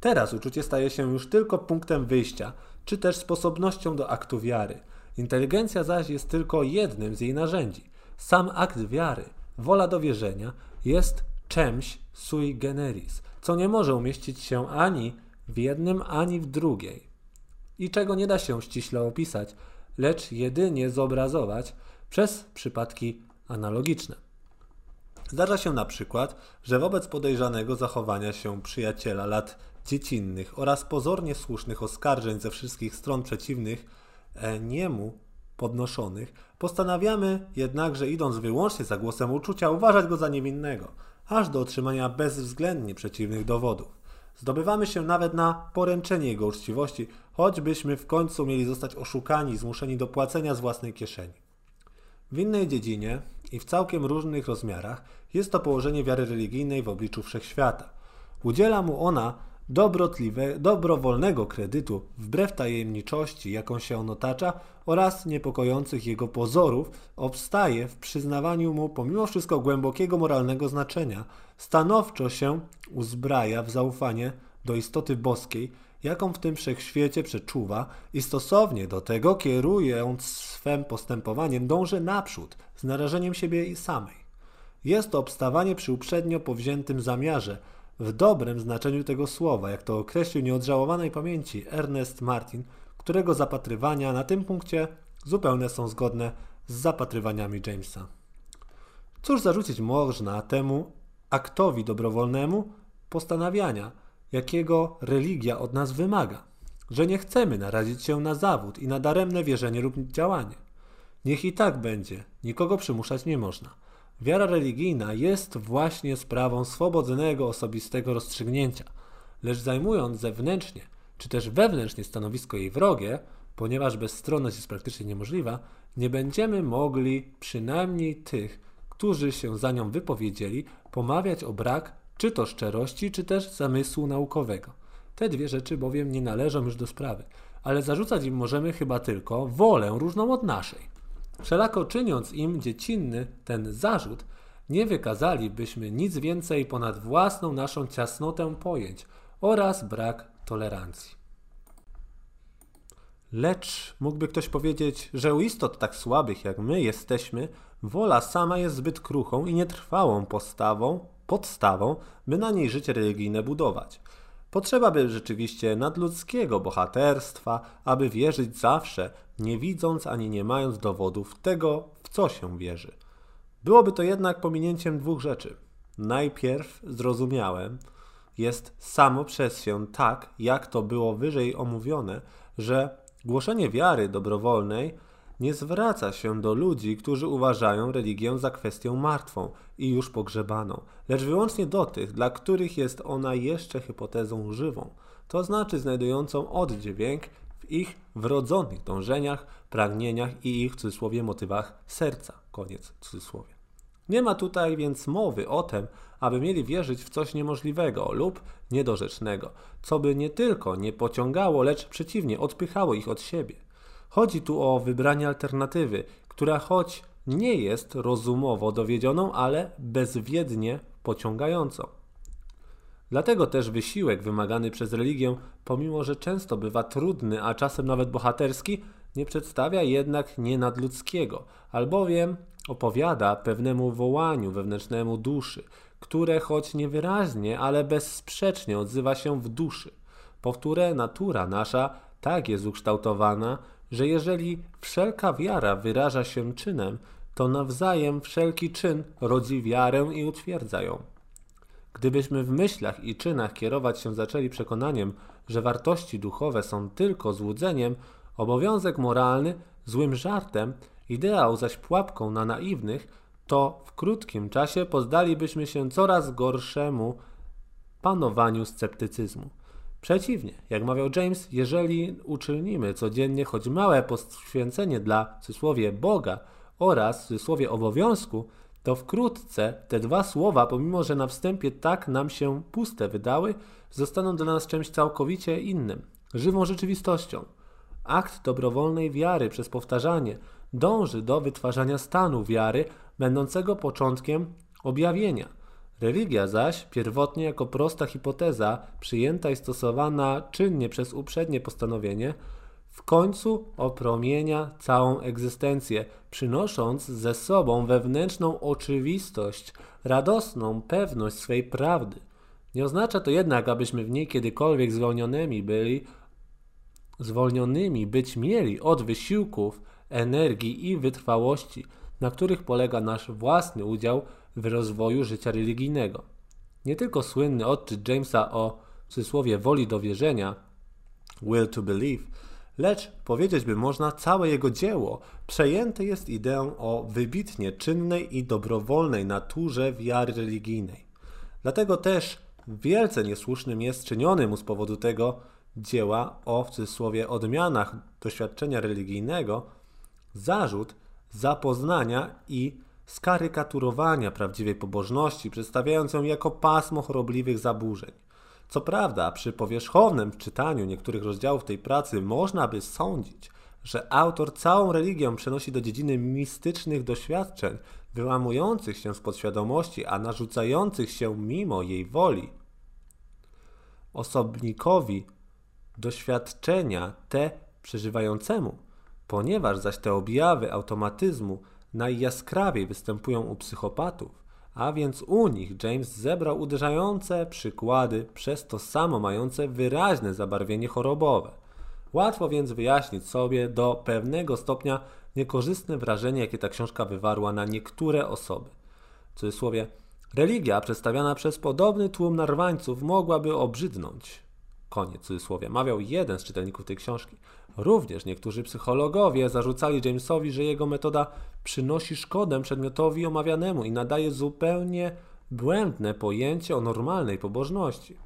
Teraz uczucie staje się już tylko punktem wyjścia, czy też sposobnością do aktu wiary. Inteligencja zaś jest tylko jednym z jej narzędzi. Sam akt wiary, wola do wierzenia, jest czymś sui generis, co nie może umieścić się ani w jednym, ani w drugiej. I czego nie da się ściśle opisać, lecz jedynie zobrazować przez przypadki analogiczne. Zdarza się na przykład, że wobec podejrzanego zachowania się przyjaciela lat dziecinnych oraz pozornie słusznych oskarżeń ze wszystkich stron przeciwnych e, niemu podnoszonych, postanawiamy jednakże, idąc wyłącznie za głosem uczucia, uważać go za niewinnego, aż do otrzymania bezwzględnie przeciwnych dowodów. Zdobywamy się nawet na poręczenie jego uczciwości, choćbyśmy w końcu mieli zostać oszukani i zmuszeni do płacenia z własnej kieszeni. W innej dziedzinie i w całkiem różnych rozmiarach jest to położenie wiary religijnej w obliczu wszechświata. Udziela mu ona dobrotliwe, dobrowolnego kredytu wbrew tajemniczości, jaką się on otacza oraz niepokojących jego pozorów, obstaje w przyznawaniu mu pomimo wszystko głębokiego moralnego znaczenia, stanowczo się uzbraja w zaufanie do istoty boskiej, jaką w tym wszechświecie przeczuwa i stosownie do tego kierując swym postępowaniem dąży naprzód z narażeniem siebie i samej. Jest to obstawanie przy uprzednio powziętym zamiarze, w dobrym znaczeniu tego słowa, jak to określił nieodżałowanej pamięci Ernest Martin, którego zapatrywania na tym punkcie zupełnie są zgodne z zapatrywaniami Jamesa. Cóż zarzucić można temu aktowi dobrowolnemu postanawiania, jakiego religia od nas wymaga, że nie chcemy narazić się na zawód i na daremne wierzenie lub działanie. Niech i tak będzie, nikogo przymuszać nie można. Wiara religijna jest właśnie sprawą swobodnego, osobistego rozstrzygnięcia, lecz zajmując zewnętrznie czy też wewnętrznie stanowisko jej wrogie, ponieważ bezstronność jest praktycznie niemożliwa, nie będziemy mogli przynajmniej tych, którzy się za nią wypowiedzieli, pomawiać o brak czy to szczerości, czy też zamysłu naukowego. Te dwie rzeczy bowiem nie należą już do sprawy, ale zarzucać im możemy chyba tylko wolę różną od naszej. Wszelako czyniąc im dziecinny ten zarzut, nie wykazalibyśmy nic więcej ponad własną naszą ciasnotę pojęć oraz brak tolerancji. Lecz mógłby ktoś powiedzieć, że u istot tak słabych jak my jesteśmy, wola sama jest zbyt kruchą i nietrwałą postawą, podstawą, by na niej życie religijne budować. Potrzeba by rzeczywiście nadludzkiego bohaterstwa, aby wierzyć zawsze, nie widząc ani nie mając dowodów tego, w co się wierzy. Byłoby to jednak pominięciem dwóch rzeczy. Najpierw zrozumiałem, jest samo przez się tak, jak to było wyżej omówione, że głoszenie wiary dobrowolnej nie zwraca się do ludzi, którzy uważają religię za kwestię martwą i już pogrzebaną, lecz wyłącznie do tych, dla których jest ona jeszcze hipotezą żywą, to znaczy znajdującą oddźwięk w ich wrodzonych dążeniach, pragnieniach i ich w cudzysłowie motywach serca. Koniec cudzysłowie. Nie ma tutaj więc mowy o tym, aby mieli wierzyć w coś niemożliwego lub niedorzecznego, co by nie tylko nie pociągało, lecz przeciwnie odpychało ich od siebie. Chodzi tu o wybranie alternatywy, która choć nie jest rozumowo dowiedzioną, ale bezwiednie pociągającą. Dlatego też wysiłek wymagany przez religię, pomimo że często bywa trudny, a czasem nawet bohaterski, nie przedstawia jednak nienadludzkiego, albowiem opowiada pewnemu wołaniu wewnętrznemu duszy, które choć niewyraźnie, ale bezsprzecznie odzywa się w duszy, po które natura nasza tak jest ukształtowana, że jeżeli wszelka wiara wyraża się czynem, to nawzajem wszelki czyn rodzi wiarę i utwierdza ją. Gdybyśmy w myślach i czynach kierować się zaczęli przekonaniem, że wartości duchowe są tylko złudzeniem, obowiązek moralny złym żartem, ideał zaś pułapką na naiwnych, to w krótkim czasie poddalibyśmy się coraz gorszemu panowaniu sceptycyzmu. Przeciwnie, jak mawiał James, jeżeli uczynimy codziennie choć małe poświęcenie dla, w cudzysłowie, Boga oraz, w cudzysłowie, obowiązku, to wkrótce te dwa słowa, pomimo że na wstępie tak nam się puste wydały, zostaną dla nas czymś całkowicie innym, żywą rzeczywistością. Akt dobrowolnej wiary przez powtarzanie dąży do wytwarzania stanu wiary, będącego początkiem objawienia. Religia zaś, pierwotnie jako prosta hipoteza, przyjęta i stosowana czynnie przez uprzednie postanowienie, w końcu opromienia całą egzystencję, przynosząc ze sobą wewnętrzną oczywistość, radosną pewność swej prawdy. Nie oznacza to jednak, abyśmy w niej kiedykolwiek zwolnionymi byli, zwolnionymi być mieli od wysiłków, energii i wytrwałości, na których polega nasz własny udział w rozwoju życia religijnego. Nie tylko słynny odczyt Jamesa o w cudzysłowie woli do wierzenia, will to believe, lecz powiedzieć by można całe jego dzieło przejęte jest ideą o wybitnie czynnej i dobrowolnej naturze wiary religijnej. Dlatego też wielce niesłusznym jest czyniony mu z powodu tego dzieła o w cudzysłowie odmianach doświadczenia religijnego zarzut zapoznania i skarykaturowania prawdziwej pobożności, przedstawiając ją jako pasmo chorobliwych zaburzeń. Co prawda, przy powierzchownym czytaniu niektórych rozdziałów tej pracy można by sądzić, że autor całą religię przenosi do dziedziny mistycznych doświadczeń, wyłamujących się z podświadomości, a narzucających się mimo jej woli. Osobnikowi doświadczenia te przeżywającemu, ponieważ zaś te objawy automatyzmu najjaskrawiej występują u psychopatów, a więc u nich James zebrał uderzające przykłady, przez to samo mające wyraźne zabarwienie chorobowe. Łatwo więc wyjaśnić sobie do pewnego stopnia niekorzystne wrażenie, jakie ta książka wywarła na niektóre osoby. W cudzysłowie, religia przedstawiana przez podobny tłum narwańców mogłaby obrzydnąć. Koniec cudzysłowie. Mawiał jeden z czytelników tej książki. Również niektórzy psychologowie zarzucali Jamesowi, że jego metoda przynosi szkodę przedmiotowi omawianemu i nadaje zupełnie błędne pojęcie o normalnej pobożności.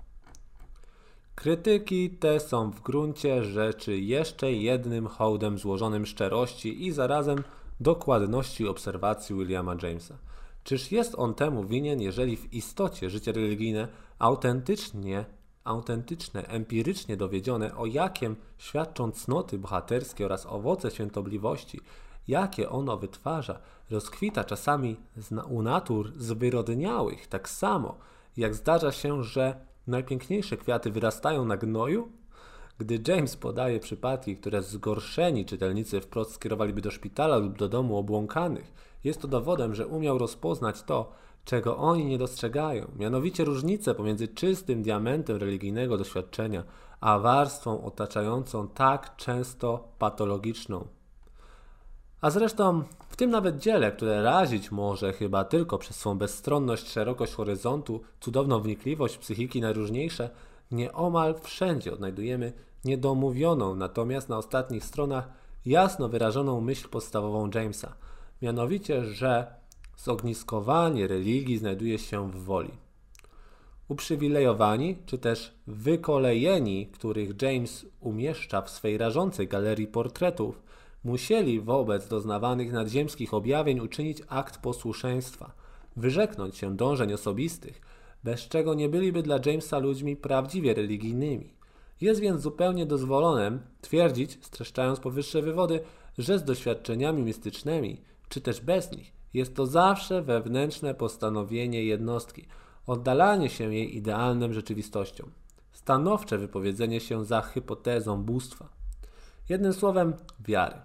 Krytyki te są w gruncie rzeczy jeszcze jednym hołdem złożonym szczerości i zarazem dokładności obserwacji Williama Jamesa. Czyż jest on temu winien, jeżeli w istocie życie religijne autentycznie autentyczne, empirycznie dowiedzione, o jakiem świadczą cnoty bohaterskie oraz owoce świętobliwości, jakie ono wytwarza, rozkwita czasami u natur zwyrodniałych, tak samo jak zdarza się, że najpiękniejsze kwiaty wyrastają na gnoju? Gdy James podaje przypadki, które zgorszeni czytelnicy wprost skierowaliby do szpitala lub do domu obłąkanych, jest to dowodem, że umiał rozpoznać to, czego oni nie dostrzegają, mianowicie różnicę pomiędzy czystym diamentem religijnego doświadczenia, a warstwą otaczającą tak często patologiczną. A zresztą w tym nawet dziele, które razić może chyba tylko przez swą bezstronność, szerokość horyzontu, cudowną wnikliwość psychiki najróżniejsze, nieomal wszędzie odnajdujemy niedomówioną, natomiast na ostatnich stronach jasno wyrażoną myśl podstawową Jamesa, mianowicie, że Zogniskowanie religii znajduje się w woli. Uprzywilejowani, czy też wykolejeni, których James umieszcza w swej rażącej galerii portretów, musieli wobec doznawanych nadziemskich objawień uczynić akt posłuszeństwa, wyrzeknąć się dążeń osobistych, bez czego nie byliby dla Jamesa ludźmi prawdziwie religijnymi. Jest więc zupełnie dozwolonym twierdzić, streszczając powyższe wywody, że z doświadczeniami mistycznymi, czy też bez nich, jest to zawsze wewnętrzne postanowienie jednostki, oddalanie się jej idealnym rzeczywistością, stanowcze wypowiedzenie się za hipotezą bóstwa. Jednym słowem, wiary.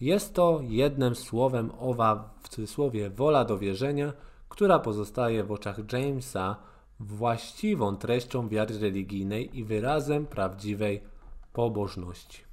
Jest to jednym słowem owa w cudzysłowie wola do wierzenia, która pozostaje w oczach Jamesa właściwą treścią wiary religijnej i wyrazem prawdziwej pobożności.